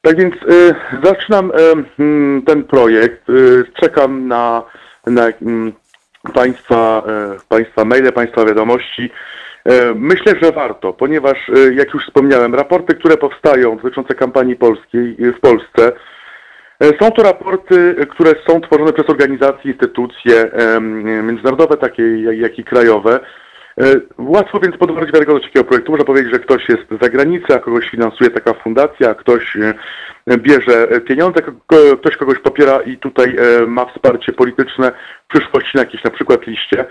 Tak więc y, zaczynam y, ten projekt, y, czekam na, na państwa, państwa maile, Państwa wiadomości. E, myślę, że warto, ponieważ, e, jak już wspomniałem, raporty, które powstają dotyczące kampanii polskiej e, w Polsce, są to raporty, które są tworzone przez organizacje, instytucje międzynarodowe, takie jak i krajowe. Łatwo więc podważyć wiarygodność takiego projektu. Można powiedzieć, że ktoś jest za granicą, a kogoś finansuje taka fundacja, ktoś bierze pieniądze, ktoś kogoś popiera i tutaj ma wsparcie polityczne w przyszłości na jakieś na przykład liście.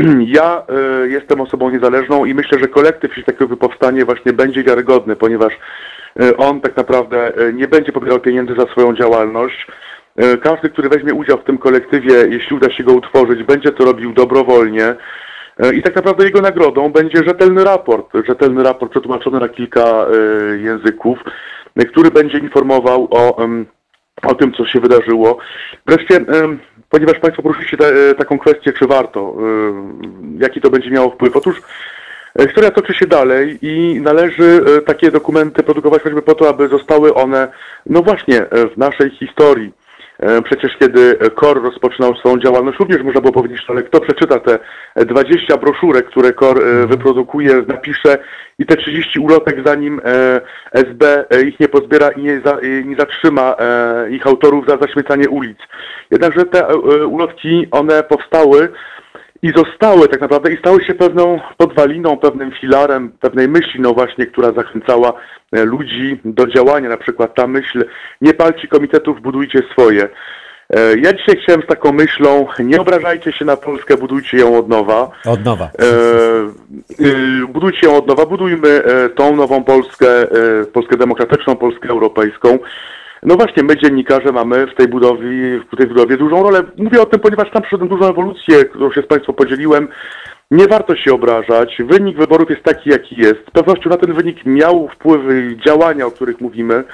[CLEARS THROAT] Ja jestem osobą niezależną i myślę, że kolektyw, jeśli takiego powstanie, właśnie będzie wiarygodny, ponieważ on tak naprawdę y, nie będzie pobierał pieniędzy za swoją działalność. Każdy, który weźmie udział w tym kolektywie, jeśli uda się go utworzyć, będzie to robił dobrowolnie. I tak naprawdę jego nagrodą będzie rzetelny raport, rzetelny raport przetłumaczony na kilka języków, który będzie informował o o tym, co się wydarzyło. Wreszcie, ponieważ Państwo poruszyliście taką kwestię, czy warto, jaki to będzie miało wpływ. Otóż Historia toczy się dalej i należy takie dokumenty produkować choćby po to, aby zostały one, no właśnie, w naszej historii. E, przecież kiedy KOR rozpoczynał swoją działalność, również można było powiedzieć, ale kto przeczyta te 20 broszurek, które KOR e, wyprodukuje, napisze i te 30 ulotek, zanim e, SB ich nie pozbiera i nie, za, nie zatrzyma ich autorów za zaśmiecanie ulic. Jednakże te ulotki, one powstały i zostały tak naprawdę i stały się pewną podwaliną, pewnym filarem pewnej myśli, no właśnie, która zachęcała e, ludzi do działania. Na przykład ta myśl, nie palcie komitetów, budujcie swoje. E, ja dzisiaj chciałem z taką myślą, nie obrażajcie się na Polskę, budujcie ją od nowa. Od nowa. E, e budujcie ją od nowa, budujmy tą nową Polskę, Polskę demokratyczną, Polskę europejską. No właśnie, my dziennikarze mamy w tej budowie, w tej budowie dużą rolę. Mówię o tym, ponieważ tam przyszedłem dużą ewolucję, którą się z Państwem podzieliłem. Nie warto się obrażać. Wynik wyborów jest taki, jaki jest. Z pewnością na ten wynik miał wpływy działania, o których mówimy,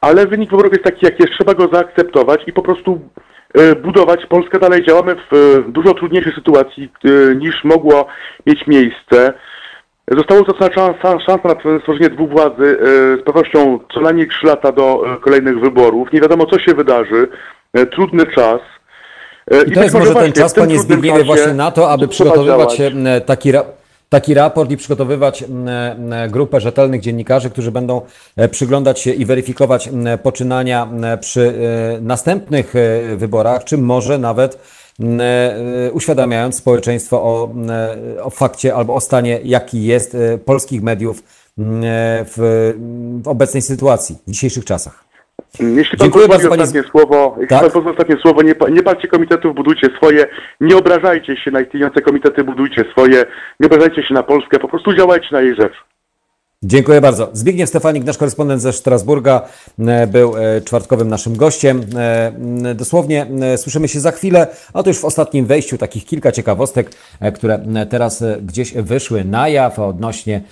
ale wynik wyborów jest taki, jaki jest. Trzeba go zaakceptować i po prostu e, budować. Polskę dalej działamy w e, dużo trudniejszej sytuacji e, niż mogło mieć miejsce. Zostało zaznaczona szansa na stworzenie dwóch władzy e, z pewnością co najmniej trzy lata do e, kolejnych wyborów. Nie wiadomo, co się wydarzy. E, trudny czas. I, I to jest może ten czas, panie Zbigniewie, właśnie na to, aby przygotowywać taki, taki raport i przygotowywać grupę rzetelnych dziennikarzy, którzy będą przyglądać się i weryfikować poczynania przy następnych wyborach, czy może nawet uświadamiając społeczeństwo o, o fakcie albo o stanie, jaki jest e, polskich mediów w, w obecnej sytuacji, w dzisiejszych czasach. Jeśli pan Dziękuję bardzo, ostatnie słowo, jeśli tak? pan pozwoli ostatnie słowo, nie, nie palcie komitetów, budujcie swoje, nie obrażajcie się na istniejące komitety, budujcie swoje, nie obrażajcie się na Polskę, po prostu działajcie na jej rzecz. Dziękuję bardzo. Zbigniew Stefanik, nasz korespondent ze Strasburga, e, był e, czwartkowym naszym gościem. E, dosłownie słyszymy się za chwilę, a to już w ostatnim wejściu takich kilka ciekawostek, które teraz gdzieś wyszły na jaw odnośnie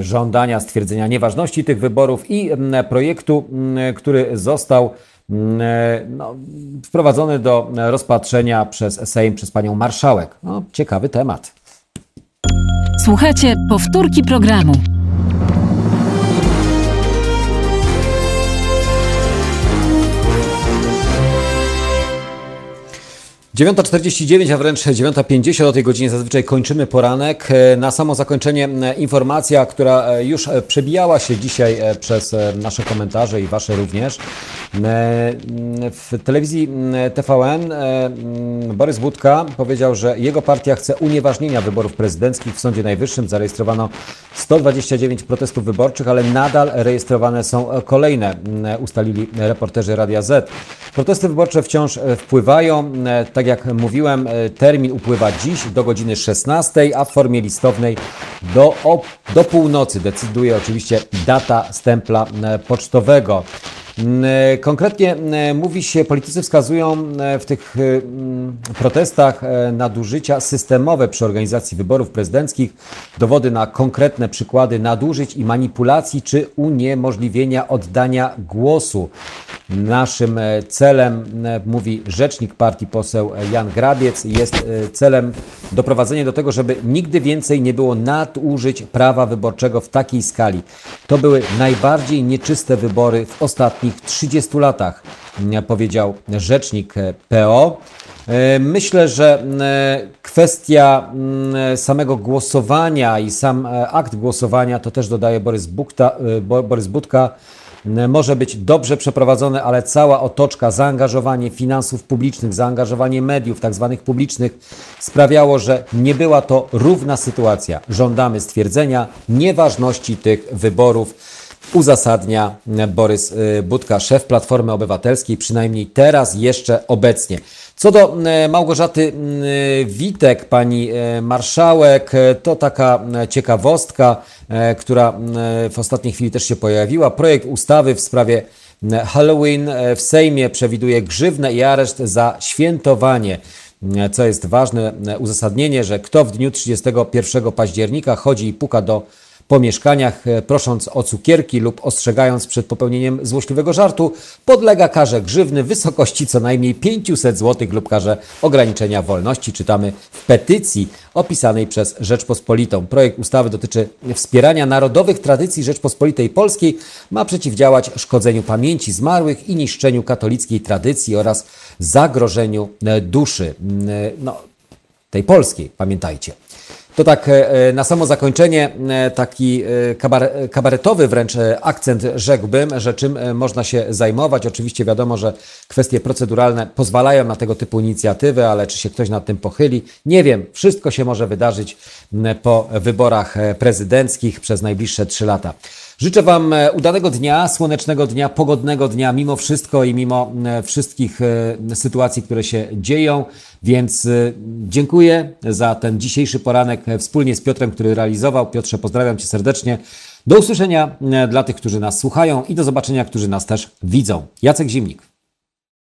żądania stwierdzenia nieważności tych wyborów i projektu, który został no, wprowadzony do rozpatrzenia przez Sejm, przez panią marszałek. No, ciekawy temat. Słuchajcie powtórki programu. 9.49, a wręcz 9.50 o tej godzinie zazwyczaj kończymy poranek. E, na samo zakończenie e, informacja, która e, już przebijała się dzisiaj przez nasze komentarze i Wasze również. W telewizji TVN Borys Budka powiedział, że jego partia chce unieważnienia wyborów prezydenckich w Sądzie Najwyższym. Zarejestrowano 129 protestów wyborczych, ale nadal rejestrowane są kolejne, ustalili reporterzy Radia Z. Protesty wyborcze wciąż wpływają, tak tak jak mówiłem, e, termin upływa dziś do godziny 16, a w formie listownej do, do północy decyduje oczywiście data stempla e, pocztowego. E, konkretnie mówi się, politycy wskazują w tych protestach nadużycia systemowe przy organizacji wyborów prezydenckich, dowody na konkretne przykłady nadużyć i manipulacji czy uniemożliwienia oddania głosu. Naszym e, celem, e, mówi rzecznik partii poseł Jan Grabiec, jest e, celem doprowadzenie do tego, żeby nigdy więcej nie było nadużyć prawa wyborczego w takiej skali. To były najbardziej nieczyste wybory w ostatnich 30 latach, powiedział rzecznik PO. Myślę, że kwestia samego głosowania i sam akt głosowania, to też dodaje Borys, Bukta, Borys Budka, może być dobrze przeprowadzone, ale cała otoczka, zaangażowanie finansów publicznych, zaangażowanie mediów, tak zwanych publicznych, sprawiało, że nie była to równa sytuacja. Żądamy stwierdzenia nieważności tych wyborów uzasadnia Borys y, Budka, szef Platformy Obywatelskiej, przynajmniej teraz jeszcze obecnie. Co do e, Małgorzaty Witek, pani marszałek, to taka ciekawostka, która w ostatniej chwili też się pojawiła. Projekt ustawy w sprawie Halloween w Sejmie przewiduje grzywnę i areszt za świętowanie. Co jest ważne, uzasadnienie, że kto w dniu 31 października chodzi i puka do po mieszkaniach, e, prosząc o cukierki lub ostrzegając przed popełnieniem złośliwego żartu, podlega karze grzywny w wysokości co najmniej 500 zł lub karze ograniczenia wolności. Czytamy w petycji opisanej przez Rzeczpospolitą. Projekt ustawy dotyczy wspierania narodowych tradycji Rzeczpospolitej Polskiej, ma przeciwdziałać szkodzeniu pamięci zmarłych i niszczeniu katolickiej tradycji oraz zagrożeniu e, duszy e, no, tej polskiej, pamiętajcie. To tak e, na samo zakończenie e, taki e, kabar kabaretowy wręcz akcent rzekłbym, że czym można się zajmować. Oczywiście wiadomo, że kwestie proceduralne pozwalają na tego typu inicjatywy, ale czy się ktoś nad tym pochyli? Nie wiem. Wszystko się może wydarzyć po wyborach prezydenckich przez najbliższe trzy lata. Życzę Wam udanego dnia, słonecznego dnia, pogodnego dnia, mimo wszystko i mimo wszystkich sytuacji, które się dzieją. Więc dziękuję za ten dzisiejszy poranek wspólnie z Piotrem, który realizował. Piotrze, pozdrawiam Cię serdecznie. Do usłyszenia dla tych, którzy nas słuchają i do zobaczenia, którzy nas też widzą. Jacek Zimnik.